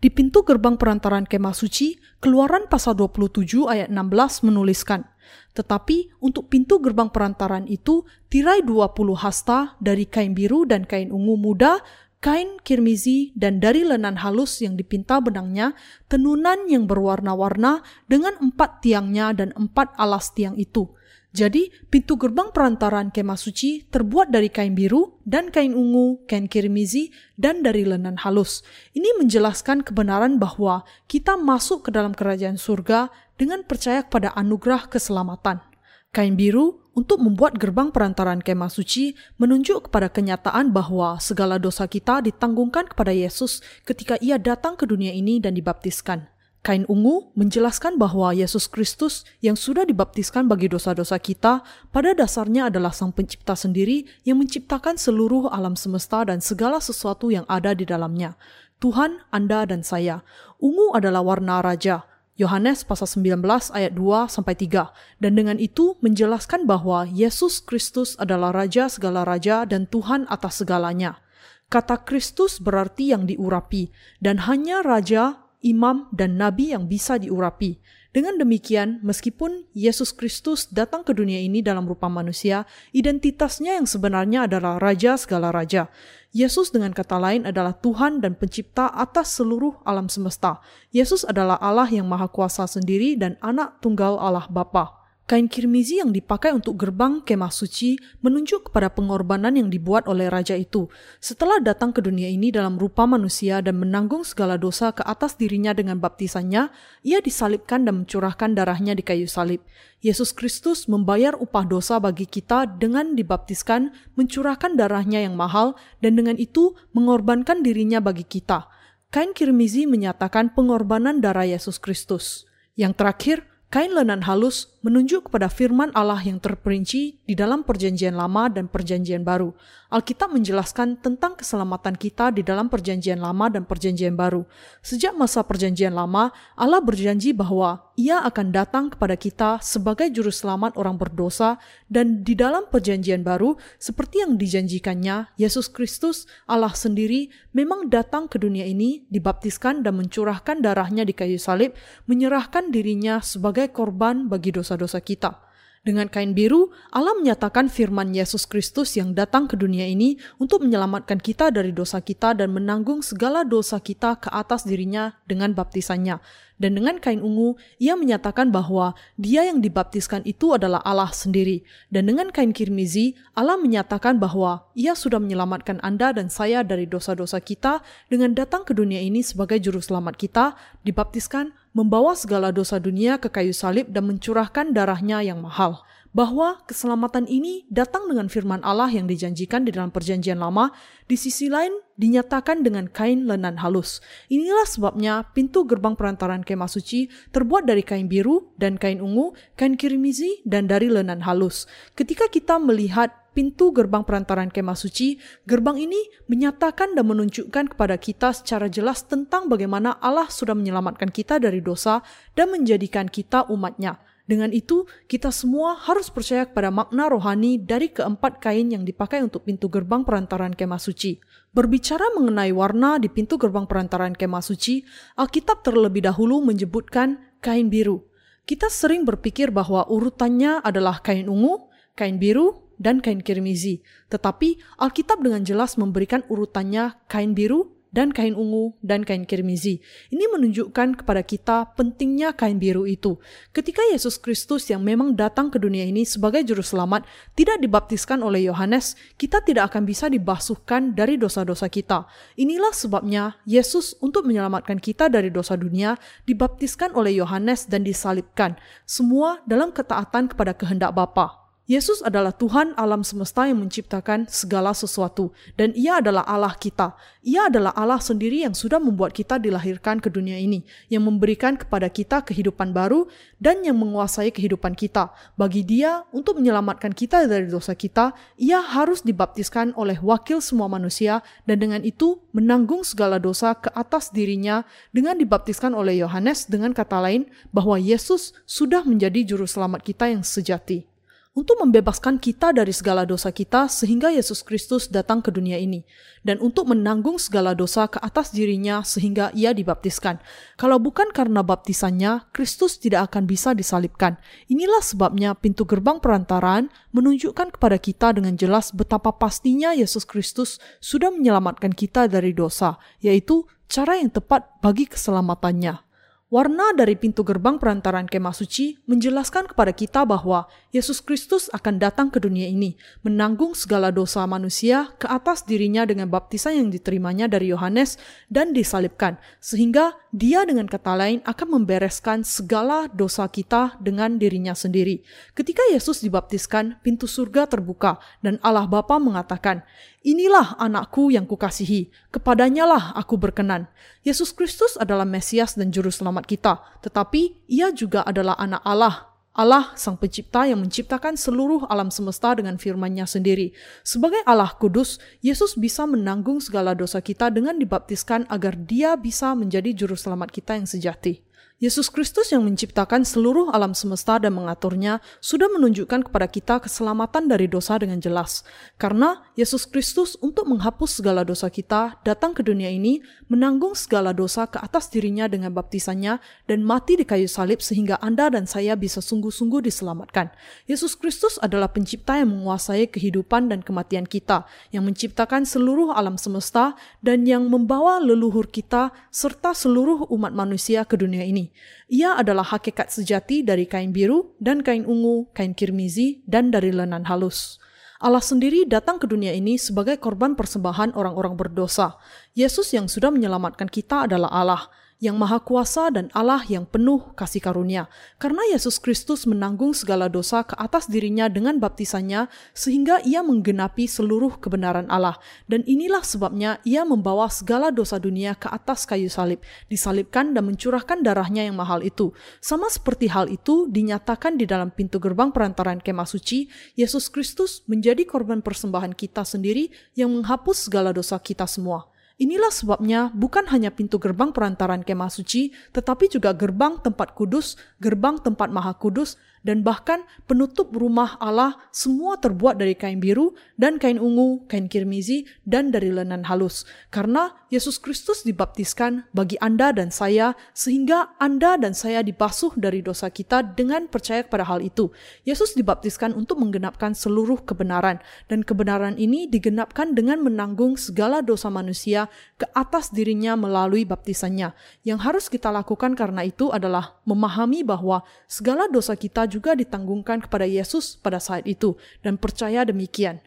S1: Di pintu gerbang perantaran kemah suci, keluaran pasal 27 ayat 16 menuliskan, Tetapi untuk pintu gerbang perantaran itu, tirai 20 hasta dari kain biru dan kain ungu muda, kain kirmizi dan dari lenan halus yang dipinta benangnya, tenunan yang berwarna-warna dengan empat tiangnya dan empat alas tiang itu. Jadi, pintu gerbang perantaraan kemah suci terbuat dari kain biru dan kain ungu, kain kirmizi, dan dari lenan halus. Ini menjelaskan kebenaran bahwa kita masuk ke dalam kerajaan surga dengan percaya pada anugerah keselamatan. Kain biru untuk membuat gerbang perantaraan kemah suci menunjuk kepada kenyataan bahwa segala dosa kita ditanggungkan kepada Yesus ketika ia datang ke dunia ini dan dibaptiskan. Kain ungu menjelaskan bahwa Yesus Kristus yang sudah dibaptiskan bagi dosa-dosa kita pada dasarnya adalah Sang Pencipta sendiri yang menciptakan seluruh alam semesta dan segala sesuatu yang ada di dalamnya. Tuhan, Anda, dan saya. Ungu adalah warna raja. Yohanes pasal 19 ayat 2 sampai 3 dan dengan itu menjelaskan bahwa Yesus Kristus adalah raja segala raja dan Tuhan atas segalanya. Kata Kristus berarti yang diurapi dan hanya raja imam, dan nabi yang bisa diurapi. Dengan demikian, meskipun Yesus Kristus datang ke dunia ini dalam rupa manusia, identitasnya yang sebenarnya adalah Raja segala raja. Yesus dengan kata lain adalah Tuhan dan pencipta atas seluruh alam semesta. Yesus adalah Allah yang maha kuasa sendiri dan anak tunggal Allah Bapa. Kain kirmizi yang dipakai untuk gerbang kemah suci menunjuk kepada pengorbanan yang dibuat oleh raja itu. Setelah datang ke dunia ini dalam rupa manusia dan menanggung segala dosa ke atas dirinya dengan baptisannya, ia disalibkan dan mencurahkan darahnya di kayu salib. Yesus Kristus membayar upah dosa bagi kita dengan dibaptiskan, mencurahkan darahnya yang mahal, dan dengan itu mengorbankan dirinya bagi kita. Kain kirmizi menyatakan pengorbanan darah Yesus Kristus. Yang terakhir, Kain lenan halus menunjuk kepada firman Allah yang terperinci di dalam Perjanjian Lama dan Perjanjian Baru. Alkitab menjelaskan tentang keselamatan kita di dalam Perjanjian Lama dan Perjanjian Baru. Sejak masa Perjanjian Lama, Allah berjanji bahwa Ia akan datang kepada kita sebagai juru selamat orang berdosa dan di dalam Perjanjian Baru, seperti yang dijanjikannya, Yesus Kristus, Allah sendiri, memang datang ke dunia ini, dibaptiskan dan mencurahkan darahnya di kayu salib, menyerahkan dirinya sebagai korban bagi dosa-dosa kita. Dengan kain biru, Allah menyatakan firman Yesus Kristus yang datang ke dunia ini untuk menyelamatkan kita dari dosa kita dan menanggung segala dosa kita ke atas dirinya dengan baptisannya. Dan dengan kain ungu, ia menyatakan bahwa dia yang dibaptiskan itu adalah Allah sendiri. Dan dengan kain kirmizi, Allah menyatakan bahwa ia sudah menyelamatkan Anda dan saya dari dosa-dosa kita dengan datang ke dunia ini sebagai juru selamat kita, dibaptiskan, membawa segala dosa dunia ke kayu salib dan mencurahkan darahnya yang mahal bahwa keselamatan ini datang dengan firman Allah yang dijanjikan di dalam Perjanjian Lama, di sisi lain dinyatakan dengan kain lenan halus. Inilah sebabnya pintu gerbang perantaran kemah suci terbuat dari kain biru dan kain ungu, kain kirmizi, dan dari lenan halus. Ketika kita melihat pintu gerbang perantaran kemah suci, gerbang ini menyatakan dan menunjukkan kepada kita secara jelas tentang bagaimana Allah sudah menyelamatkan kita dari dosa dan menjadikan kita umatnya. Dengan itu, kita semua harus percaya kepada makna rohani dari keempat kain yang dipakai untuk pintu gerbang perantaran kemah suci. Berbicara mengenai warna di pintu gerbang perantaran kemah suci, Alkitab terlebih dahulu menyebutkan kain biru. Kita sering berpikir bahwa urutannya adalah kain ungu, kain biru, dan kain kirmizi. Tetapi Alkitab dengan jelas memberikan urutannya kain biru, dan kain ungu dan kain kirmizi. Ini menunjukkan kepada kita pentingnya kain biru itu. Ketika Yesus Kristus yang memang datang ke dunia ini sebagai juru selamat tidak dibaptiskan oleh Yohanes, kita tidak akan bisa dibasuhkan dari dosa-dosa kita. Inilah sebabnya Yesus untuk menyelamatkan kita dari dosa dunia dibaptiskan oleh Yohanes dan disalibkan. Semua dalam ketaatan kepada kehendak Bapa. Yesus adalah Tuhan alam semesta yang menciptakan segala sesuatu, dan Ia adalah Allah kita. Ia adalah Allah sendiri yang sudah membuat kita dilahirkan ke dunia ini, yang memberikan kepada kita kehidupan baru dan yang menguasai kehidupan kita. Bagi Dia, untuk menyelamatkan kita dari dosa kita, Ia harus dibaptiskan oleh wakil semua manusia, dan dengan itu menanggung segala dosa ke atas dirinya dengan dibaptiskan oleh Yohanes dengan kata lain bahwa Yesus sudah menjadi juru selamat kita yang sejati untuk membebaskan kita dari segala dosa kita sehingga Yesus Kristus datang ke dunia ini dan untuk menanggung segala dosa ke atas dirinya sehingga ia dibaptiskan. Kalau bukan karena baptisannya, Kristus tidak akan bisa disalibkan. Inilah sebabnya pintu gerbang perantaraan menunjukkan kepada kita dengan jelas betapa pastinya Yesus Kristus sudah menyelamatkan kita dari dosa, yaitu cara yang tepat bagi keselamatannya. Warna dari pintu gerbang perantaran kemah suci menjelaskan kepada kita bahwa Yesus Kristus akan datang ke dunia ini, menanggung segala dosa manusia ke atas dirinya dengan baptisan yang diterimanya dari Yohanes dan disalibkan, sehingga dia dengan kata lain akan membereskan segala dosa kita dengan dirinya sendiri. Ketika Yesus dibaptiskan, pintu surga terbuka dan Allah Bapa mengatakan, Inilah anakku yang kukasihi, kepadanya lah aku berkenan. Yesus Kristus adalah Mesias dan Juru Selamat kita, tetapi ia juga adalah anak Allah, Allah sang pencipta yang menciptakan seluruh alam semesta dengan firman-Nya sendiri. Sebagai Allah kudus, Yesus bisa menanggung segala dosa kita dengan dibaptiskan agar dia bisa menjadi juru selamat kita yang sejati. Yesus Kristus yang menciptakan seluruh alam semesta dan mengaturnya sudah menunjukkan kepada kita keselamatan dari dosa dengan jelas. Karena Yesus Kristus untuk menghapus segala dosa kita datang ke dunia ini, menanggung segala dosa ke atas dirinya dengan baptisannya dan mati di kayu salib sehingga Anda dan saya bisa sungguh-sungguh diselamatkan. Yesus Kristus adalah pencipta yang menguasai kehidupan dan kematian kita, yang menciptakan seluruh alam semesta dan yang membawa leluhur kita serta seluruh umat manusia ke dunia ini. Ia adalah hakikat sejati dari kain biru dan kain ungu, kain kirmizi, dan dari lenan halus. Allah sendiri datang ke dunia ini sebagai korban persembahan orang-orang berdosa. Yesus yang sudah menyelamatkan kita adalah Allah yang maha kuasa dan Allah yang penuh kasih karunia. Karena Yesus Kristus menanggung segala dosa ke atas dirinya dengan baptisannya, sehingga ia menggenapi seluruh kebenaran Allah. Dan inilah sebabnya ia membawa segala dosa dunia ke atas kayu salib, disalibkan dan mencurahkan darahnya yang mahal itu. Sama seperti hal itu dinyatakan di dalam pintu gerbang perantaran kemah suci, Yesus Kristus menjadi korban persembahan kita sendiri yang menghapus segala dosa kita semua. Inilah sebabnya bukan hanya pintu gerbang perantaran kemah suci, tetapi juga gerbang tempat kudus, gerbang tempat maha kudus, dan bahkan penutup rumah Allah semua terbuat dari kain biru dan kain ungu, kain kirmizi, dan dari lenan halus. Karena Yesus Kristus dibaptiskan bagi Anda dan saya, sehingga Anda dan saya dibasuh dari dosa kita dengan percaya kepada hal itu. Yesus dibaptiskan untuk menggenapkan seluruh kebenaran, dan kebenaran ini digenapkan dengan menanggung segala dosa manusia ke atas dirinya melalui baptisannya. Yang harus kita lakukan karena itu adalah memahami bahwa segala dosa kita juga ditanggungkan kepada Yesus pada saat itu dan percaya demikian.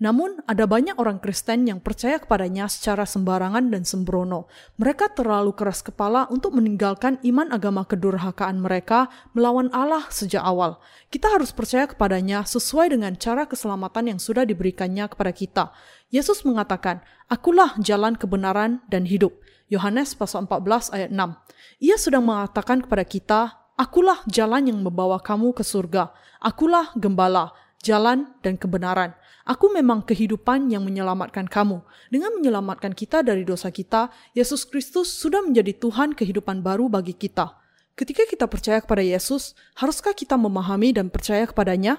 S1: Namun, ada banyak orang Kristen yang percaya kepadanya secara sembarangan dan sembrono. Mereka terlalu keras kepala untuk meninggalkan iman agama kedurhakaan mereka melawan Allah sejak awal. Kita harus percaya kepadanya sesuai dengan cara keselamatan yang sudah diberikannya kepada kita. Yesus mengatakan, Akulah jalan kebenaran dan hidup. Yohanes pasal 14 ayat 6. Ia sedang mengatakan kepada kita, Akulah jalan yang membawa kamu ke surga. Akulah gembala, jalan dan kebenaran. Aku memang kehidupan yang menyelamatkan kamu. Dengan menyelamatkan kita dari dosa kita, Yesus Kristus sudah menjadi Tuhan kehidupan baru bagi kita. Ketika kita percaya kepada Yesus, haruskah kita memahami dan percaya kepadanya?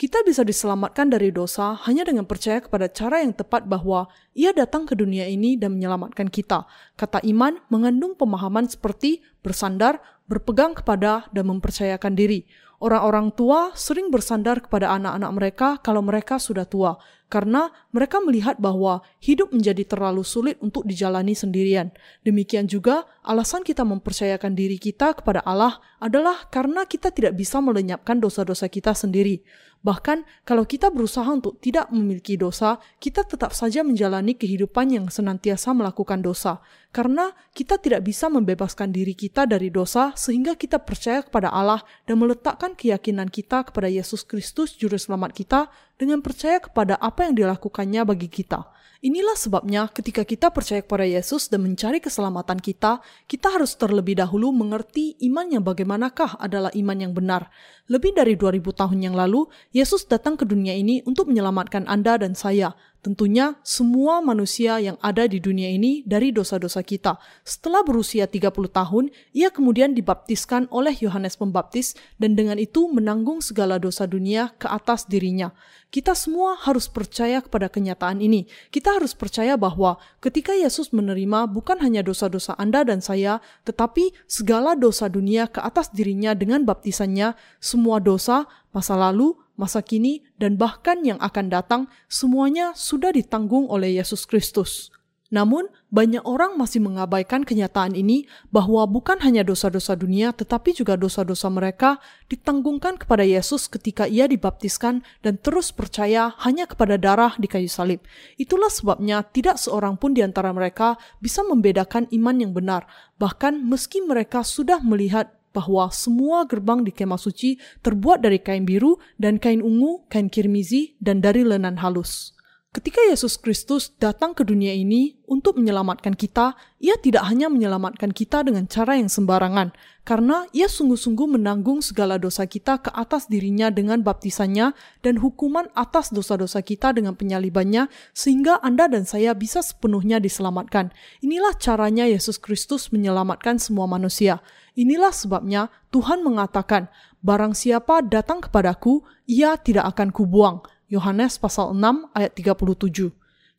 S1: Kita bisa diselamatkan dari dosa hanya dengan percaya kepada cara yang tepat bahwa Ia datang ke dunia ini dan menyelamatkan kita. Kata iman mengandung pemahaman seperti bersandar, berpegang kepada, dan mempercayakan diri. Orang-orang tua sering bersandar kepada anak-anak mereka kalau mereka sudah tua, karena mereka melihat bahwa hidup menjadi terlalu sulit untuk dijalani sendirian. Demikian juga, alasan kita mempercayakan diri kita kepada Allah adalah karena kita tidak bisa melenyapkan dosa-dosa kita sendiri. Bahkan kalau kita berusaha untuk tidak memiliki dosa, kita tetap saja menjalani kehidupan yang senantiasa melakukan dosa. Karena kita tidak bisa membebaskan diri kita dari dosa sehingga kita percaya kepada Allah dan meletakkan keyakinan kita kepada Yesus Kristus Juru Selamat kita dengan percaya kepada apa yang dilakukannya bagi kita. Inilah sebabnya ketika kita percaya kepada Yesus dan mencari keselamatan kita, kita harus terlebih dahulu mengerti iman yang bagaimanakah adalah iman yang benar. Lebih dari 2000 tahun yang lalu, Yesus datang ke dunia ini untuk menyelamatkan Anda dan saya, Tentunya semua manusia yang ada di dunia ini dari dosa-dosa kita. Setelah berusia 30 tahun, ia kemudian dibaptiskan oleh Yohanes Pembaptis dan dengan itu menanggung segala dosa dunia ke atas dirinya. Kita semua harus percaya kepada kenyataan ini. Kita harus percaya bahwa ketika Yesus menerima bukan hanya dosa-dosa Anda dan saya, tetapi segala dosa dunia ke atas dirinya dengan baptisannya, semua dosa, masa lalu, masa kini, dan bahkan yang akan datang, semuanya sudah ditanggung oleh Yesus Kristus. Namun, banyak orang masih mengabaikan kenyataan ini bahwa bukan hanya dosa-dosa dunia, tetapi juga dosa-dosa mereka ditanggungkan kepada Yesus ketika ia dibaptiskan dan terus percaya hanya kepada darah di kayu salib. Itulah sebabnya tidak seorang pun di antara mereka bisa membedakan iman yang benar, bahkan meski mereka sudah melihat bahwa semua gerbang di kemah suci terbuat dari kain biru dan kain ungu, kain kirmizi, dan dari lenan halus. Ketika Yesus Kristus datang ke dunia ini untuk menyelamatkan kita, Ia tidak hanya menyelamatkan kita dengan cara yang sembarangan, karena Ia sungguh-sungguh menanggung segala dosa kita ke atas dirinya dengan baptisannya dan hukuman atas dosa-dosa kita dengan penyalibannya, sehingga Anda dan saya bisa sepenuhnya diselamatkan. Inilah caranya Yesus Kristus menyelamatkan semua manusia. Inilah sebabnya Tuhan mengatakan, Barang siapa datang kepadaku, ia tidak akan kubuang. Yohanes pasal 6 ayat 37.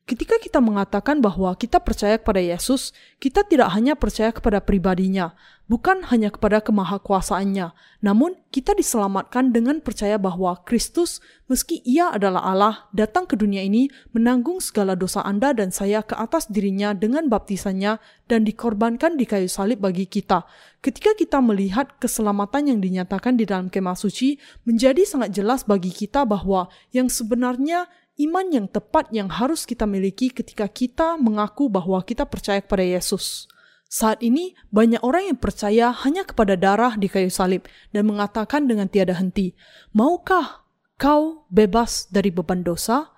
S1: Ketika kita mengatakan bahwa kita percaya kepada Yesus, kita tidak hanya percaya kepada pribadinya, bukan hanya kepada kemahakuasaannya, namun kita diselamatkan dengan percaya bahwa Kristus, meski ia adalah Allah, datang ke dunia ini menanggung segala dosa Anda dan saya ke atas dirinya dengan baptisannya dan dikorbankan di kayu salib bagi kita. Ketika kita melihat keselamatan yang dinyatakan di dalam kemah suci, menjadi sangat jelas bagi kita bahwa yang sebenarnya iman yang tepat yang harus kita miliki ketika kita mengaku bahwa kita percaya kepada Yesus. Saat ini, banyak orang yang percaya hanya kepada darah di kayu salib dan mengatakan dengan tiada henti, Maukah kau bebas dari beban dosa?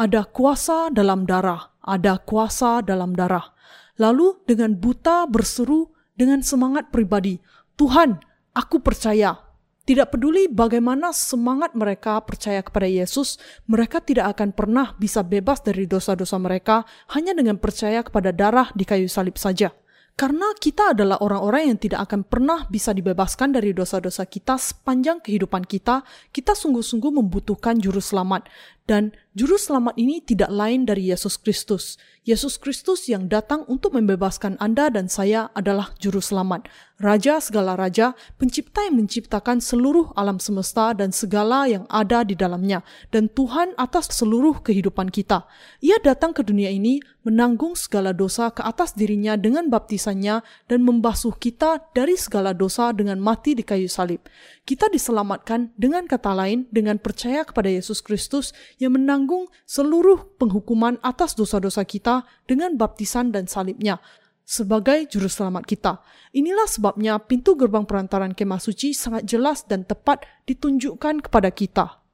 S1: Ada kuasa dalam darah, ada kuasa dalam darah. Lalu dengan buta berseru dengan semangat pribadi, Tuhan, aku percaya, tidak peduli bagaimana semangat mereka percaya kepada Yesus, mereka tidak akan pernah bisa bebas dari dosa-dosa mereka hanya dengan percaya kepada darah di kayu salib saja. Karena kita adalah orang-orang yang tidak akan pernah bisa dibebaskan dari dosa-dosa kita sepanjang kehidupan kita, kita sungguh-sungguh membutuhkan juru selamat. Dan juru selamat ini tidak lain dari Yesus Kristus. Yesus Kristus yang datang untuk membebaskan Anda dan saya adalah juru selamat. Raja segala raja, pencipta yang menciptakan seluruh alam semesta dan segala yang ada di dalamnya, dan Tuhan atas seluruh kehidupan kita. Ia datang ke dunia ini menanggung segala dosa ke atas dirinya dengan baptisannya dan membasuh kita dari segala dosa dengan mati di kayu salib. Kita diselamatkan dengan kata lain dengan percaya kepada Yesus Kristus yang menanggung seluruh penghukuman atas dosa-dosa kita dengan baptisan dan salibnya sebagai juru selamat kita. Inilah sebabnya pintu gerbang perantaran kemah suci sangat jelas dan tepat ditunjukkan kepada kita.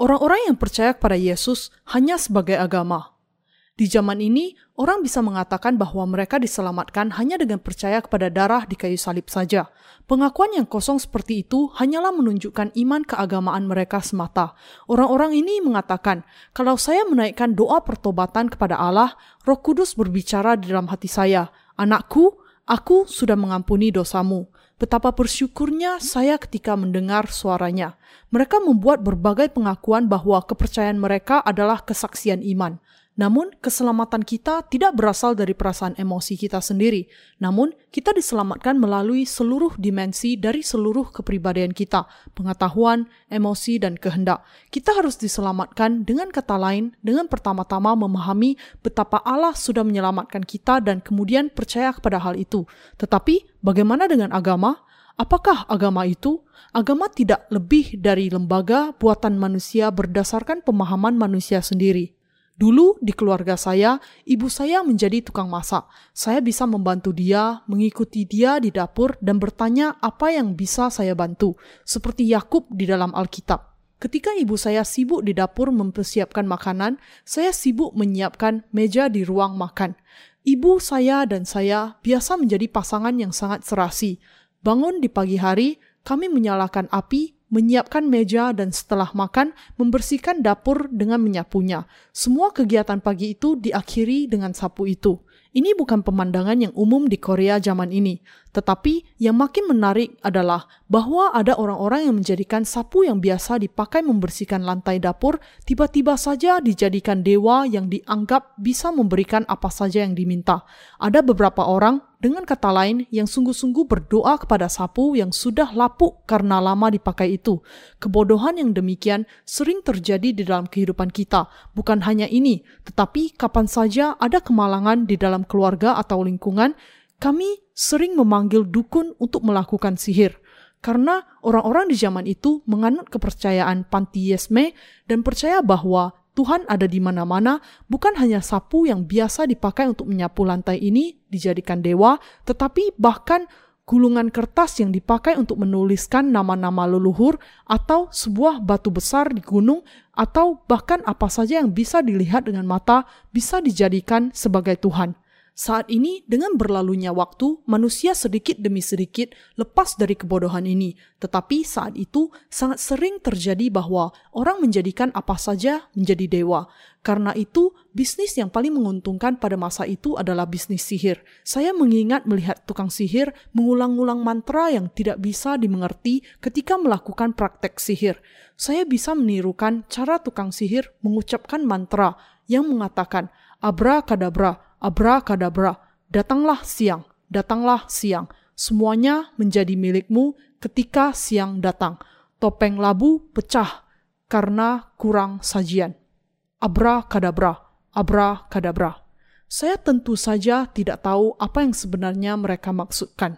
S1: Orang-orang yang percaya kepada Yesus hanya sebagai agama. Di zaman ini, orang bisa mengatakan bahwa mereka diselamatkan hanya dengan percaya kepada darah di kayu salib saja. Pengakuan yang kosong seperti itu hanyalah menunjukkan iman keagamaan mereka semata. Orang-orang ini mengatakan, kalau saya menaikkan doa pertobatan kepada Allah, Roh Kudus berbicara di dalam hati saya, "Anakku, aku sudah mengampuni dosamu." Betapa bersyukurnya saya ketika mendengar suaranya. Mereka membuat berbagai pengakuan bahwa kepercayaan mereka adalah kesaksian iman. Namun, keselamatan kita tidak berasal dari perasaan emosi kita sendiri. Namun, kita diselamatkan melalui seluruh dimensi dari seluruh kepribadian kita, pengetahuan, emosi, dan kehendak. Kita harus diselamatkan dengan kata lain, dengan pertama-tama memahami betapa Allah sudah menyelamatkan kita dan kemudian percaya kepada hal itu. Tetapi, bagaimana dengan agama? Apakah agama itu? Agama tidak lebih dari lembaga buatan manusia berdasarkan pemahaman manusia sendiri. Dulu di keluarga saya, ibu saya menjadi tukang masak. Saya bisa membantu dia, mengikuti dia di dapur, dan bertanya apa yang bisa saya bantu, seperti Yakub di dalam Alkitab. Ketika ibu saya sibuk di dapur mempersiapkan makanan, saya sibuk menyiapkan meja di ruang makan. Ibu saya dan saya biasa menjadi pasangan yang sangat serasi. Bangun di pagi hari, kami menyalakan api menyiapkan meja dan setelah makan membersihkan dapur dengan menyapunya. Semua kegiatan pagi itu diakhiri dengan sapu itu. Ini bukan pemandangan yang umum di Korea zaman ini, Tetapi yang makin menarik adalah bahwa ada orang-orang yang menjadikan sapu yang biasa dipakai membersihkan lantai dapur tiba-tiba saja dijadikan dewa yang dianggap bisa memberikan apa saja yang diminta. Ada beberapa orang dengan kata lain, yang sungguh-sungguh berdoa kepada sapu yang sudah lapuk karena lama dipakai itu. Kebodohan yang demikian sering terjadi di dalam kehidupan kita. Bukan hanya ini, tetapi kapan saja ada kemalangan di dalam keluarga atau lingkungan, kami sering memanggil dukun untuk melakukan sihir. Karena orang-orang di zaman itu menganut kepercayaan pantiesme dan percaya bahwa Tuhan ada di mana-mana, bukan hanya sapu yang biasa dipakai untuk menyapu lantai ini dijadikan dewa, tetapi bahkan gulungan kertas yang dipakai untuk menuliskan nama-nama leluhur atau sebuah batu besar di gunung atau bahkan apa saja yang bisa dilihat dengan mata bisa dijadikan sebagai Tuhan. Saat ini, dengan berlalunya waktu, manusia sedikit demi sedikit lepas dari kebodohan ini. Tetapi saat itu, sangat sering terjadi bahwa orang menjadikan apa saja menjadi dewa. Karena itu, bisnis yang paling menguntungkan pada masa itu adalah bisnis sihir. Saya mengingat melihat tukang sihir mengulang-ulang mantra yang tidak bisa dimengerti ketika melakukan praktek sihir. Saya bisa menirukan cara tukang sihir mengucapkan mantra yang mengatakan, Abra kadabra, abrakadabra, datanglah siang, datanglah siang, semuanya menjadi milikmu ketika siang datang. Topeng labu pecah karena kurang sajian. Abrakadabra, abrakadabra. Saya tentu saja tidak tahu apa yang sebenarnya mereka maksudkan.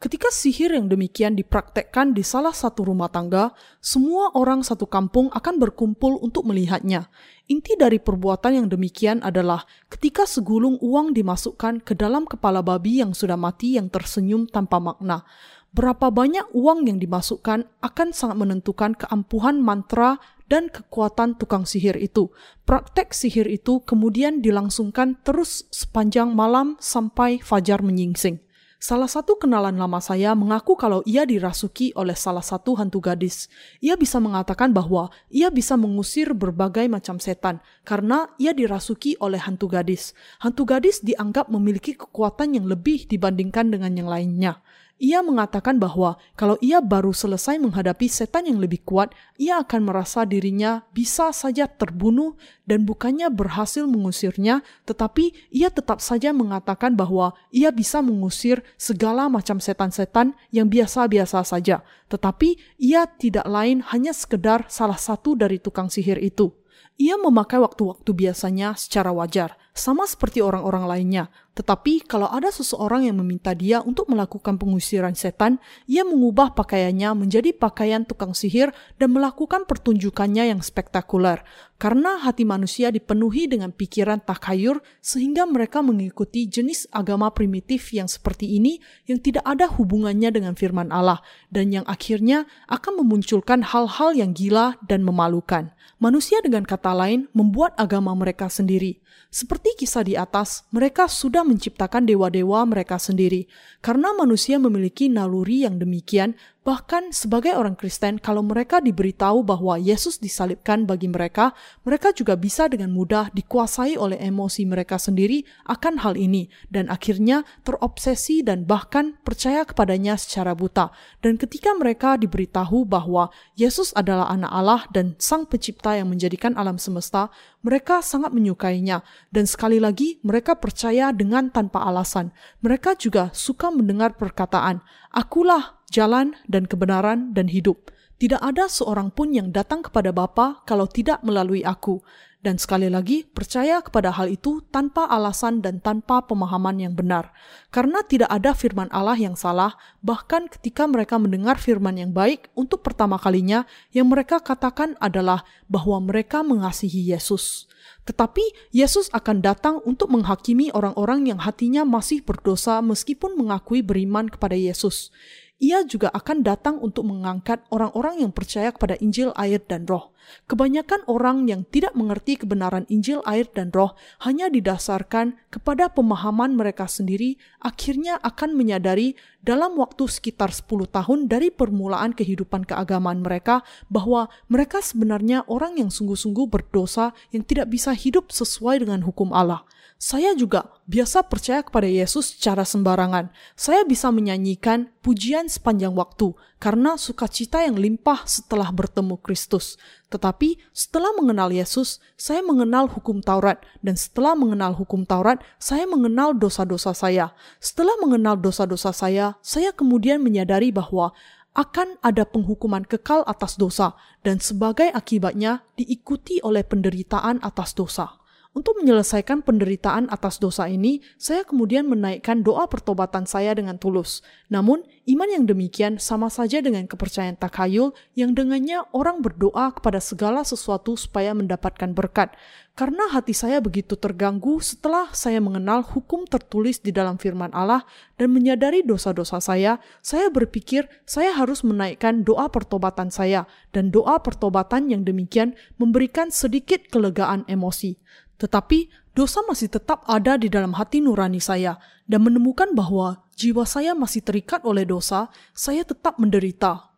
S1: Ketika sihir yang demikian dipraktekkan di salah satu rumah tangga, semua orang satu kampung akan berkumpul untuk melihatnya. Inti dari perbuatan yang demikian adalah ketika segulung uang dimasukkan ke dalam kepala babi yang sudah mati yang tersenyum tanpa makna. Berapa banyak uang yang dimasukkan akan sangat menentukan keampuhan mantra dan kekuatan tukang sihir itu. Praktek sihir itu kemudian dilangsungkan terus sepanjang malam sampai fajar menyingsing. Salah satu kenalan lama saya mengaku kalau ia dirasuki oleh salah satu hantu gadis. Ia bisa mengatakan bahwa ia bisa mengusir berbagai macam setan karena ia dirasuki oleh hantu gadis. Hantu gadis dianggap memiliki kekuatan yang lebih dibandingkan dengan yang lainnya. Ia mengatakan bahwa kalau ia baru selesai menghadapi setan yang lebih kuat, ia akan merasa dirinya bisa saja terbunuh dan bukannya berhasil mengusirnya, tetapi ia tetap saja mengatakan bahwa ia bisa mengusir segala macam setan-setan yang biasa-biasa saja. Tetapi ia tidak lain hanya sekedar salah satu dari tukang sihir itu. Ia memakai waktu-waktu biasanya secara wajar, sama seperti orang-orang lainnya, tetapi kalau ada seseorang yang meminta dia untuk melakukan pengusiran setan, ia mengubah pakaiannya menjadi pakaian tukang sihir dan melakukan pertunjukannya yang spektakuler. Karena hati manusia dipenuhi dengan pikiran takhayur sehingga mereka mengikuti jenis agama primitif yang seperti ini yang tidak ada hubungannya dengan firman Allah dan yang akhirnya akan memunculkan hal-hal yang gila dan memalukan. Manusia dengan kata lain membuat agama mereka sendiri. Seperti kisah di atas, mereka sudah menciptakan dewa-dewa mereka sendiri. Karena manusia memiliki naluri yang demikian, Bahkan sebagai orang Kristen, kalau mereka diberitahu bahwa Yesus disalibkan bagi mereka, mereka juga bisa dengan mudah dikuasai oleh emosi mereka sendiri akan hal ini, dan akhirnya terobsesi dan bahkan percaya kepadanya secara buta. Dan ketika mereka diberitahu bahwa Yesus adalah Anak Allah dan Sang Pencipta yang menjadikan alam semesta, mereka sangat menyukainya, dan sekali lagi mereka percaya dengan tanpa alasan. Mereka juga suka mendengar perkataan, "Akulah jalan dan kebenaran dan hidup. Tidak ada seorang pun yang datang kepada Bapa kalau tidak melalui aku. Dan sekali lagi, percaya kepada hal itu tanpa alasan dan tanpa pemahaman yang benar. Karena tidak ada firman Allah yang salah, bahkan ketika mereka mendengar firman yang baik untuk pertama kalinya, yang mereka katakan adalah bahwa mereka mengasihi Yesus. Tetapi Yesus akan datang untuk menghakimi orang-orang yang hatinya masih berdosa meskipun mengakui beriman kepada Yesus ia juga akan datang untuk mengangkat orang-orang yang percaya kepada Injil, air, dan Roh. Kebanyakan orang yang tidak mengerti kebenaran Injil, air, dan Roh hanya didasarkan kepada pemahaman mereka sendiri, akhirnya akan menyadari dalam waktu sekitar 10 tahun dari permulaan kehidupan keagamaan mereka bahwa mereka sebenarnya orang yang sungguh-sungguh berdosa yang tidak bisa hidup sesuai dengan hukum Allah. Saya juga biasa percaya kepada Yesus secara sembarangan. Saya bisa menyanyikan pujian sepanjang waktu karena sukacita yang limpah setelah bertemu Kristus. Tetapi setelah mengenal Yesus, saya mengenal hukum Taurat dan setelah mengenal hukum Taurat, saya mengenal dosa-dosa saya. Setelah mengenal dosa-dosa saya, saya kemudian menyadari bahwa akan ada penghukuman kekal atas dosa dan sebagai akibatnya diikuti oleh penderitaan atas dosa. Untuk menyelesaikan penderitaan atas dosa ini, saya kemudian menaikkan doa pertobatan saya dengan tulus. Namun, iman yang demikian sama saja dengan kepercayaan takhayul yang dengannya orang berdoa kepada segala sesuatu supaya mendapatkan berkat. Karena hati saya begitu terganggu setelah saya mengenal hukum tertulis di dalam firman Allah dan menyadari dosa-dosa saya, saya berpikir saya harus menaikkan doa pertobatan saya dan doa pertobatan yang demikian memberikan sedikit kelegaan emosi. Tetapi dosa masih tetap ada di dalam hati nurani saya dan menemukan bahwa jiwa saya masih terikat oleh dosa, saya tetap menderita.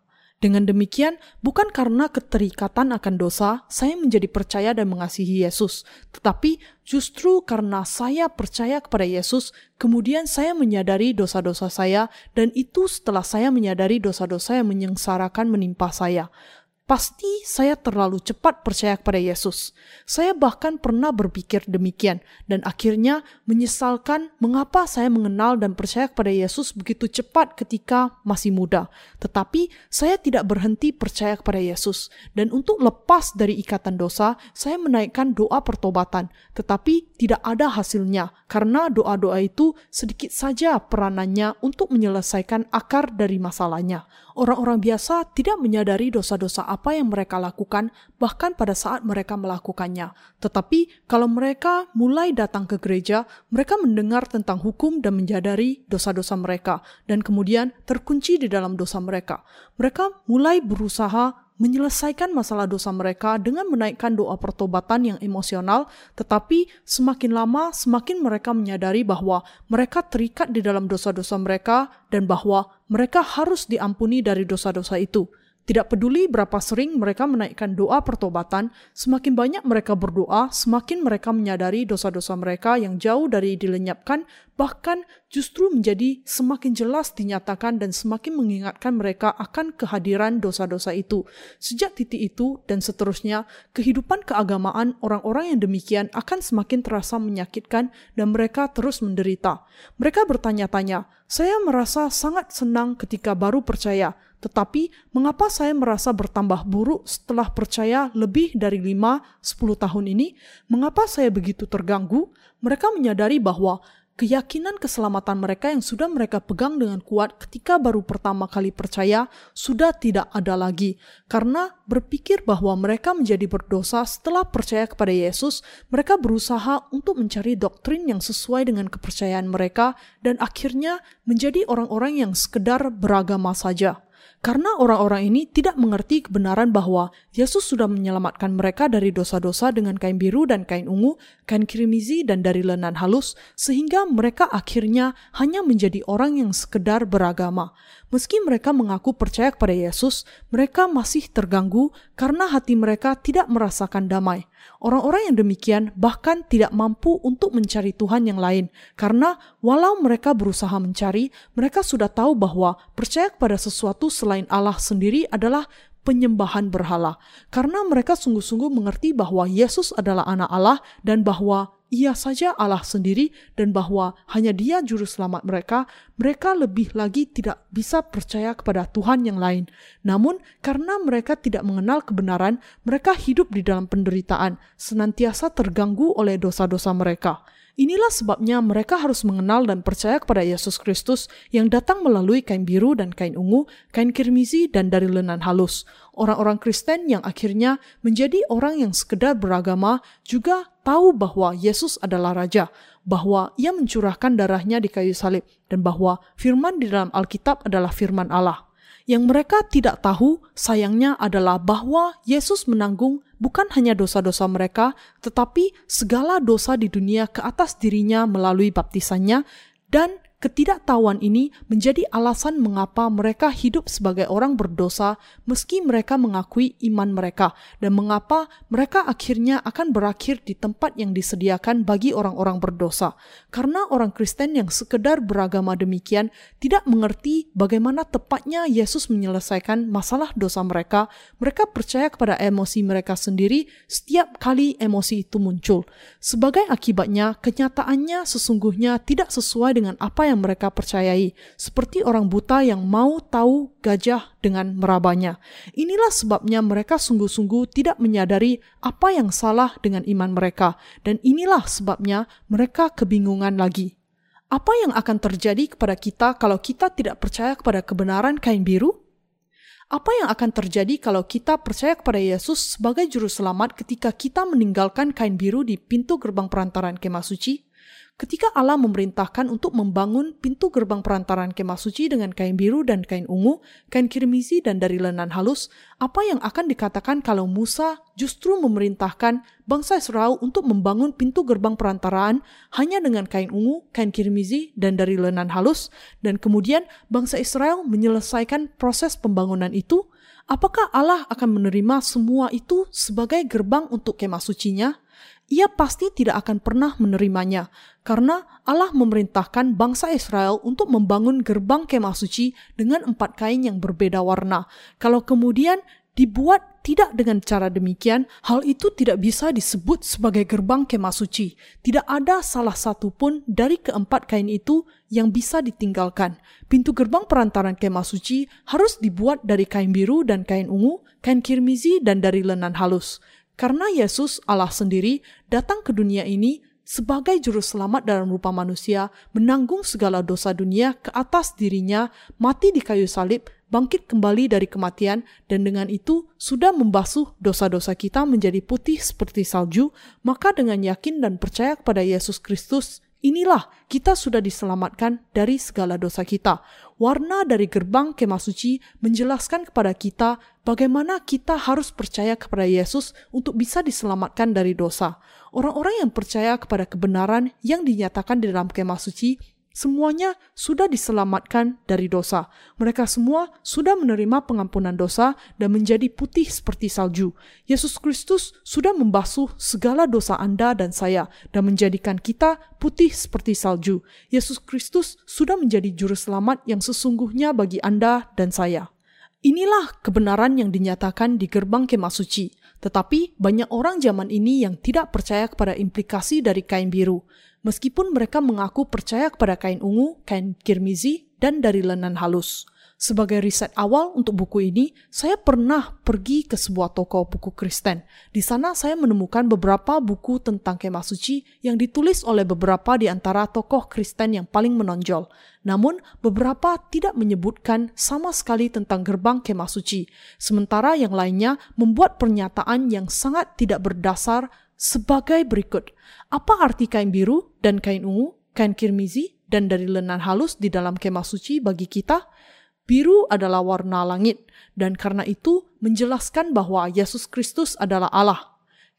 S1: Dengan demikian, bukan karena keterikatan akan dosa, saya menjadi percaya dan mengasihi Yesus, tetapi justru karena saya percaya kepada Yesus, kemudian saya menyadari dosa-dosa saya, dan itu setelah saya menyadari dosa-dosa yang menyengsarakan menimpa saya. Pasti saya terlalu cepat percaya kepada Yesus. Saya bahkan pernah berpikir demikian dan akhirnya menyesalkan mengapa saya mengenal dan percaya kepada Yesus begitu cepat ketika masih muda. Tetapi saya tidak berhenti percaya kepada Yesus dan untuk lepas dari ikatan dosa, saya menaikkan doa pertobatan, tetapi tidak ada hasilnya karena doa-doa itu sedikit saja peranannya untuk menyelesaikan akar dari masalahnya. Orang-orang biasa tidak menyadari dosa-dosa apa yang mereka lakukan, bahkan pada saat mereka melakukannya. Tetapi, kalau mereka mulai datang ke gereja, mereka mendengar tentang hukum dan menyadari dosa-dosa mereka, dan kemudian terkunci di dalam dosa mereka. Mereka mulai berusaha menyelesaikan masalah dosa mereka dengan menaikkan doa pertobatan yang emosional, tetapi semakin lama semakin mereka menyadari bahwa mereka terikat di dalam dosa-dosa mereka dan bahwa mereka harus diampuni dari dosa-dosa itu. Tidak peduli berapa sering mereka menaikkan doa pertobatan, semakin banyak mereka berdoa, semakin mereka menyadari dosa-dosa mereka yang jauh dari dilenyapkan, bahkan justru menjadi semakin jelas dinyatakan dan semakin mengingatkan mereka akan kehadiran dosa-dosa itu. Sejak titik itu dan seterusnya, kehidupan keagamaan orang-orang yang demikian akan semakin terasa menyakitkan dan mereka terus menderita. Mereka bertanya-tanya, saya merasa sangat senang ketika baru percaya, tetapi mengapa saya merasa bertambah buruk setelah percaya lebih dari 5-10 tahun ini? Mengapa saya begitu terganggu? Mereka menyadari bahwa keyakinan keselamatan mereka yang sudah mereka pegang dengan kuat ketika baru pertama kali percaya sudah tidak ada lagi. Karena berpikir bahwa mereka menjadi berdosa setelah percaya kepada Yesus, mereka berusaha untuk mencari doktrin yang sesuai dengan kepercayaan mereka dan akhirnya menjadi orang-orang yang sekedar beragama saja. Karena orang-orang ini tidak mengerti kebenaran bahwa Yesus sudah menyelamatkan mereka dari dosa-dosa dengan kain biru dan kain ungu, kain kirimizi dan dari lenan halus, sehingga mereka akhirnya hanya menjadi orang yang sekedar beragama. Meski mereka mengaku percaya kepada Yesus, mereka masih terganggu karena hati mereka tidak merasakan damai. Orang-orang yang demikian bahkan tidak mampu untuk mencari Tuhan yang lain, karena walau mereka berusaha mencari, mereka sudah tahu bahwa percaya kepada sesuatu selain Allah sendiri adalah penyembahan berhala, karena mereka sungguh-sungguh mengerti bahwa Yesus adalah Anak Allah dan bahwa ia saja Allah sendiri dan bahwa hanya dia juru selamat mereka, mereka lebih lagi tidak bisa percaya kepada Tuhan yang lain. Namun, karena mereka tidak mengenal kebenaran, mereka hidup di dalam penderitaan, senantiasa terganggu oleh dosa-dosa mereka. Inilah sebabnya mereka harus mengenal dan percaya kepada Yesus Kristus yang datang melalui kain biru dan kain ungu, kain kirmizi dan dari lenan halus. Orang-orang Kristen yang akhirnya menjadi orang yang sekedar beragama juga tahu bahwa Yesus adalah Raja, bahwa ia mencurahkan darahnya di kayu salib, dan bahwa firman di dalam Alkitab adalah firman Allah. Yang mereka tidak tahu, sayangnya, adalah bahwa Yesus menanggung bukan hanya dosa-dosa mereka, tetapi segala dosa di dunia ke atas dirinya melalui baptisannya, dan ketidaktahuan ini menjadi alasan mengapa mereka hidup sebagai orang berdosa meski mereka mengakui iman mereka dan mengapa mereka akhirnya akan berakhir di tempat yang disediakan bagi orang-orang berdosa. Karena orang Kristen yang sekedar beragama demikian tidak mengerti bagaimana tepatnya Yesus menyelesaikan masalah dosa mereka, mereka percaya kepada emosi mereka sendiri setiap kali emosi itu muncul. Sebagai akibatnya, kenyataannya sesungguhnya tidak sesuai dengan apa yang mereka percayai, seperti orang buta yang mau tahu gajah dengan merabanya. Inilah sebabnya mereka sungguh-sungguh tidak menyadari apa yang salah dengan iman mereka, dan inilah sebabnya mereka kebingungan lagi. Apa yang akan terjadi kepada kita kalau kita tidak percaya kepada kebenaran kain biru? Apa yang akan terjadi kalau kita percaya kepada Yesus sebagai juru selamat ketika kita meninggalkan kain biru di pintu gerbang perantaran kemah suci? Ketika Allah memerintahkan untuk membangun pintu gerbang perantaran kemah suci dengan kain biru dan kain ungu, kain kirmizi dan dari lenan halus, apa yang akan dikatakan kalau Musa justru memerintahkan bangsa Israel untuk membangun pintu gerbang perantaraan hanya dengan kain ungu, kain kirmizi, dan dari lenan halus, dan kemudian bangsa Israel menyelesaikan proses pembangunan itu? Apakah Allah akan menerima semua itu sebagai gerbang untuk kemah sucinya? ia pasti tidak akan pernah menerimanya, karena Allah memerintahkan bangsa Israel untuk membangun gerbang kemah suci dengan empat kain yang berbeda warna. Kalau kemudian dibuat tidak dengan cara demikian, hal itu tidak bisa disebut sebagai gerbang kemah suci. Tidak ada salah satu pun dari keempat kain itu yang bisa ditinggalkan. Pintu gerbang perantaran kemah suci harus dibuat dari kain biru dan kain ungu, kain kirmizi dan dari lenan halus. Karena Yesus Allah sendiri datang ke dunia ini sebagai juru selamat dalam rupa manusia, menanggung segala dosa dunia ke atas dirinya, mati di kayu salib, bangkit kembali dari kematian, dan dengan itu sudah membasuh dosa-dosa kita menjadi putih seperti salju, maka dengan yakin dan percaya kepada Yesus Kristus, inilah kita sudah diselamatkan dari segala dosa kita. Warna dari gerbang kemah suci menjelaskan kepada kita bagaimana kita harus percaya kepada Yesus untuk bisa diselamatkan dari dosa. Orang-orang yang percaya kepada kebenaran yang dinyatakan di dalam kemah suci Semuanya sudah diselamatkan dari dosa. Mereka semua sudah menerima pengampunan dosa dan menjadi putih seperti salju. Yesus Kristus sudah membasuh segala dosa Anda dan saya dan menjadikan kita putih seperti salju. Yesus Kristus sudah menjadi juru selamat yang sesungguhnya bagi Anda dan saya. Inilah kebenaran yang dinyatakan di gerbang kemah suci. Tetapi banyak orang zaman ini yang tidak percaya kepada implikasi dari kain biru meskipun mereka mengaku percaya kepada kain ungu, kain kirmizi, dan dari lenan halus. Sebagai riset awal untuk buku ini, saya pernah pergi ke sebuah toko buku Kristen. Di sana saya menemukan beberapa buku tentang kemah suci yang ditulis oleh beberapa di antara tokoh Kristen yang paling menonjol. Namun, beberapa tidak menyebutkan sama sekali tentang gerbang kemah suci, sementara yang lainnya membuat pernyataan yang sangat tidak berdasar sebagai berikut. Apa arti kain biru dan kain ungu, kain kirmizi, dan dari lenan halus di dalam kemah suci bagi kita? Biru adalah warna langit, dan karena itu menjelaskan bahwa Yesus Kristus adalah Allah.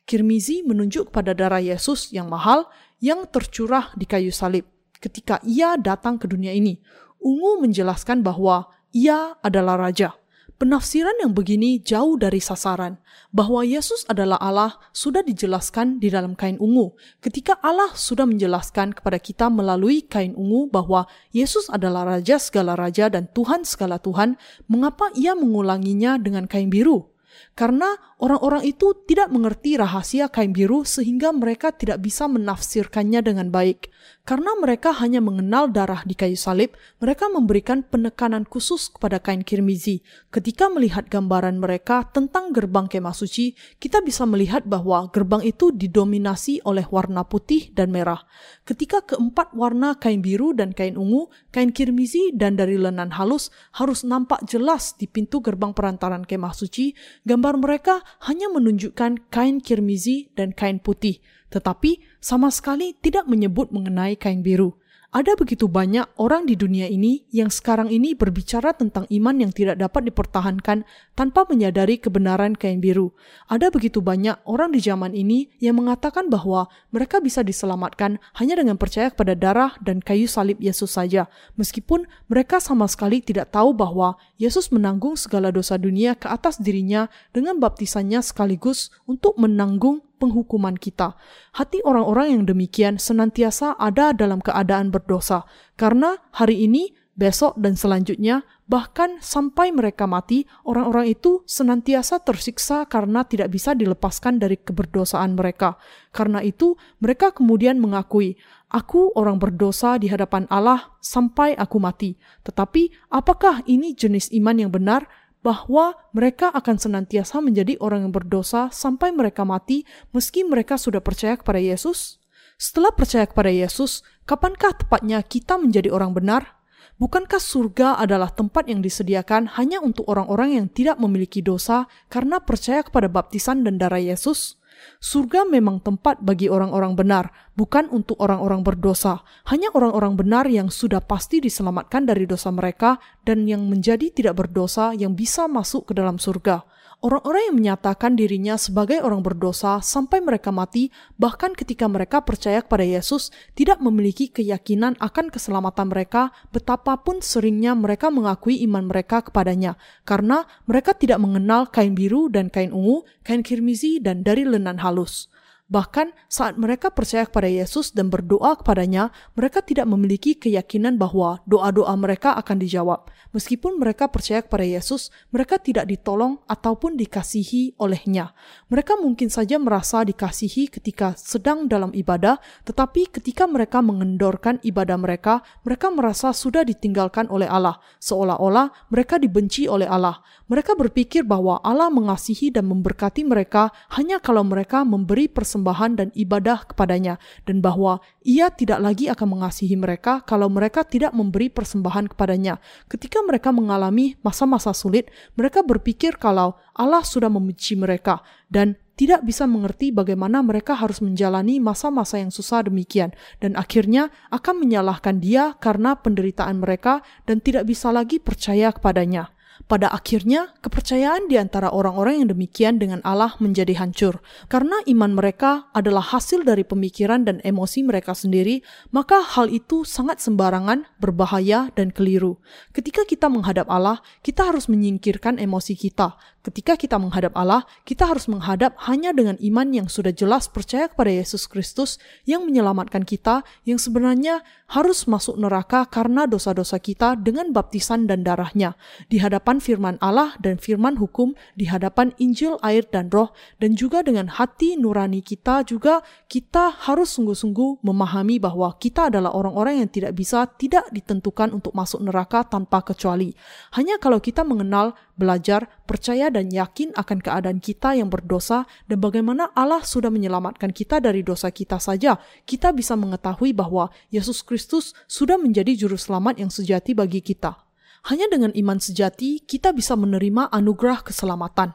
S1: Kirmizi menunjuk pada darah Yesus yang mahal yang tercurah di kayu salib ketika ia datang ke dunia ini. Ungu menjelaskan bahwa ia adalah raja. Penafsiran yang begini jauh dari sasaran. Bahwa Yesus adalah Allah sudah dijelaskan di dalam kain ungu. Ketika Allah sudah menjelaskan kepada kita melalui kain ungu bahwa Yesus adalah Raja segala raja dan Tuhan segala Tuhan, mengapa ia mengulanginya dengan kain biru? Karena orang-orang itu tidak mengerti rahasia kain biru sehingga mereka tidak bisa menafsirkannya dengan baik. Karena mereka hanya mengenal darah di kayu salib, mereka memberikan penekanan khusus kepada kain kirmizi. Ketika melihat gambaran mereka tentang gerbang kemah suci, kita bisa melihat bahwa gerbang itu didominasi oleh warna putih dan merah. Ketika keempat warna kain biru dan kain ungu, kain kirmizi dan dari lenan halus harus nampak jelas di pintu gerbang perantaran kemah suci, gambar mereka hanya menunjukkan kain kirmizi dan kain putih tetapi sama sekali tidak menyebut mengenai kain biru. Ada begitu banyak orang di dunia ini yang sekarang ini berbicara tentang iman yang tidak dapat dipertahankan tanpa menyadari kebenaran kain biru. Ada begitu banyak orang di zaman ini yang mengatakan bahwa mereka bisa diselamatkan hanya dengan percaya kepada darah dan kayu salib Yesus saja, meskipun mereka sama sekali tidak tahu bahwa Yesus menanggung segala dosa dunia ke atas dirinya dengan baptisannya sekaligus untuk menanggung penghukuman kita. Hati orang-orang yang demikian senantiasa ada dalam keadaan berdosa, karena hari ini, besok, dan selanjutnya, bahkan sampai mereka mati, orang-orang itu senantiasa tersiksa karena tidak bisa dilepaskan dari keberdosaan mereka. Karena itu, mereka kemudian mengakui, "Aku orang berdosa di hadapan Allah sampai aku mati." Tetapi, apakah ini jenis iman yang benar? Bahwa mereka akan senantiasa menjadi orang yang berdosa sampai mereka mati meski mereka sudah percaya kepada Yesus? Setelah percaya kepada Yesus, kapankah tepatnya kita menjadi orang benar? Bukankah surga adalah tempat yang disediakan hanya untuk orang-orang yang tidak memiliki dosa karena percaya kepada baptisan dan darah Yesus? Surga memang tempat bagi orang-orang benar, bukan untuk orang-orang berdosa. Hanya orang-orang benar yang sudah pasti diselamatkan dari dosa mereka dan yang menjadi tidak berdosa yang bisa masuk ke dalam surga. Orang-orang yang menyatakan dirinya sebagai orang berdosa sampai mereka mati, bahkan ketika mereka percaya kepada Yesus, tidak memiliki keyakinan akan keselamatan mereka, betapapun seringnya mereka mengakui iman mereka kepadanya, karena mereka tidak mengenal kain biru dan kain ungu, kain kirmizi dan dari lenan halus. Bahkan saat mereka percaya kepada Yesus dan berdoa kepadanya, mereka tidak memiliki keyakinan bahwa doa-doa mereka akan dijawab. Meskipun mereka percaya kepada Yesus, mereka tidak ditolong ataupun dikasihi olehnya. Mereka mungkin saja merasa dikasihi ketika sedang dalam ibadah, tetapi ketika mereka mengendorkan ibadah mereka, mereka merasa sudah ditinggalkan oleh Allah, seolah-olah mereka dibenci oleh Allah. Mereka berpikir bahwa Allah mengasihi dan memberkati mereka hanya kalau mereka memberi persembahan persembahan dan ibadah kepadanya, dan bahwa ia tidak lagi akan mengasihi mereka kalau mereka tidak memberi persembahan kepadanya. Ketika mereka mengalami masa-masa sulit, mereka berpikir kalau Allah sudah membenci mereka dan tidak bisa mengerti bagaimana mereka harus menjalani masa-masa yang susah demikian, dan akhirnya akan menyalahkan Dia karena penderitaan mereka dan tidak bisa lagi percaya kepadanya. Pada akhirnya, kepercayaan di antara orang-orang yang demikian dengan Allah menjadi hancur. Karena iman mereka adalah hasil dari pemikiran dan emosi mereka sendiri, maka hal itu sangat sembarangan, berbahaya, dan keliru. Ketika kita menghadap Allah, kita harus menyingkirkan emosi kita. Ketika kita menghadap Allah, kita harus menghadap hanya dengan iman yang sudah jelas percaya kepada Yesus Kristus yang menyelamatkan kita, yang sebenarnya harus masuk neraka karena dosa-dosa kita dengan baptisan dan darahnya. Di hadapan firman Allah dan firman hukum, di hadapan Injil, air, dan roh, dan juga dengan hati nurani kita juga kita harus sungguh-sungguh memahami bahwa kita adalah orang-orang yang tidak bisa, tidak ditentukan untuk masuk neraka tanpa kecuali. Hanya kalau kita mengenal, belajar, percaya, dan yakin akan keadaan kita yang berdosa dan bagaimana Allah sudah menyelamatkan kita dari dosa kita saja, kita bisa mengetahui bahwa Yesus Kristus sudah menjadi juru selamat yang sejati bagi kita. Hanya dengan iman sejati kita bisa menerima anugerah keselamatan.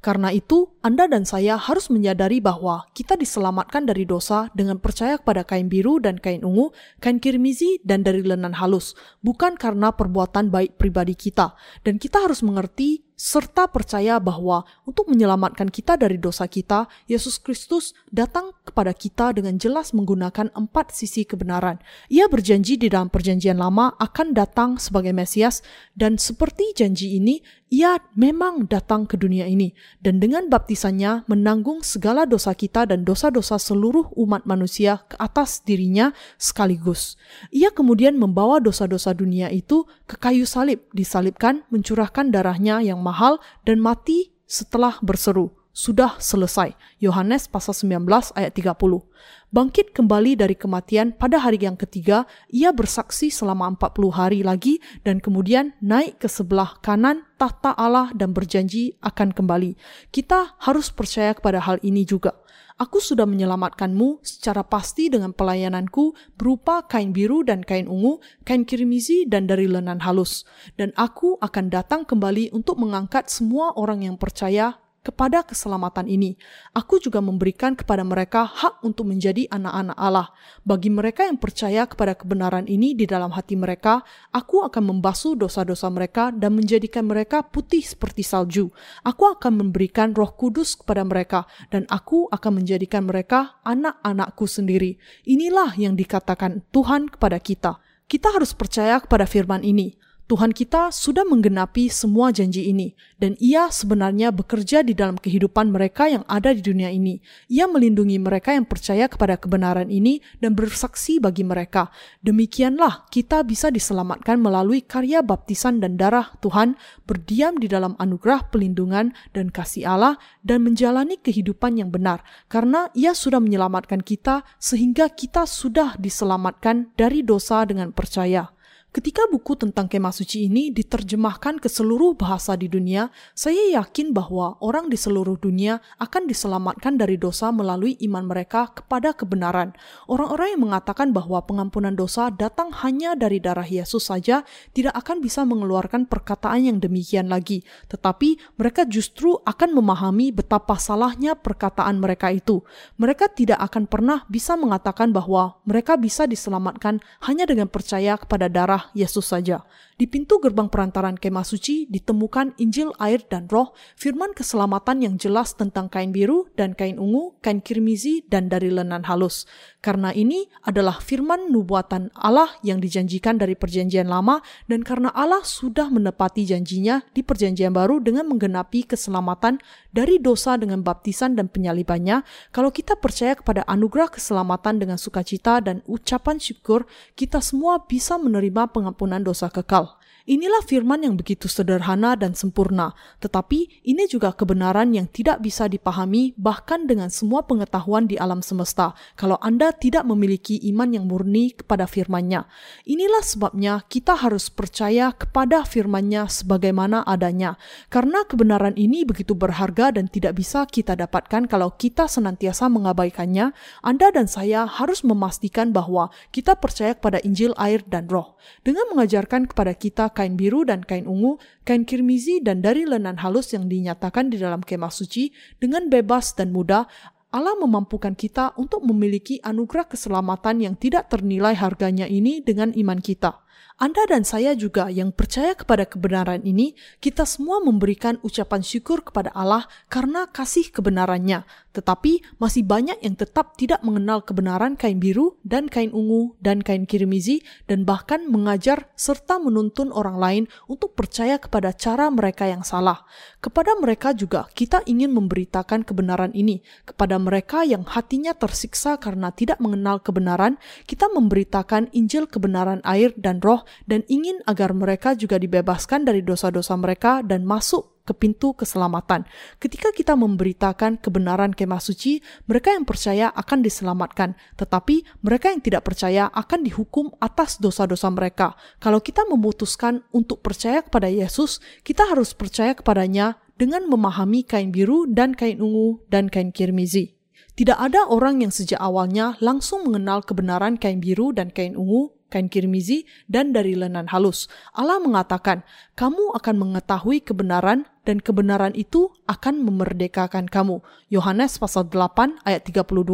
S1: Karena itu, Anda dan saya harus menyadari bahwa kita diselamatkan dari dosa dengan percaya kepada kain biru dan kain ungu, kain kirmizi dan dari lenan halus, bukan karena perbuatan baik pribadi kita. Dan kita harus mengerti serta percaya bahwa untuk menyelamatkan kita dari dosa kita, Yesus Kristus datang kepada kita dengan jelas menggunakan empat sisi kebenaran. Ia berjanji di dalam Perjanjian Lama akan datang sebagai Mesias, dan seperti janji ini, ia memang datang ke dunia ini, dan dengan baptisannya menanggung segala dosa kita dan dosa-dosa seluruh umat manusia ke atas dirinya sekaligus. Ia kemudian membawa dosa-dosa dunia itu ke kayu salib, disalibkan, mencurahkan darahnya yang mahal dan mati setelah berseru, sudah selesai. Yohanes pasal 19 ayat 30. Bangkit kembali dari kematian pada hari yang ketiga, ia bersaksi selama 40 hari lagi dan kemudian naik ke sebelah kanan tahta Allah dan berjanji akan kembali. Kita harus percaya kepada hal ini juga. Aku sudah menyelamatkanmu secara pasti dengan pelayananku berupa kain biru dan kain ungu, kain kirmizi dan dari lenan halus. Dan aku akan datang kembali untuk mengangkat semua orang yang percaya kepada keselamatan ini. Aku juga memberikan kepada mereka hak untuk menjadi anak-anak Allah. Bagi mereka yang percaya kepada kebenaran ini di dalam hati mereka, aku akan membasuh dosa-dosa mereka dan menjadikan mereka putih seperti salju. Aku akan memberikan roh kudus kepada mereka dan aku akan menjadikan mereka anak-anakku sendiri. Inilah yang dikatakan Tuhan kepada kita. Kita harus percaya kepada firman ini. Tuhan kita sudah menggenapi semua janji ini, dan Ia sebenarnya bekerja di dalam kehidupan mereka yang ada di dunia ini. Ia melindungi mereka yang percaya kepada kebenaran ini dan bersaksi bagi mereka. Demikianlah kita bisa diselamatkan melalui karya baptisan dan darah Tuhan, berdiam di dalam anugerah pelindungan dan kasih Allah, dan menjalani kehidupan yang benar, karena Ia sudah menyelamatkan kita sehingga kita sudah diselamatkan dari dosa dengan percaya. Ketika buku tentang kemah suci ini diterjemahkan ke seluruh bahasa di dunia, saya yakin bahwa orang di seluruh dunia akan diselamatkan dari dosa melalui iman mereka kepada kebenaran. Orang-orang yang mengatakan bahwa pengampunan dosa datang hanya dari darah Yesus saja tidak akan bisa mengeluarkan perkataan yang demikian lagi, tetapi mereka justru akan memahami betapa salahnya perkataan mereka itu. Mereka tidak akan pernah bisa mengatakan bahwa mereka bisa diselamatkan hanya dengan percaya kepada darah Yesus saja. Di pintu gerbang perantaran kemah suci ditemukan Injil air dan roh, firman keselamatan yang jelas tentang kain biru dan kain ungu, kain kirmizi dan dari lenan halus. Karena ini adalah firman nubuatan Allah yang dijanjikan dari perjanjian lama dan karena Allah sudah menepati janjinya di perjanjian baru dengan menggenapi keselamatan dari dosa dengan baptisan dan penyalibannya, kalau kita percaya kepada anugerah keselamatan dengan sukacita dan ucapan syukur, kita semua bisa menerima pengampunan dosa kekal. Inilah firman yang begitu sederhana dan sempurna, tetapi ini juga kebenaran yang tidak bisa dipahami bahkan dengan semua pengetahuan di alam semesta kalau Anda tidak memiliki iman yang murni kepada firman-Nya. Inilah sebabnya kita harus percaya kepada firman-Nya sebagaimana adanya, karena kebenaran ini begitu berharga dan tidak bisa kita dapatkan kalau kita senantiasa mengabaikannya. Anda dan saya harus memastikan bahwa kita percaya kepada Injil air dan roh. Dengan mengajarkan kepada kita kain biru dan kain ungu, kain kirmizi dan dari lenan halus yang dinyatakan di dalam kemah suci dengan bebas dan mudah, Allah memampukan kita untuk memiliki anugerah keselamatan yang tidak ternilai harganya ini dengan iman kita. Anda dan saya juga yang percaya kepada kebenaran ini, kita semua memberikan ucapan syukur kepada Allah karena kasih kebenarannya. Tetapi masih banyak yang tetap tidak mengenal kebenaran kain biru dan kain ungu dan kain kirmizi dan bahkan mengajar serta menuntun orang lain untuk percaya kepada cara mereka yang salah. Kepada mereka juga kita ingin memberitakan kebenaran ini. Kepada mereka yang hatinya tersiksa karena tidak mengenal kebenaran, kita memberitakan Injil kebenaran air dan roh dan ingin agar mereka juga dibebaskan dari dosa-dosa mereka dan masuk ke pintu keselamatan. Ketika kita memberitakan kebenaran kemah suci, mereka yang percaya akan diselamatkan, tetapi mereka yang tidak percaya akan dihukum atas dosa-dosa mereka. Kalau kita memutuskan untuk percaya kepada Yesus, kita harus percaya kepadanya dengan memahami kain biru dan kain ungu dan kain kirmizi. Tidak ada orang yang sejak awalnya langsung mengenal kebenaran kain biru dan kain ungu kain kirmizi, dan dari lenan halus. Allah mengatakan, kamu akan mengetahui kebenaran dan kebenaran itu akan memerdekakan kamu. Yohanes pasal 8 ayat 32.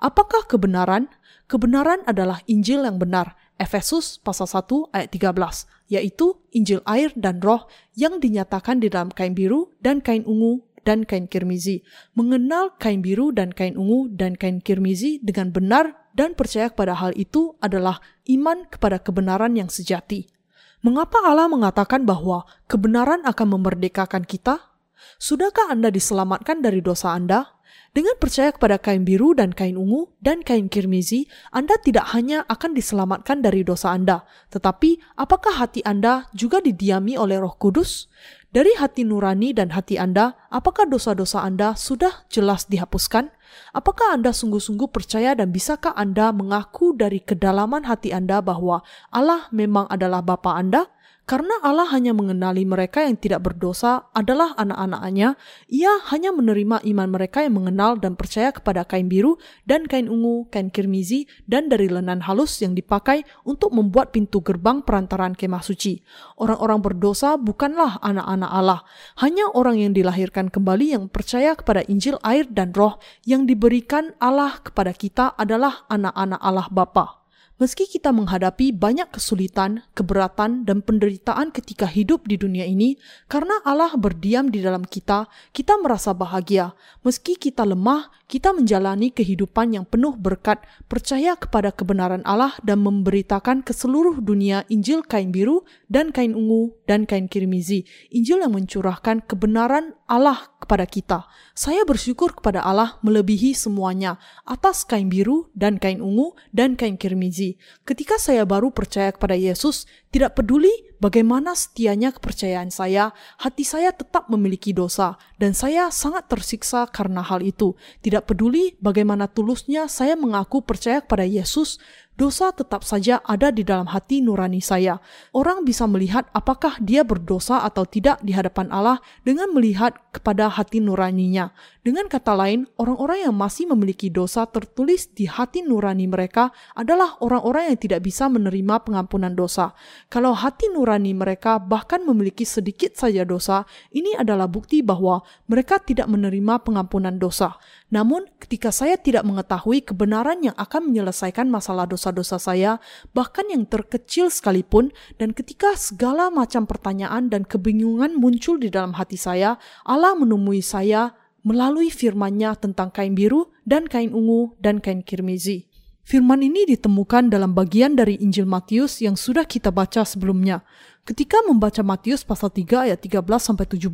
S1: Apakah kebenaran? Kebenaran adalah Injil yang benar. Efesus pasal 1 ayat 13, yaitu Injil air dan roh yang dinyatakan di dalam kain biru dan kain ungu dan kain kirmizi. Mengenal kain biru dan kain ungu dan kain kirmizi dengan benar dan percaya kepada hal itu adalah iman kepada kebenaran yang sejati. Mengapa Allah mengatakan bahwa kebenaran akan memerdekakan kita? Sudahkah Anda diselamatkan dari dosa Anda? Dengan percaya kepada kain biru dan kain ungu dan kain kirmizi, Anda tidak hanya akan diselamatkan dari dosa Anda, tetapi apakah hati Anda juga didiami oleh Roh Kudus? Dari hati nurani dan hati Anda, apakah dosa-dosa Anda sudah jelas dihapuskan? Apakah Anda sungguh-sungguh percaya dan bisakah Anda mengaku dari kedalaman hati Anda bahwa Allah memang adalah Bapa Anda? Karena Allah hanya mengenali mereka yang tidak berdosa adalah anak-anaknya, ia hanya menerima iman mereka yang mengenal dan percaya kepada kain biru dan kain ungu, kain kirmizi, dan dari lenan halus yang dipakai untuk membuat pintu gerbang perantaran kemah suci. Orang-orang berdosa bukanlah anak-anak Allah, hanya orang yang dilahirkan kembali yang percaya kepada Injil air dan roh yang diberikan Allah kepada kita adalah anak-anak Allah Bapa. Meski kita menghadapi banyak kesulitan, keberatan, dan penderitaan ketika hidup di dunia ini, karena Allah berdiam di dalam kita, kita merasa bahagia. Meski kita lemah, kita menjalani kehidupan yang penuh berkat, percaya kepada kebenaran Allah, dan memberitakan ke seluruh dunia Injil kain biru dan kain ungu dan kain kirmizi. Injil yang mencurahkan kebenaran Allah kepada kita. Saya bersyukur kepada Allah melebihi semuanya atas kain biru dan kain ungu dan kain kirmizi. Ketika saya baru percaya kepada Yesus, tidak peduli bagaimana setianya kepercayaan saya, hati saya tetap memiliki dosa dan saya sangat tersiksa karena hal itu. Tidak peduli bagaimana tulusnya saya mengaku percaya kepada Yesus, dosa tetap saja ada di dalam hati nurani saya. Orang bisa melihat apakah dia berdosa atau tidak di hadapan Allah dengan melihat kepada hati nuraninya. Dengan kata lain, orang-orang yang masih memiliki dosa tertulis di hati nurani mereka adalah orang-orang yang tidak bisa menerima pengampunan dosa. Kalau hati nurani mereka bahkan memiliki sedikit saja dosa, ini adalah bukti bahwa mereka tidak menerima pengampunan dosa. Namun, ketika saya tidak mengetahui kebenaran yang akan menyelesaikan masalah dosa-dosa saya, bahkan yang terkecil sekalipun, dan ketika segala macam pertanyaan dan kebingungan muncul di dalam hati saya, Allah menemui saya melalui firman-Nya tentang kain biru dan kain ungu dan kain kirmizi. Firman ini ditemukan dalam bagian dari Injil Matius yang sudah kita baca sebelumnya. Ketika membaca Matius pasal 3 ayat 13 sampai 17,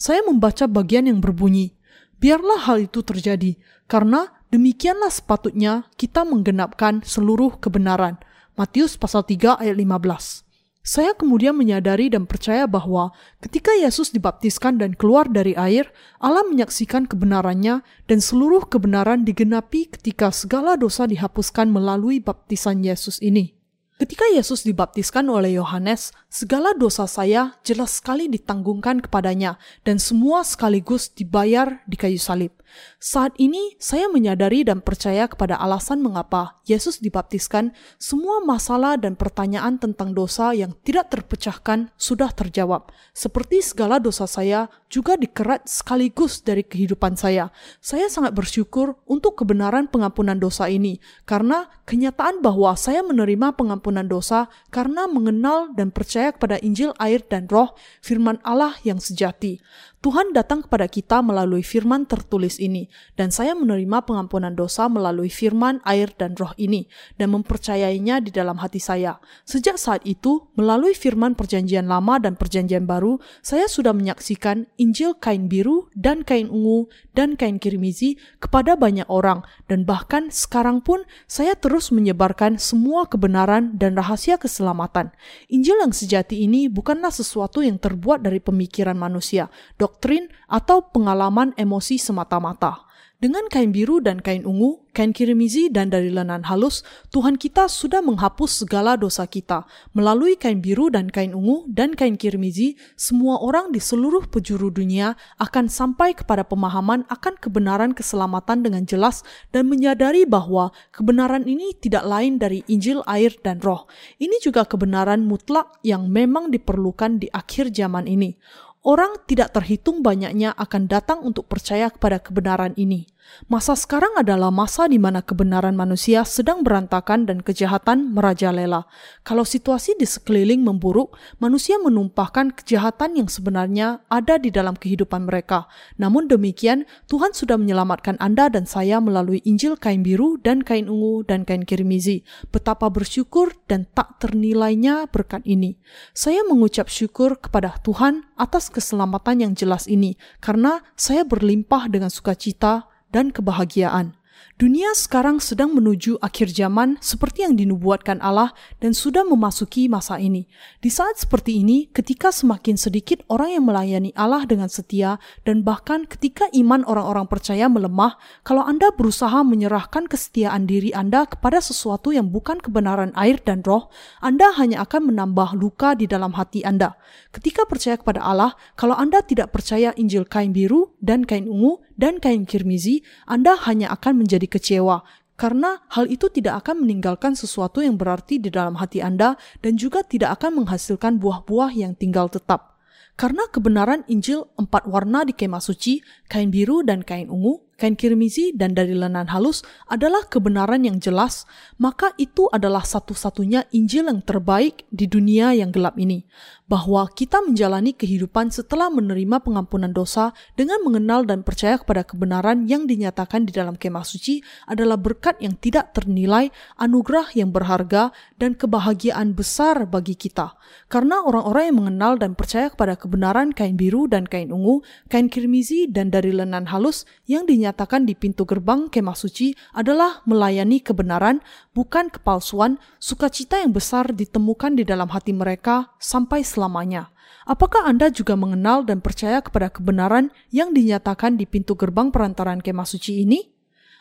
S1: saya membaca bagian yang berbunyi, Biarlah hal itu terjadi, karena demikianlah sepatutnya kita menggenapkan seluruh kebenaran. Matius pasal 3 ayat 15. Saya kemudian menyadari dan percaya bahwa ketika Yesus dibaptiskan dan keluar dari air, Allah menyaksikan kebenarannya dan seluruh kebenaran digenapi ketika segala dosa dihapuskan melalui baptisan Yesus ini. Ketika Yesus dibaptiskan oleh Yohanes, segala dosa saya jelas sekali ditanggungkan kepadanya dan semua sekaligus dibayar di kayu salib. Saat ini saya menyadari dan percaya kepada alasan mengapa Yesus dibaptiskan, semua masalah dan pertanyaan tentang dosa yang tidak terpecahkan sudah terjawab. Seperti segala dosa saya juga dikerat sekaligus dari kehidupan saya. Saya sangat bersyukur untuk kebenaran pengampunan dosa ini, karena kenyataan bahwa saya menerima pengampunan dosa karena mengenal dan percaya kepada Injil air dan roh, firman Allah yang sejati. Tuhan datang kepada kita melalui firman tertulis ini, dan saya menerima pengampunan dosa melalui firman, air, dan roh ini, dan mempercayainya di dalam hati saya. Sejak saat itu, melalui firman perjanjian lama dan perjanjian baru, saya sudah menyaksikan Injil kain biru dan kain ungu dan kain kirmizi kepada banyak orang, dan bahkan sekarang pun saya terus menyebarkan semua kebenaran dan rahasia keselamatan. Injil yang sejati ini bukanlah sesuatu yang terbuat dari pemikiran manusia, doktrin, atau pengalaman emosi semata-mata. Dengan kain biru dan kain ungu, kain kirimizi dan dari lenan halus, Tuhan kita sudah menghapus segala dosa kita. Melalui kain biru dan kain ungu dan kain kirimizi, semua orang di seluruh penjuru dunia akan sampai kepada pemahaman akan kebenaran keselamatan dengan jelas dan menyadari bahwa kebenaran ini tidak lain dari Injil, air, dan roh. Ini juga kebenaran mutlak yang memang diperlukan di akhir zaman ini. Orang tidak terhitung banyaknya akan datang untuk percaya kepada kebenaran ini. Masa sekarang adalah masa di mana kebenaran manusia sedang berantakan dan kejahatan merajalela. Kalau situasi di sekeliling memburuk, manusia menumpahkan kejahatan yang sebenarnya ada di dalam kehidupan mereka. Namun demikian, Tuhan sudah menyelamatkan Anda dan saya melalui Injil kain biru dan kain ungu dan kain kirmizi. Betapa bersyukur dan tak ternilainya berkat ini. Saya mengucap syukur kepada Tuhan atas keselamatan yang jelas ini, karena saya berlimpah dengan sukacita dan kebahagiaan. Dunia sekarang sedang menuju akhir zaman seperti yang dinubuatkan Allah dan sudah memasuki masa ini. Di saat seperti ini, ketika semakin sedikit orang yang melayani Allah dengan setia dan bahkan ketika iman orang-orang percaya melemah, kalau Anda berusaha menyerahkan kesetiaan diri Anda kepada sesuatu yang bukan kebenaran air dan roh, Anda hanya akan menambah luka di dalam hati Anda. Ketika percaya kepada Allah, kalau Anda tidak percaya Injil kain biru dan kain ungu dan kain kirmizi, Anda hanya akan menjadi kecewa karena hal itu tidak akan meninggalkan sesuatu yang berarti di dalam hati Anda dan juga tidak akan menghasilkan buah-buah yang tinggal tetap. Karena kebenaran Injil empat warna di kemah suci, kain biru dan kain ungu, kain kirmizi dan dari lenan halus adalah kebenaran yang jelas, maka itu adalah satu-satunya Injil yang terbaik di dunia yang gelap ini bahwa kita menjalani kehidupan setelah menerima pengampunan dosa dengan mengenal dan percaya kepada kebenaran yang dinyatakan di dalam kemah suci adalah berkat yang tidak ternilai, anugerah yang berharga, dan kebahagiaan besar bagi kita. Karena orang-orang yang mengenal dan percaya kepada kebenaran kain biru dan kain ungu, kain kirmizi dan dari lenan halus yang dinyatakan di pintu gerbang kemah suci adalah melayani kebenaran, bukan kepalsuan, sukacita yang besar ditemukan di dalam hati mereka sampai selamanya. Apakah Anda juga mengenal dan percaya kepada kebenaran yang dinyatakan di pintu gerbang perantaran kemah suci ini?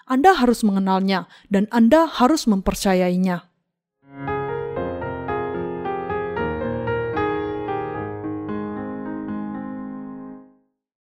S1: Anda harus mengenalnya dan Anda harus mempercayainya.